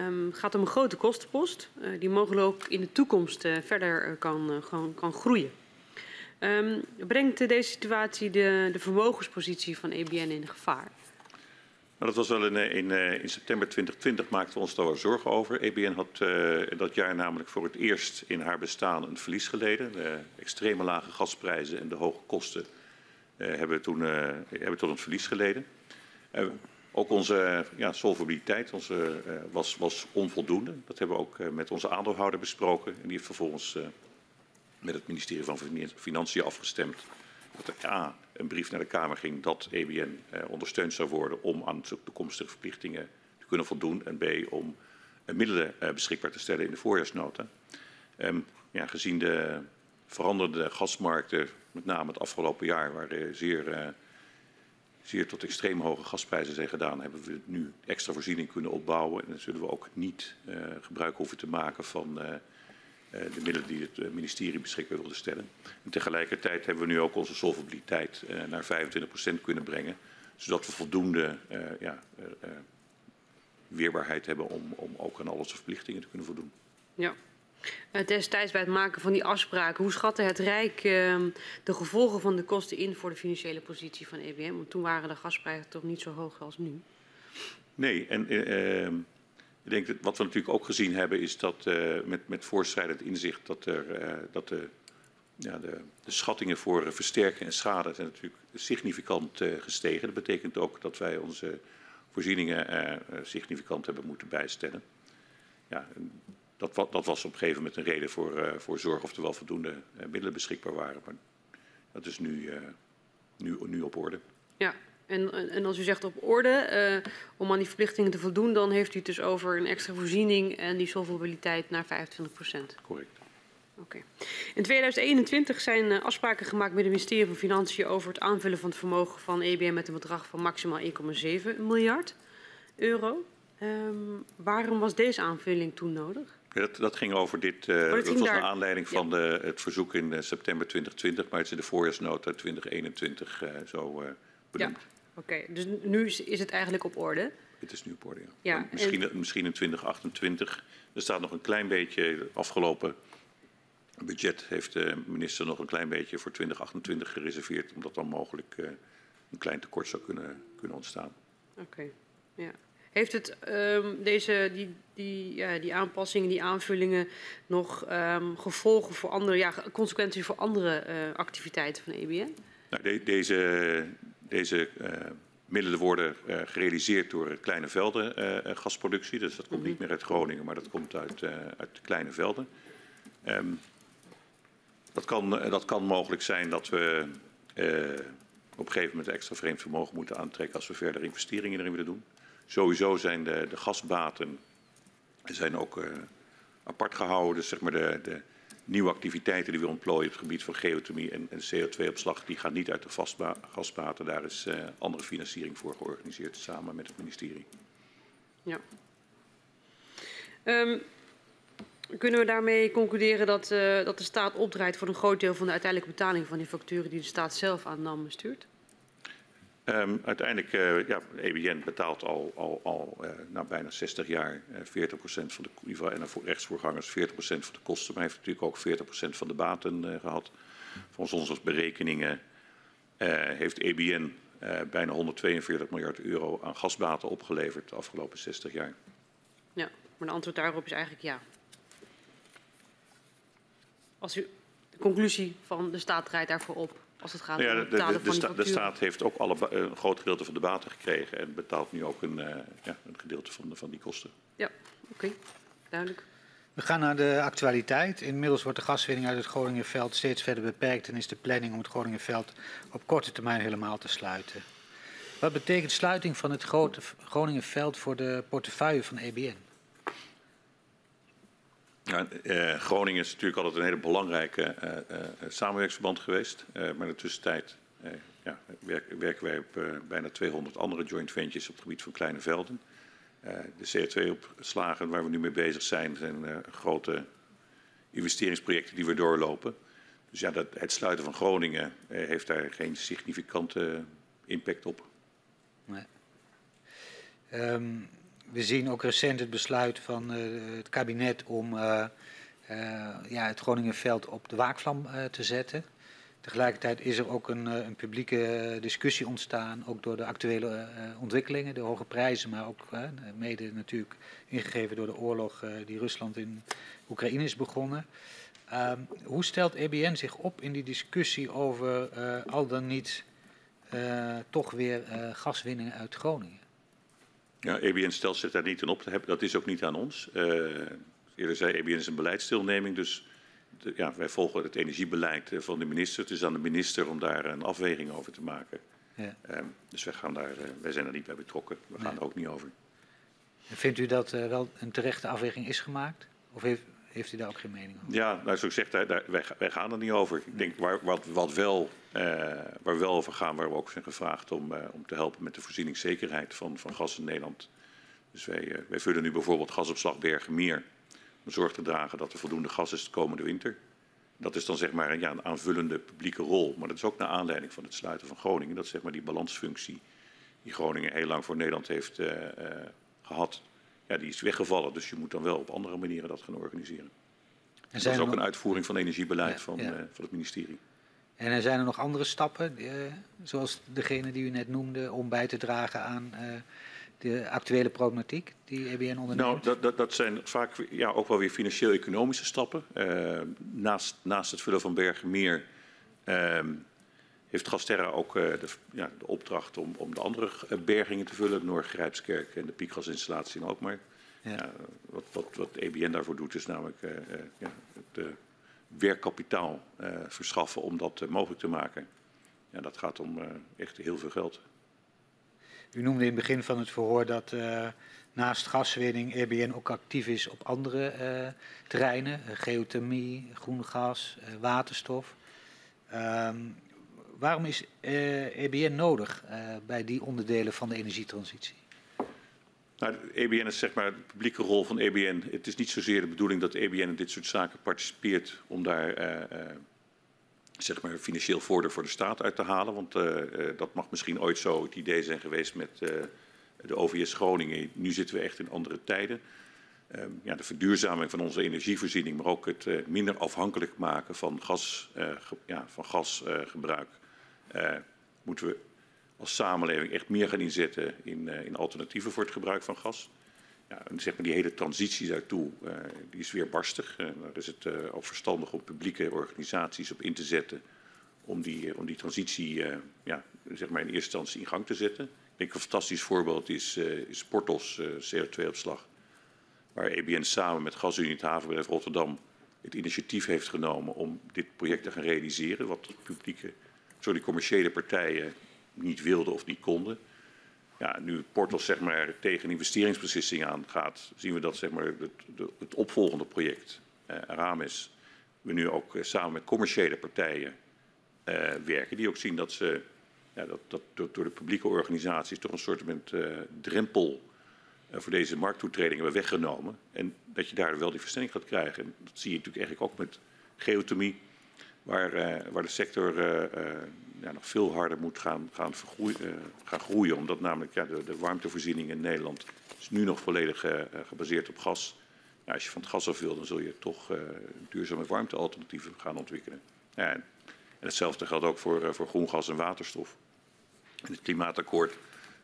Um, gaat om een grote kostenpost uh, die mogelijk ook in de toekomst verder kan, kan, kan groeien. Um, brengt deze situatie de, de vermogenspositie van EBN in gevaar? Maar dat was wel in, in, in, september 2020 maakten we ons daar zorgen over. EBN had uh, dat jaar namelijk voor het eerst in haar bestaan een verlies geleden. De extreme lage gasprijzen en de hoge kosten hebben, toen, hebben tot een verlies geleden. ook onze ja, solvabiliteit onze, was, was, onvoldoende. Dat hebben we ook met onze aandeelhouder besproken. En die heeft vervolgens met het ministerie van Financiën afgestemd dat er A, een brief naar de Kamer ging dat EBN eh, ondersteund zou worden om aan toekomstige verplichtingen te kunnen voldoen. En B, om eh, middelen eh, beschikbaar te stellen in de voorjaarsnota. Um, ja, gezien de veranderde gasmarkten, met name het afgelopen jaar, waar zeer, zeer tot extreem hoge gasprijzen zijn gedaan, hebben we nu extra voorziening kunnen opbouwen. En dan zullen we ook niet gebruik hoeven te maken van de middelen die het ministerie beschikbaar wilde stellen. En tegelijkertijd hebben we nu ook onze solvabiliteit naar 25% kunnen brengen, zodat we voldoende ja, weerbaarheid hebben om, om ook aan alle verplichtingen te kunnen voldoen. Ja. Uh, destijds bij het maken van die afspraken, hoe schatte het Rijk uh, de gevolgen van de kosten in voor de financiële positie van EBM? Want toen waren de gasprijzen toch niet zo hoog als nu. Nee, en uh, ik denk dat wat we natuurlijk ook gezien hebben is dat met, met voorstrijdend inzicht dat, er, dat de, ja, de, de, schattingen voor versterken en schade zijn natuurlijk significant gestegen. Dat betekent ook dat wij onze voorzieningen eh, significant hebben moeten bijstellen. Ja, dat, dat, was op een gegeven moment een reden voor, voor zorg of er wel voldoende middelen beschikbaar waren. Maar dat is nu, nu, nu op orde. Ja, en, en als u zegt op orde, om aan die verplichtingen te voldoen, dan heeft u het dus over een extra voorziening en die solvabiliteit naar 25 procent. Correct. Okay. In 2021 zijn afspraken gemaakt met het ministerie van Financiën over het aanvullen van het vermogen van EBM met een bedrag van maximaal 1,7 miljard euro. Um, waarom was deze aanvulling toen nodig? Ja, dat, dat, ging over dit. Uh, dat, dat was naar aanleiding van ja. de, het verzoek in uh, september 2020, maar het is in de voorjaarsnota 2021 uh, zo benoemd. Ja, oké. Okay. Dus nu is het eigenlijk op orde? Het is nu op orde, ja. ja misschien, en... misschien in 2028. Er staat nog een klein beetje afgelopen budget heeft de minister nog een klein beetje voor 2028 gereserveerd, omdat dan mogelijk uh, een klein tekort zou kunnen, kunnen ontstaan. Oké, okay. ja. Heeft het um, deze, die, die, ja, die aanpassingen, die aanvullingen nog um, gevolgen voor andere, ja, consequenties voor andere uh, activiteiten van EBN? Nou, de, deze deze uh, middelen worden uh, gerealiseerd door kleine velden gasproductie. Dus dat komt niet meer uit Groningen, maar dat komt uit, uit kleine velden. Um, dat kan, dat kan mogelijk zijn dat we op een gegeven moment extra vreemd vermogen moeten aantrekken als we verder investeringen erin willen doen. Sowieso zijn de, de gasbaten zijn ook uh, apart gehouden. Dus zeg maar de, de, nieuwe activiteiten die we ontplooien op het gebied van geothermie en, en CO2-opslag, die gaan niet uit de gasbaten. Daar is uh, andere financiering voor georganiseerd samen met het ministerie. Ja. Um, kunnen we daarmee concluderen dat, uh, dat de staat opdraait voor een groot deel van de uiteindelijke betaling van die facturen die de staat zelf aan NAM stuurt? Um, uiteindelijk, uh, ja, EBN betaalt al, al, al uh, na bijna 60 jaar uh, 40% van de en voor rechtsvoorgangers 40% van de kosten, maar heeft natuurlijk ook 40% van de baten gehad. Volgens onze berekeningen heeft EBN bijna 142 miljard euro aan gasbaten opgeleverd de afgelopen 60 jaar. Ja, maar de antwoord daarop is eigenlijk ja. Als u de conclusie van de staat draait daarvoor op. Als het gaat ja, om het betalen de, de, van de, de staat heeft ook alle, een groot gedeelte van de baten gekregen en betaalt nu ook een, uh, ja, een gedeelte van, de, van die kosten. Ja, oké, okay. duidelijk. We gaan naar de actualiteit. Inmiddels wordt de gaswinning uit het Groningenveld steeds verder beperkt en is de planning om het Groningenveld op korte termijn helemaal te sluiten. Wat betekent sluiting van het grote Groningenveld voor de portefeuille van EBN? Uh, Groningen is natuurlijk altijd een hele belangrijke uh, uh, samenwerkingsverband geweest. maar in de tussentijd ja, werken, wij op bijna 200 andere joint ventures op het gebied van kleine velden. de CO2-opslagen waar we nu mee bezig zijn, zijn grote investeringsprojecten die we doorlopen. Dus ja, dat, het sluiten van Groningen heeft daar geen significante impact op. Nee. Um, we zien ook recent het besluit van uh, het kabinet om uh, uh, ja, het Groningenveld op de waakvlam te zetten. Tegelijkertijd is er ook een, een publieke discussie ontstaan, ook door de actuele ontwikkelingen, de hoge prijzen, maar ook mede natuurlijk ingegeven door de oorlog die Rusland in Oekraïne is begonnen. Ehm, hoe stelt EBN zich op in die discussie over al dan niet toch weer gaswinningen uit Groningen? Ja, EBN stelt zich daar niet in op. Dat is ook niet aan ons. Uh, eerder zei EBN is een beleidsdeelneming, dus de, ja, wij volgen het energiebeleid eh, van de minister. Het is aan de minister om daar een afweging over te maken. Ja. Uh, dus wij, gaan daar, uh, wij zijn er niet bij betrokken. We gaan er ook niet over. Vindt u dat uh, wel een terechte afweging is gemaakt? Of heeft, heeft u daar ook geen mening over? Ja, nou, zoals ik zeg, daar, wij, gaan er niet over. Ik denk waar, wat, wat wel, uh, waar we wel over gaan, waar we ook zijn gevraagd om, uh, om te helpen met de voorzieningszekerheid van, van gas in Nederland. Dus wij, uh, wij vullen nu bijvoorbeeld gasopslag Bergenmeer om zorg te dragen dat er voldoende gas is de komende winter. Dat is dan zeg maar ja, een aanvullende publieke rol. Maar dat is ook naar aanleiding van het sluiten van Groningen. Dat is zeg maar die balansfunctie die Groningen heel lang voor Nederland heeft gehad ja, die is weggevallen. Dus je moet dan wel op andere manieren dat gaan organiseren. En dat is ook een uitvoering van energiebeleid van, uh, van het ministerie. En er zijn er nog andere stappen, uh, zoals degene die u net noemde, om bij te dragen aan uh, de actuele problematiek die EBN onderneemt? Nou, dat, dat, dat zijn vaak ja, ook wel weer financieel-economische stappen. naast, naast het vullen van Bergenmeer ehm, heeft Gasterra ook de, ja, de opdracht om, om de andere bergingen te vullen, Noord-Grijpskerk en de piekgasinstallatie in Alkmaar. Ja. wat, wat, wat EBN daarvoor doet is namelijk uh, ja, het uh, werkkapitaal uh, verschaffen om dat mogelijk te maken. Ja, dat gaat om echt heel veel geld. U noemde in het begin van het verhoor dat naast gaswinning EBN ook actief is op andere terreinen. geothermie, groen gas, waterstof. Waarom is EBN nodig bij die onderdelen van de energietransitie? Nou, EBN is zeg maar de publieke rol van EBN. Het is niet zozeer de bedoeling dat EBN in dit soort zaken participeert om daar uh, zeg maar financieel voordeel voor de staat uit te halen. Want dat mag misschien ooit zo het idee zijn geweest met de OVS Groningen. Nu zitten we echt in andere tijden. Ehm, ja, de verduurzaming van onze energievoorziening, maar ook het minder afhankelijk maken van, gas, ja, van gasgebruik, moeten we als samenleving echt meer gaan inzetten in, uh, in alternatieven voor het gebruik van gas. Ja, en zeg maar die hele transitie daartoe, uh, die is weer barstig. Daar is het ook verstandig om publieke organisaties op in te zetten om die, om die transitie ja, zeg maar in eerste instantie in gang te zetten. Ik denk een fantastisch voorbeeld is, is Portos CO2-opslag, waar EBN samen met Gasunie het havenbedrijf Rotterdam het initiatief heeft genomen om dit project te gaan realiseren, wat publieke, sorry, commerciële partijen niet wilden of niet konden. Ja, nu Portos zeg maar, tegen investeringsbeslissingen aangaat, zien we dat zeg maar, het, het opvolgende project, Aramis, we nu ook uh, samen met commerciële partijen uh, werken. Die ook zien dat, ze, ja, dat, dat door, de publieke organisaties toch een soort met, drempel voor deze markttoetreding hebben weggenomen. En dat je daar wel die verstelling gaat krijgen. En dat zie je natuurlijk eigenlijk ook met geothermie, waar, waar de sector ja, nog veel harder moet gaan, gaan, groeien. Omdat namelijk ja, de, de, warmtevoorziening in Nederland is nu nog volledig gebaseerd op gas. Ja, als je van het gas af wil, dan zul je toch duurzame warmtealternatieven gaan ontwikkelen. Ja, en, en, hetzelfde geldt ook voor, voor groen gas en waterstof. In het klimaatakkoord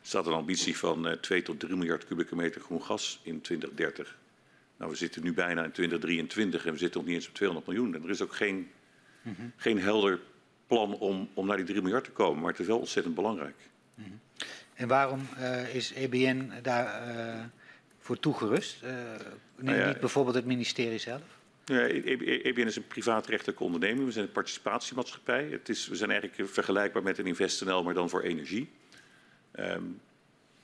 staat een ambitie van 2 tot 3 miljard kubieke meter groen gas in 2030. Nou, we zitten nu bijna in 2023 en we zitten nog niet eens op 200 miljoen. En er is ook geen, mm -hmm. geen helder plan om, om naar die 3 miljard te komen. Maar het is wel ontzettend belangrijk. Mhm. En waarom uh, is EBN daar uh, voor toegerust? Uh, nou ja, niet bijvoorbeeld het ministerie zelf? Ja, EBN is een privaatrechtelijke onderneming. We zijn een participatiemaatschappij. Het is, we zijn eigenlijk vergelijkbaar met een InvestNL, maar dan voor energie. Um,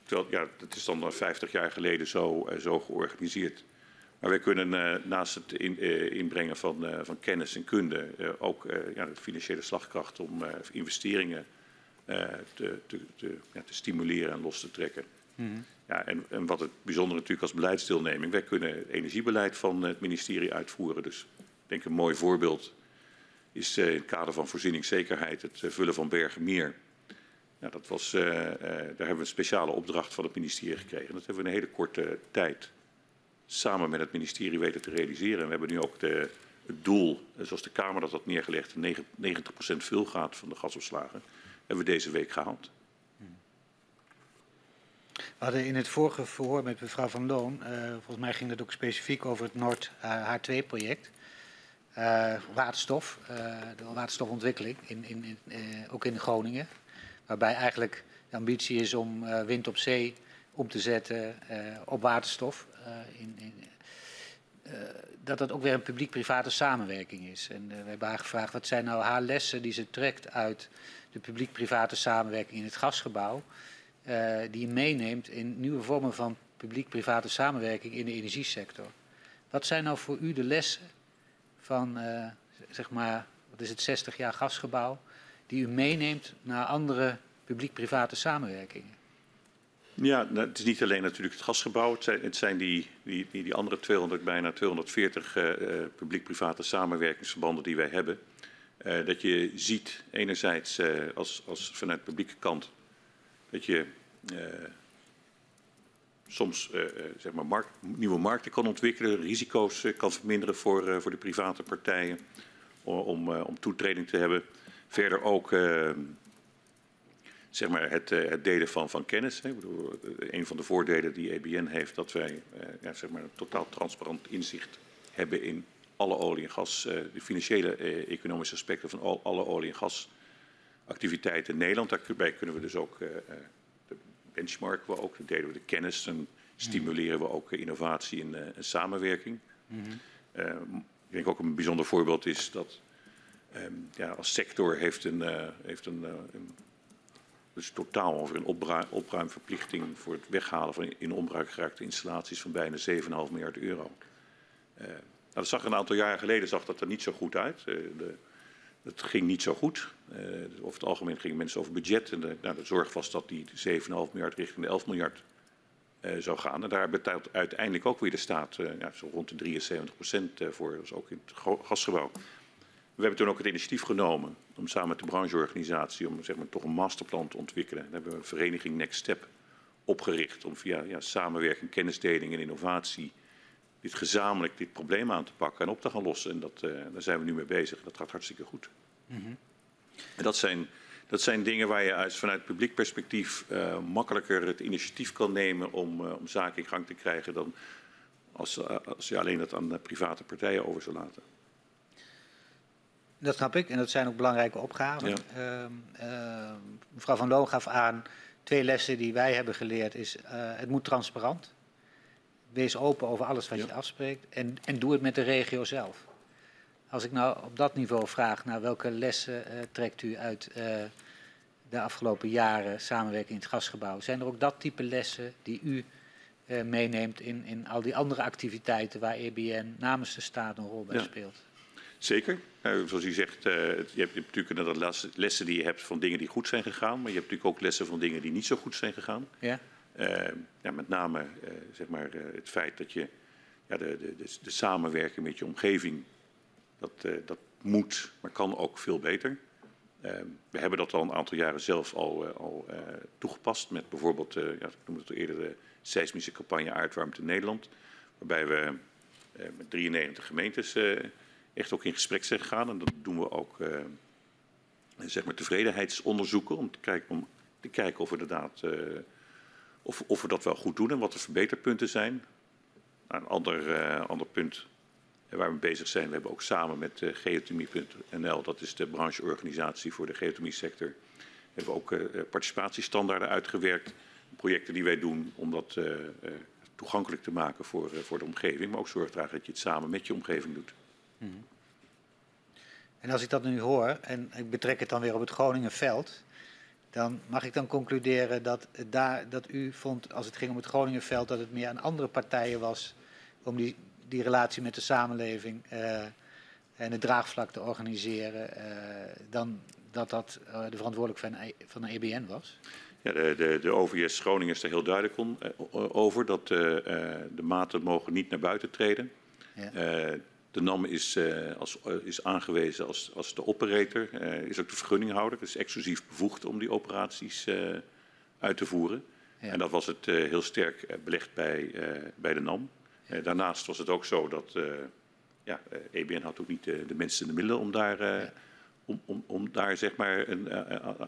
terwijl, ja, dat is dan 50 jaar geleden zo, zo georganiseerd. Maar wij kunnen uh, naast het in, uh, inbrengen van, uh, van, kennis en kunde ook ja, de financiële slagkracht om investeringen te, te, te, ja, te, stimuleren en los te trekken. Mm -hmm. ja, en, en, wat het bijzonder natuurlijk als beleidsdeelneming, wij kunnen het energiebeleid van het ministerie uitvoeren. Dus ik denk een mooi voorbeeld is in het kader van voorzieningszekerheid het vullen van Bergenmeer. Ja, dat was, daar hebben we een speciale opdracht van het ministerie gekregen. Dat hebben we in een hele korte tijd samen met het ministerie weten te realiseren. we hebben nu ook de, het doel, zoals de Kamer dat had neergelegd, 90% vulgaat van de gasopslagen, hebben we deze week gehaald. We hadden in het vorige verhoor met mevrouw Van Loon, uh, volgens mij ging het ook specifiek over het Noord H2-project. Uh, eh, waterstof, de waterstofontwikkeling, in, in, in ook in Groningen. Waarbij eigenlijk de ambitie is om wind op zee om te zetten op waterstof. Eh, in, in uh, dat dat ook weer een publiek-private samenwerking is. En uh, we hebben haar gevraagd wat zijn nou haar lessen die ze trekt uit de publiek-private samenwerking in het gasgebouw, die je meeneemt in nieuwe vormen van publiek-private samenwerking in de energiesector. Wat zijn nou voor u de lessen van, zeg maar, wat is het, 60 jaar gasgebouw, die u meeneemt naar andere publiek-private samenwerkingen? Ja, nou, het is niet alleen natuurlijk het gasgebouw. Het zijn, die, die, die, andere 200, bijna 240 uh, uh, publiek-private samenwerkingsverbanden die wij hebben. Uh, dat je ziet, enerzijds als, als vanuit de publieke kant, dat je soms zeg maar nieuwe markten kan ontwikkelen, risico's kan verminderen voor, voor de private partijen om, om toetreding te hebben. Verder ook zeg maar het, uh, het delen van, van kennis. Ik bedoel, eh, een van de voordelen die EBN heeft, dat wij uh, ja, zeg maar een totaal transparant inzicht hebben in alle olie- en gas, de financiële economische aspecten van al, alle olie- en gasactiviteiten in Nederland. Daarbij kunnen we dus ook de benchmarken we ook, delen we de kennis en stimuleren we ook innovatie en, samenwerking. Mm -hmm. ik denk ook een bijzonder voorbeeld is dat um, ja, als sector heeft een, heeft een, een dus totaal over een opruimverplichting voor het weghalen van in onbruik geraakte installaties van bijna 7,5 miljard euro. Uh, nou, dat zag een aantal jaren geleden zag dat er niet zo goed uit. Uh, de, het ging niet zo goed. Uh, over het algemeen gingen mensen over budget. En de, nou, zorg was dat die 7,5 miljard richting de 11 miljard zou gaan. En daar betaalt uiteindelijk ook weer de staat ja, zo rond de 73 procent voor. Dat ook in het gasgebouw. We hebben toen ook het initiatief genomen om samen met de brancheorganisatie om zeg maar, toch een masterplan te ontwikkelen. Daar hebben we een vereniging Next Step opgericht om via ja, samenwerking, kennisdeling en innovatie dit gezamenlijk dit probleem aan te pakken en op te gaan lossen. En dat, uh, daar zijn we nu mee bezig. Dat gaat hartstikke goed. Mm -hmm. En dat zijn, dat zijn dingen waar je uit, vanuit publiek perspectief uh, makkelijker het initiatief kan nemen om, uh, om zaken in gang te krijgen dan als, als je alleen dat aan private partijen over zou laten. Dat snap ik en dat zijn ook belangrijke opgaven. Ja. Uh, uh, mevrouw Van Loon gaf aan, twee lessen die wij hebben geleerd is, uh, het moet transparant. Wees open over alles wat ja. je afspreekt en, en doe het met de regio zelf. Als ik nou op dat niveau vraag naar welke lessen eh, trekt u uit eh, de afgelopen jaren samenwerking in het gasgebouw, zijn er ook dat type lessen die u eh, meeneemt in, in al die andere activiteiten waar EBN namens de staat een rol bij ja. speelt? Zeker. Nou, zoals u zegt, uh, je hebt natuurlijk inderdaad lessen die je hebt van dingen die goed zijn gegaan, maar je hebt natuurlijk ook lessen van dingen die niet zo goed zijn gegaan. Ja. Uh, ja, met name uh, zeg maar, het feit dat je ja, de, de, de, de samenwerking met je omgeving, dat, dat moet, maar kan ook veel beter. we hebben dat al een aantal jaren zelf al, al toegepast met bijvoorbeeld, ja, ik noemde het eerder de seismische campagne Aardwarmte Nederland, waarbij we met 93 gemeentes echt ook in gesprek zijn gegaan. En dat doen we ook uh, zeg maar tevredenheidsonderzoeken om te kijken, om te kijken of, we inderdaad, uh, of, of we dat wel goed doen en wat de verbeterpunten zijn. Nou, een ander, uh, ander punt waar we bezig zijn, we hebben ook samen met geotomie.nl, dat is de brancheorganisatie voor de geotomie sector, hebben we ook participatiestandaarden uitgewerkt. Projecten die wij doen om dat toegankelijk te maken voor, voor de omgeving, maar ook zorg dragen dat je het samen met je omgeving doet. Mhm. En als ik dat nu hoor, en ik betrek het dan weer op het Groningenveld, dan mag ik dan concluderen dat, daar, dat u vond, als het ging om het Groningenveld, dat het meer aan andere partijen was om die, die relatie met de samenleving uh, en het draagvlak te organiseren, uh, dan dat dat uh, de verantwoordelijk van, van de EBN was? Ja, de, de, de OVS Groningen is er heel duidelijk on, over dat de maten mogen niet naar buiten treden. Ja. De NAM is, uh, als, uh, is aangewezen als, als de operator, uh, is ook de vergunninghouder, dus exclusief bevoegd om die operaties uit te voeren. Ja. En dat was het heel sterk belegd bij, bij de NAM. Daarnaast was het ook zo dat ja, EBN had ook niet de, de mensen en de middelen om daar, ja. om, om, om daar zeg maar een,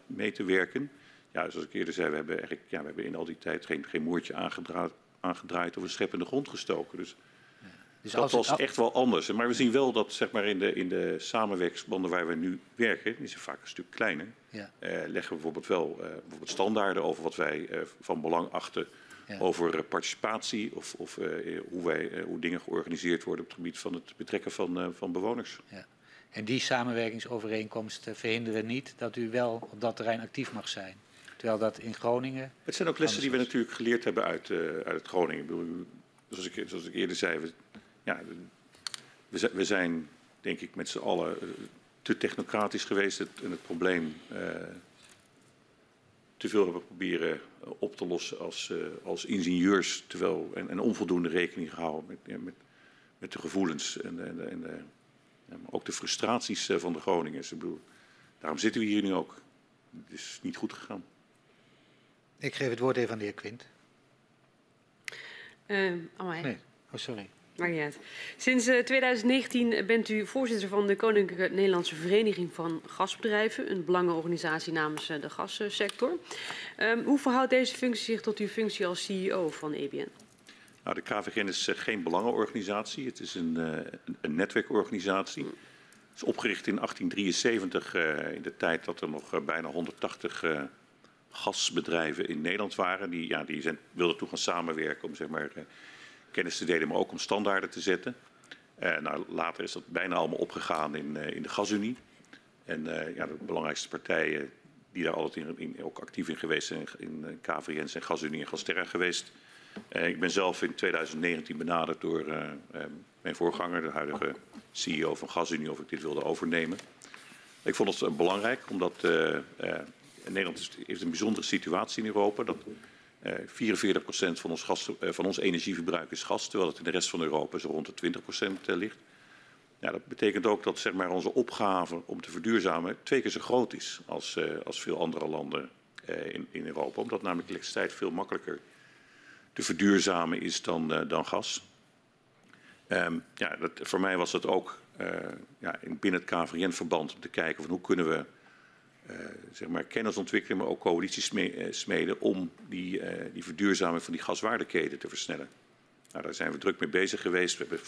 mee te werken. Ja, zoals ik eerder zei, we hebben, eigenlijk, ja, we hebben in al die tijd geen, geen moertje aangedraaid, aangedraaid of een schep in de grond gestoken. Dus dus dat was echt wel anders. Maar we zien wel dat zeg maar, in, de, in de samenwerkingsbanden waar we nu werken, die zijn vaak een stuk kleiner, ja. uh, leggen we bijvoorbeeld wel uh, bijvoorbeeld standaarden over wat wij uh, van belang achten ja. over participatie of, of hoe, wij, hoe dingen georganiseerd worden op het gebied van het betrekken van, van bewoners. Ja. En die samenwerkingsovereenkomsten verhinderen niet dat u wel op dat terrein actief mag zijn. Terwijl dat in Groningen. Het zijn ook lessen die we natuurlijk geleerd hebben uit, uit het Groningen. zoals, ik, zoals ik eerder zei, we, ja, we, zijn, we zijn, denk ik, met z'n allen te technocratisch geweest het, en het probleem uh, te veel hebben proberen op te lossen als, uh, als ingenieurs, terwijl en, en, onvoldoende rekening gehouden met, ja, met, met de gevoelens en, en, en de, ja, ook de frustraties van de Groningers. Ik bedoel, daarom zitten we hier nu ook. Het is niet goed gegaan. Ik geef het woord even aan de heer Quint. Uh, oh, nee. oh, sorry. Sinds uh, 2019 bent u voorzitter van de Koninklijke Nederlandse Vereniging van Gasbedrijven, een belangenorganisatie namens uh, de gassector. Um, hoe verhoudt deze functie zich tot uw functie als CEO van EBN? Nou, de KVGN is uh, geen belangenorganisatie, het is een, een netwerkorganisatie. Het is opgericht in 1873, in de tijd dat er nog bijna 180 gasbedrijven in Nederland waren. Die, ja, die zijn, wilden toen gaan samenwerken om zeg maar, kennis te delen, maar ook om standaarden te zetten. Uh, nou, later is dat bijna allemaal opgegaan in, uh, in de gasunie. En uh, ja, de belangrijkste partijen die daar altijd in, in, ook actief in geweest zijn, in KVN zijn Gasunie en Gasterra geweest. ik ben zelf in 2019 benaderd door mijn voorganger, de huidige CEO van Gasunie, of ik dit wilde overnemen. Ik vond het belangrijk, omdat Nederland heeft een bijzondere situatie in Europa. Dat 44 eh, van ons, gas, eh, van ons energieverbruik is gas, terwijl het in de rest van Europa zo rond de 20% eh, ligt. Ja, dat betekent ook dat zeg maar, onze opgave om te verduurzamen twee keer zo groot is als, als veel andere landen in, in Europa. Omdat namelijk elektriciteit veel makkelijker te verduurzamen is dan, dan gas. Um, ja, dat, voor mij was het ook ja, binnen het KVN-verband om te kijken van hoe kunnen we zeg maar kennis ontwikkelen, maar ook coalities eh, smeden om die, uh, die verduurzaming van die gaswaardeketen te versnellen. Nou, daar zijn we druk mee bezig geweest. We hebben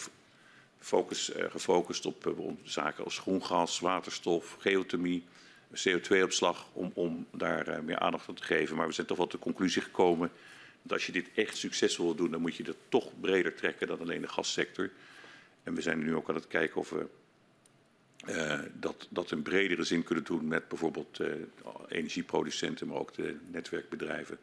focus, gefocust op zaken als groen gas, waterstof, geothermie, CO2-opslag, om, om daar meer aandacht aan te geven. Maar we zijn toch wel tot de conclusie gekomen dat als je dit echt succesvol wil doen, dan moet je dat toch breder trekken dan alleen de gassector. En we zijn nu ook aan het kijken of we uh, dat, dat in bredere zin kunnen doen met bijvoorbeeld uh, energieproducenten, maar ook de netwerkbedrijven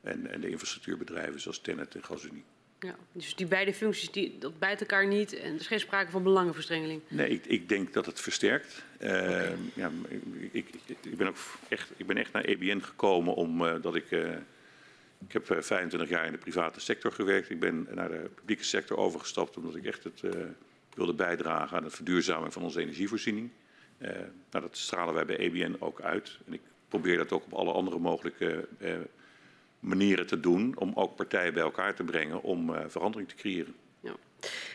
en, en de infrastructuurbedrijven zoals Tennet en GasUnie. Ja, dus die beide functies die, dat bijt elkaar niet en er is geen sprake van belangenverstrengeling? Nee, ik, ik denk dat het versterkt. Uh, okay. ja, ik, ik, ik, ben ook echt, ik ben echt naar EBN gekomen omdat ik... ik heb 25 jaar in de private sector gewerkt. Ik ben naar de publieke sector overgestapt omdat ik echt het wilde bijdragen aan het verduurzamen van onze energievoorziening. Uh, nou, dat stralen wij bij EBN ook uit. En ik probeer dat ook op alle andere mogelijke uh, manieren te doen om ook partijen bij elkaar te brengen om uh, verandering te creëren. Ja.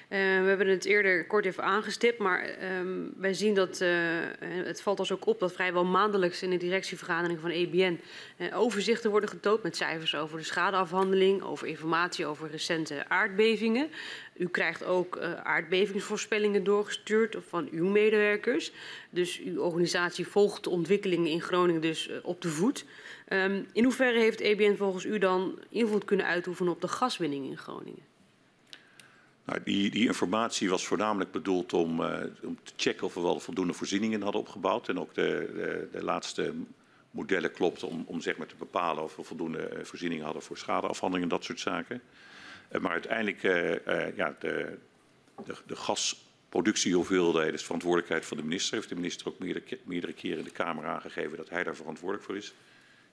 Uh, we hebben het eerder kort even aangestipt, maar um, wij zien dat uh, het valt ons ook op dat vrijwel maandelijks in de directievergadering van EBN uh, overzichten worden getoond met cijfers over de schadeafhandeling, over informatie over recente aardbevingen. U krijgt ook aardbevingsvoorspellingen doorgestuurd van uw medewerkers. Dus uw organisatie volgt de ontwikkelingen in Groningen dus op de voet. Um, in hoeverre heeft EBN volgens u dan invloed kunnen uitoefenen op de gaswinning in Groningen? Nou, die, die, informatie was voornamelijk bedoeld om, uh, om, te checken of we wel voldoende voorzieningen hadden opgebouwd. En ook de, de, de laatste modellen klopten om, om zeg maar te bepalen of we voldoende eh, voorzieningen hadden voor schadeafhandeling en dat soort zaken. Uh, maar uiteindelijk, uh, ja, de, de, de is verantwoordelijkheid van de minister. Heeft de minister ook meerdere, meerdere keren in de Kamer aangegeven dat hij daar verantwoordelijk voor is.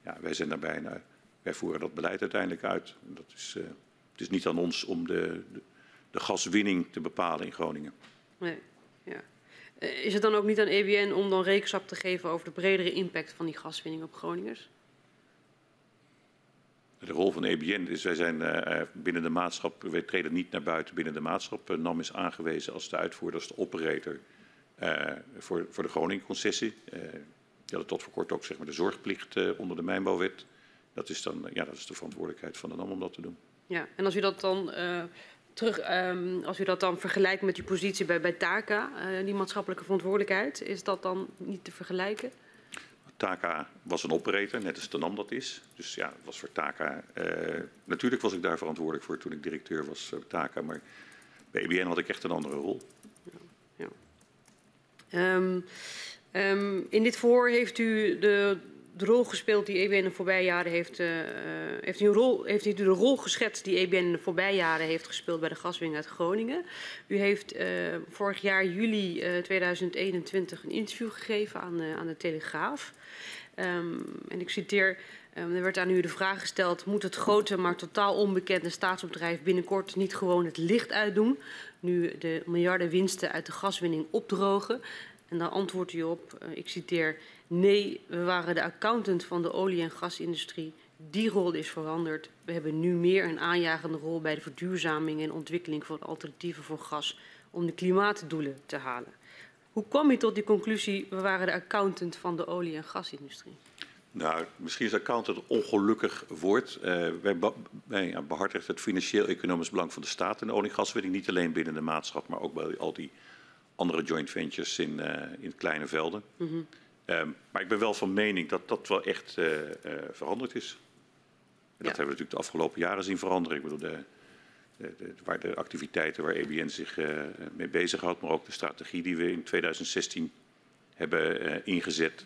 Ja, wij zijn daarbij, wij voeren dat beleid uiteindelijk uit. Dat is, het is niet aan ons om de, de gaswinning te bepalen in Groningen. Nee, ja. Eh, is het dan ook niet aan EBN om dan rekenschap te geven over de bredere impact van die gaswinning op Groningers? De rol van EBN is, wij zijn uh, binnen de maatschap, wij treden niet naar buiten binnen de maatschap. Uh, NAM is aangewezen als de uitvoerder, als de operator uh, voor, voor de Groningen-concessie. Die hadden tot voor kort ook zeg maar, de zorgplicht onder de mijnbouwwet. Dat is dan ja, dat is de verantwoordelijkheid van de NAM om dat te doen. Ja, en als u dat dan terug, um, als u dat dan vergelijkt met uw positie bij, bij TACA, uh, die maatschappelijke verantwoordelijkheid, is dat dan niet te vergelijken? TACA was een operator, net als de NAM dat is. Dus ja, het was voor TACA. Uh, natuurlijk was ik daar verantwoordelijk voor toen ik directeur was bij TACA, maar bij EBN had ik echt een andere rol. Ja, ja. Um, um, in dit voor heeft u de de rol gespeeld die EBN de voorbije jaren heeft, uh, heeft, een rol, heeft u de rol geschetst die EBN in de voorbije jaren heeft gespeeld bij de gaswinning uit Groningen. U heeft uh, vorig jaar juli 2021 een interview gegeven aan, aan de Telegraaf. Um, en ik citeer, um, er werd aan u de vraag gesteld, moet het grote maar totaal onbekende staatsbedrijf binnenkort niet gewoon het licht uitdoen, nu de miljarden winsten uit de gaswinning opdrogen? En dan antwoordt u op, ik citeer, nee, we waren de accountant van de olie- en gasindustrie. Die rol is veranderd. We hebben nu meer een aanjagende rol bij de verduurzaming en ontwikkeling van alternatieven voor gas om de klimaatdoelen te halen. Hoe kwam u tot die conclusie, we waren de accountant van de olie- en gasindustrie? Nou, misschien is accountant een ongelukkig woord. Uh, wij, wij behartigen het financieel-economisch belang van de staat in de olie- en gaswinning. Niet alleen binnen de maatschap, maar ook bij al die andere joint ventures in, uh, in kleine velden. Mm -hmm. Um, maar ik ben wel van mening dat dat wel echt uh, veranderd is. En dat ja. hebben we natuurlijk de afgelopen jaren zien veranderen. Ik bedoel, de, de, de, waar de activiteiten waar EBN zich uh, mee bezighoudt, maar ook de strategie die we in 2016 hebben ingezet.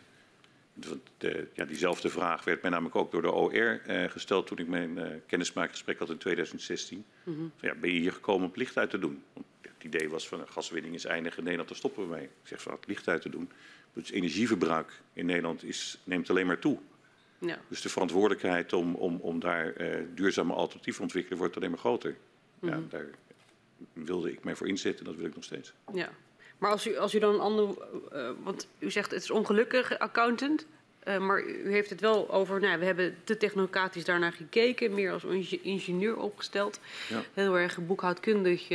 De, ja, diezelfde vraag werd mij namelijk ook door de OR gesteld toen ik mijn kennismakingsgesprek had in 2016. Mm -hmm. ja, ben je hier gekomen om licht uit te doen? Want het idee was van gaswinning is eindig in Nederland, daar stoppen we mee. Ik zeg van het licht uit te doen. Dus energieverbruik in Nederland is, neemt alleen maar toe. Ja. Dus de verantwoordelijkheid om, om, om daar duurzame alternatieven te ontwikkelen wordt alleen maar groter. Ja, mm -hmm. daar wilde ik mij voor inzetten en dat wil ik nog steeds. Ja, maar als u, als u dan een ander, uh, want u zegt het is ongelukkig accountant, uh, maar u heeft het wel over, nou, we hebben te technocratisch daarnaar gekeken, meer als ingenieur opgesteld. Ja. Heel erg boekhoudkundig,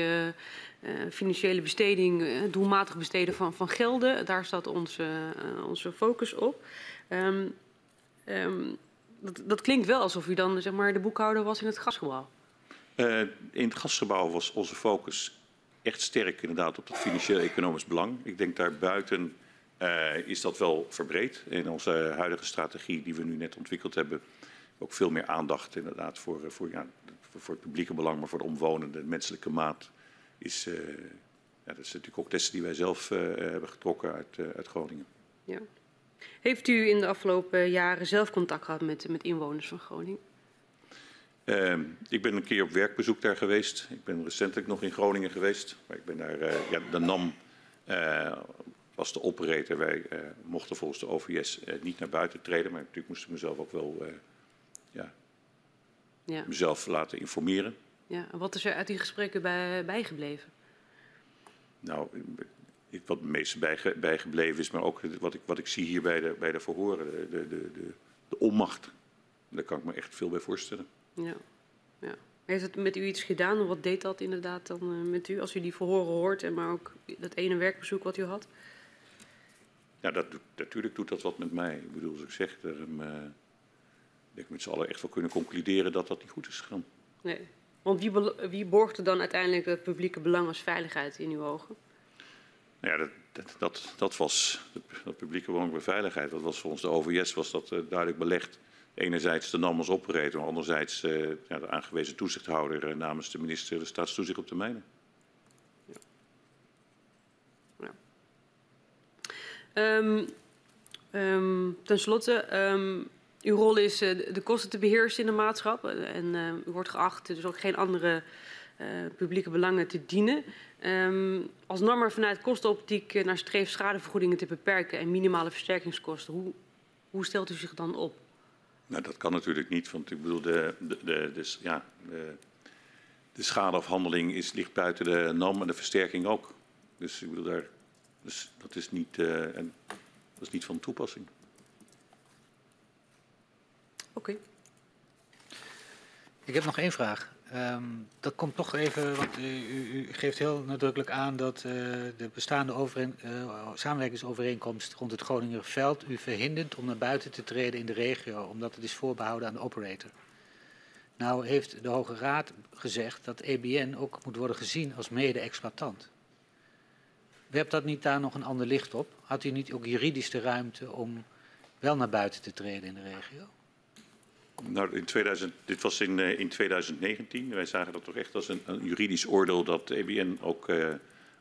financiële besteding, doelmatig besteden van, van gelden, daar staat onze, onze focus op. Um, um, dat, dat klinkt wel alsof u dan zeg maar, de boekhouder was in het gasgebouw. In het gasgebouw was onze focus echt sterk inderdaad op het financieel-economisch belang. Ik denk daarbuiten uh, is dat wel verbreed. In onze huidige strategie die we nu net ontwikkeld hebben, ook veel meer aandacht inderdaad voor, voor, ja, voor het publieke belang, maar voor de omwonende menselijke maat. Is, uh, ja, dat is natuurlijk ook lessen die wij zelf uh, hebben getrokken uit, uit Groningen. Ja. Heeft u in de afgelopen jaren zelf contact gehad met, met inwoners van Groningen? Uh, ik ben een keer op werkbezoek daar geweest. Ik ben recentelijk nog in Groningen geweest. Maar ik ben daar, ja, de NAM was de operator. Wij mochten volgens de OVS niet naar buiten treden. Maar natuurlijk moest ik mezelf ook wel ja, ja. mezelf laten informeren. Ja, en wat is er uit die gesprekken bij, bijgebleven? Nou, wat het meeste bijge, bijgebleven is, maar ook wat ik, wat ik zie hier bij de, bij de verhoren. De, de, de, de onmacht. Daar kan ik me echt veel bij voorstellen. Ja. ja. Heeft het met u iets gedaan? Wat deed dat inderdaad dan uh, met u als u die verhoren hoort en maar ook dat ene werkbezoek wat u had? Ja, dat, natuurlijk doet dat wat met mij. Ik bedoel, als ik zeg, uh, denk ik met z'n allen echt wel kunnen concluderen dat dat niet goed is gegaan. Nee. Want wie, wie borgde dan uiteindelijk het publieke belang als veiligheid in uw ogen? Nou ja, dat, dat, dat, dat was dat publieke belang bij veiligheid. Dat was voor ons de OVS was dat uh, duidelijk belegd enerzijds de NAM als operator, maar anderzijds uh, ja, de aangewezen toezichthouder uh, namens de minister de staatstoezicht op de mijnen. Ja. Ja. Um, um, ten slotte, um, uw rol is uh, de kosten te beheersen in de maatschappij en u wordt geacht dus ook geen andere publieke belangen te dienen. als NAM vanuit kostenoptiek naar streef schadevergoedingen te beperken en minimale versterkingskosten, hoe, hoe stelt u zich dan op? Nou, dat kan natuurlijk niet, want ik bedoel, de, de, de ja, de, de schadeafhandeling is, ligt buiten de NAM en de versterking ook. Dus ik bedoel, daar, dus dat, is niet, en, dat is niet van toepassing. Oké. Ik heb nog één vraag. Um, dat komt toch even, want u, u, geeft heel nadrukkelijk aan dat uh, de bestaande overeen, uh, samenwerkingsovereenkomst rond het Groninger veld u verhindert om naar buiten te treden in de regio, omdat het is voorbehouden aan de operator. Nou heeft de Hoge Raad gezegd dat EBN ook moet worden gezien als mede-exploitant. Werpt dat niet daar nog een ander licht op? Had u niet ook juridisch de ruimte om wel naar buiten te treden in de regio? Nou, in 2000, dit was in, uh, in 2019. Wij zagen dat toch echt als een, een juridisch oordeel dat EBN ook uh,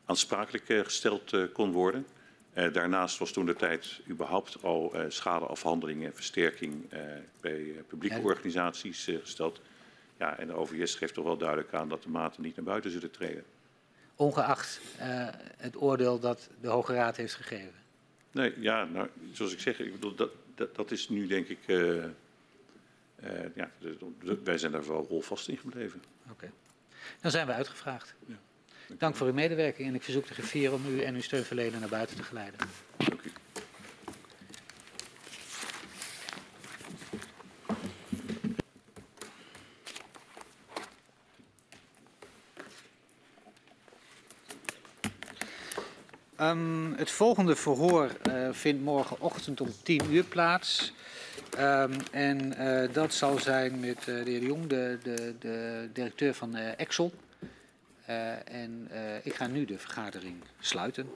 aansprakelijk uh, gesteld kon worden. Eh, daarnaast was toen de tijd überhaupt al eh, schadeafhandeling en versterking eh, bij eh, publieke organisaties eh, gesteld. Ja, en de OVS geeft toch wel duidelijk aan dat de maten niet naar buiten zullen treden. Ongeacht eh, het oordeel dat de Hoge Raad heeft gegeven. Nee, ja, nou, zoals ik zeg, ik bedoel, dat, dat, dat is nu denk ik. Eh, ja, de- de- wij zijn daar wel rolvast in gebleven. Oké. Dan zijn we uitgevraagd. Ja. Dank voor uw medewerking en ik verzoek de griffier om u en uw steunverlener naar buiten te geleiden. Dank u. Ehm, het volgende verhoor eh, vindt morgenochtend om 10 uur plaats. Ehm, en eh, dat zal zijn met eh, de heer Jong, de, de, de directeur van eh Exxon. En ik ga nu de vergadering sluiten.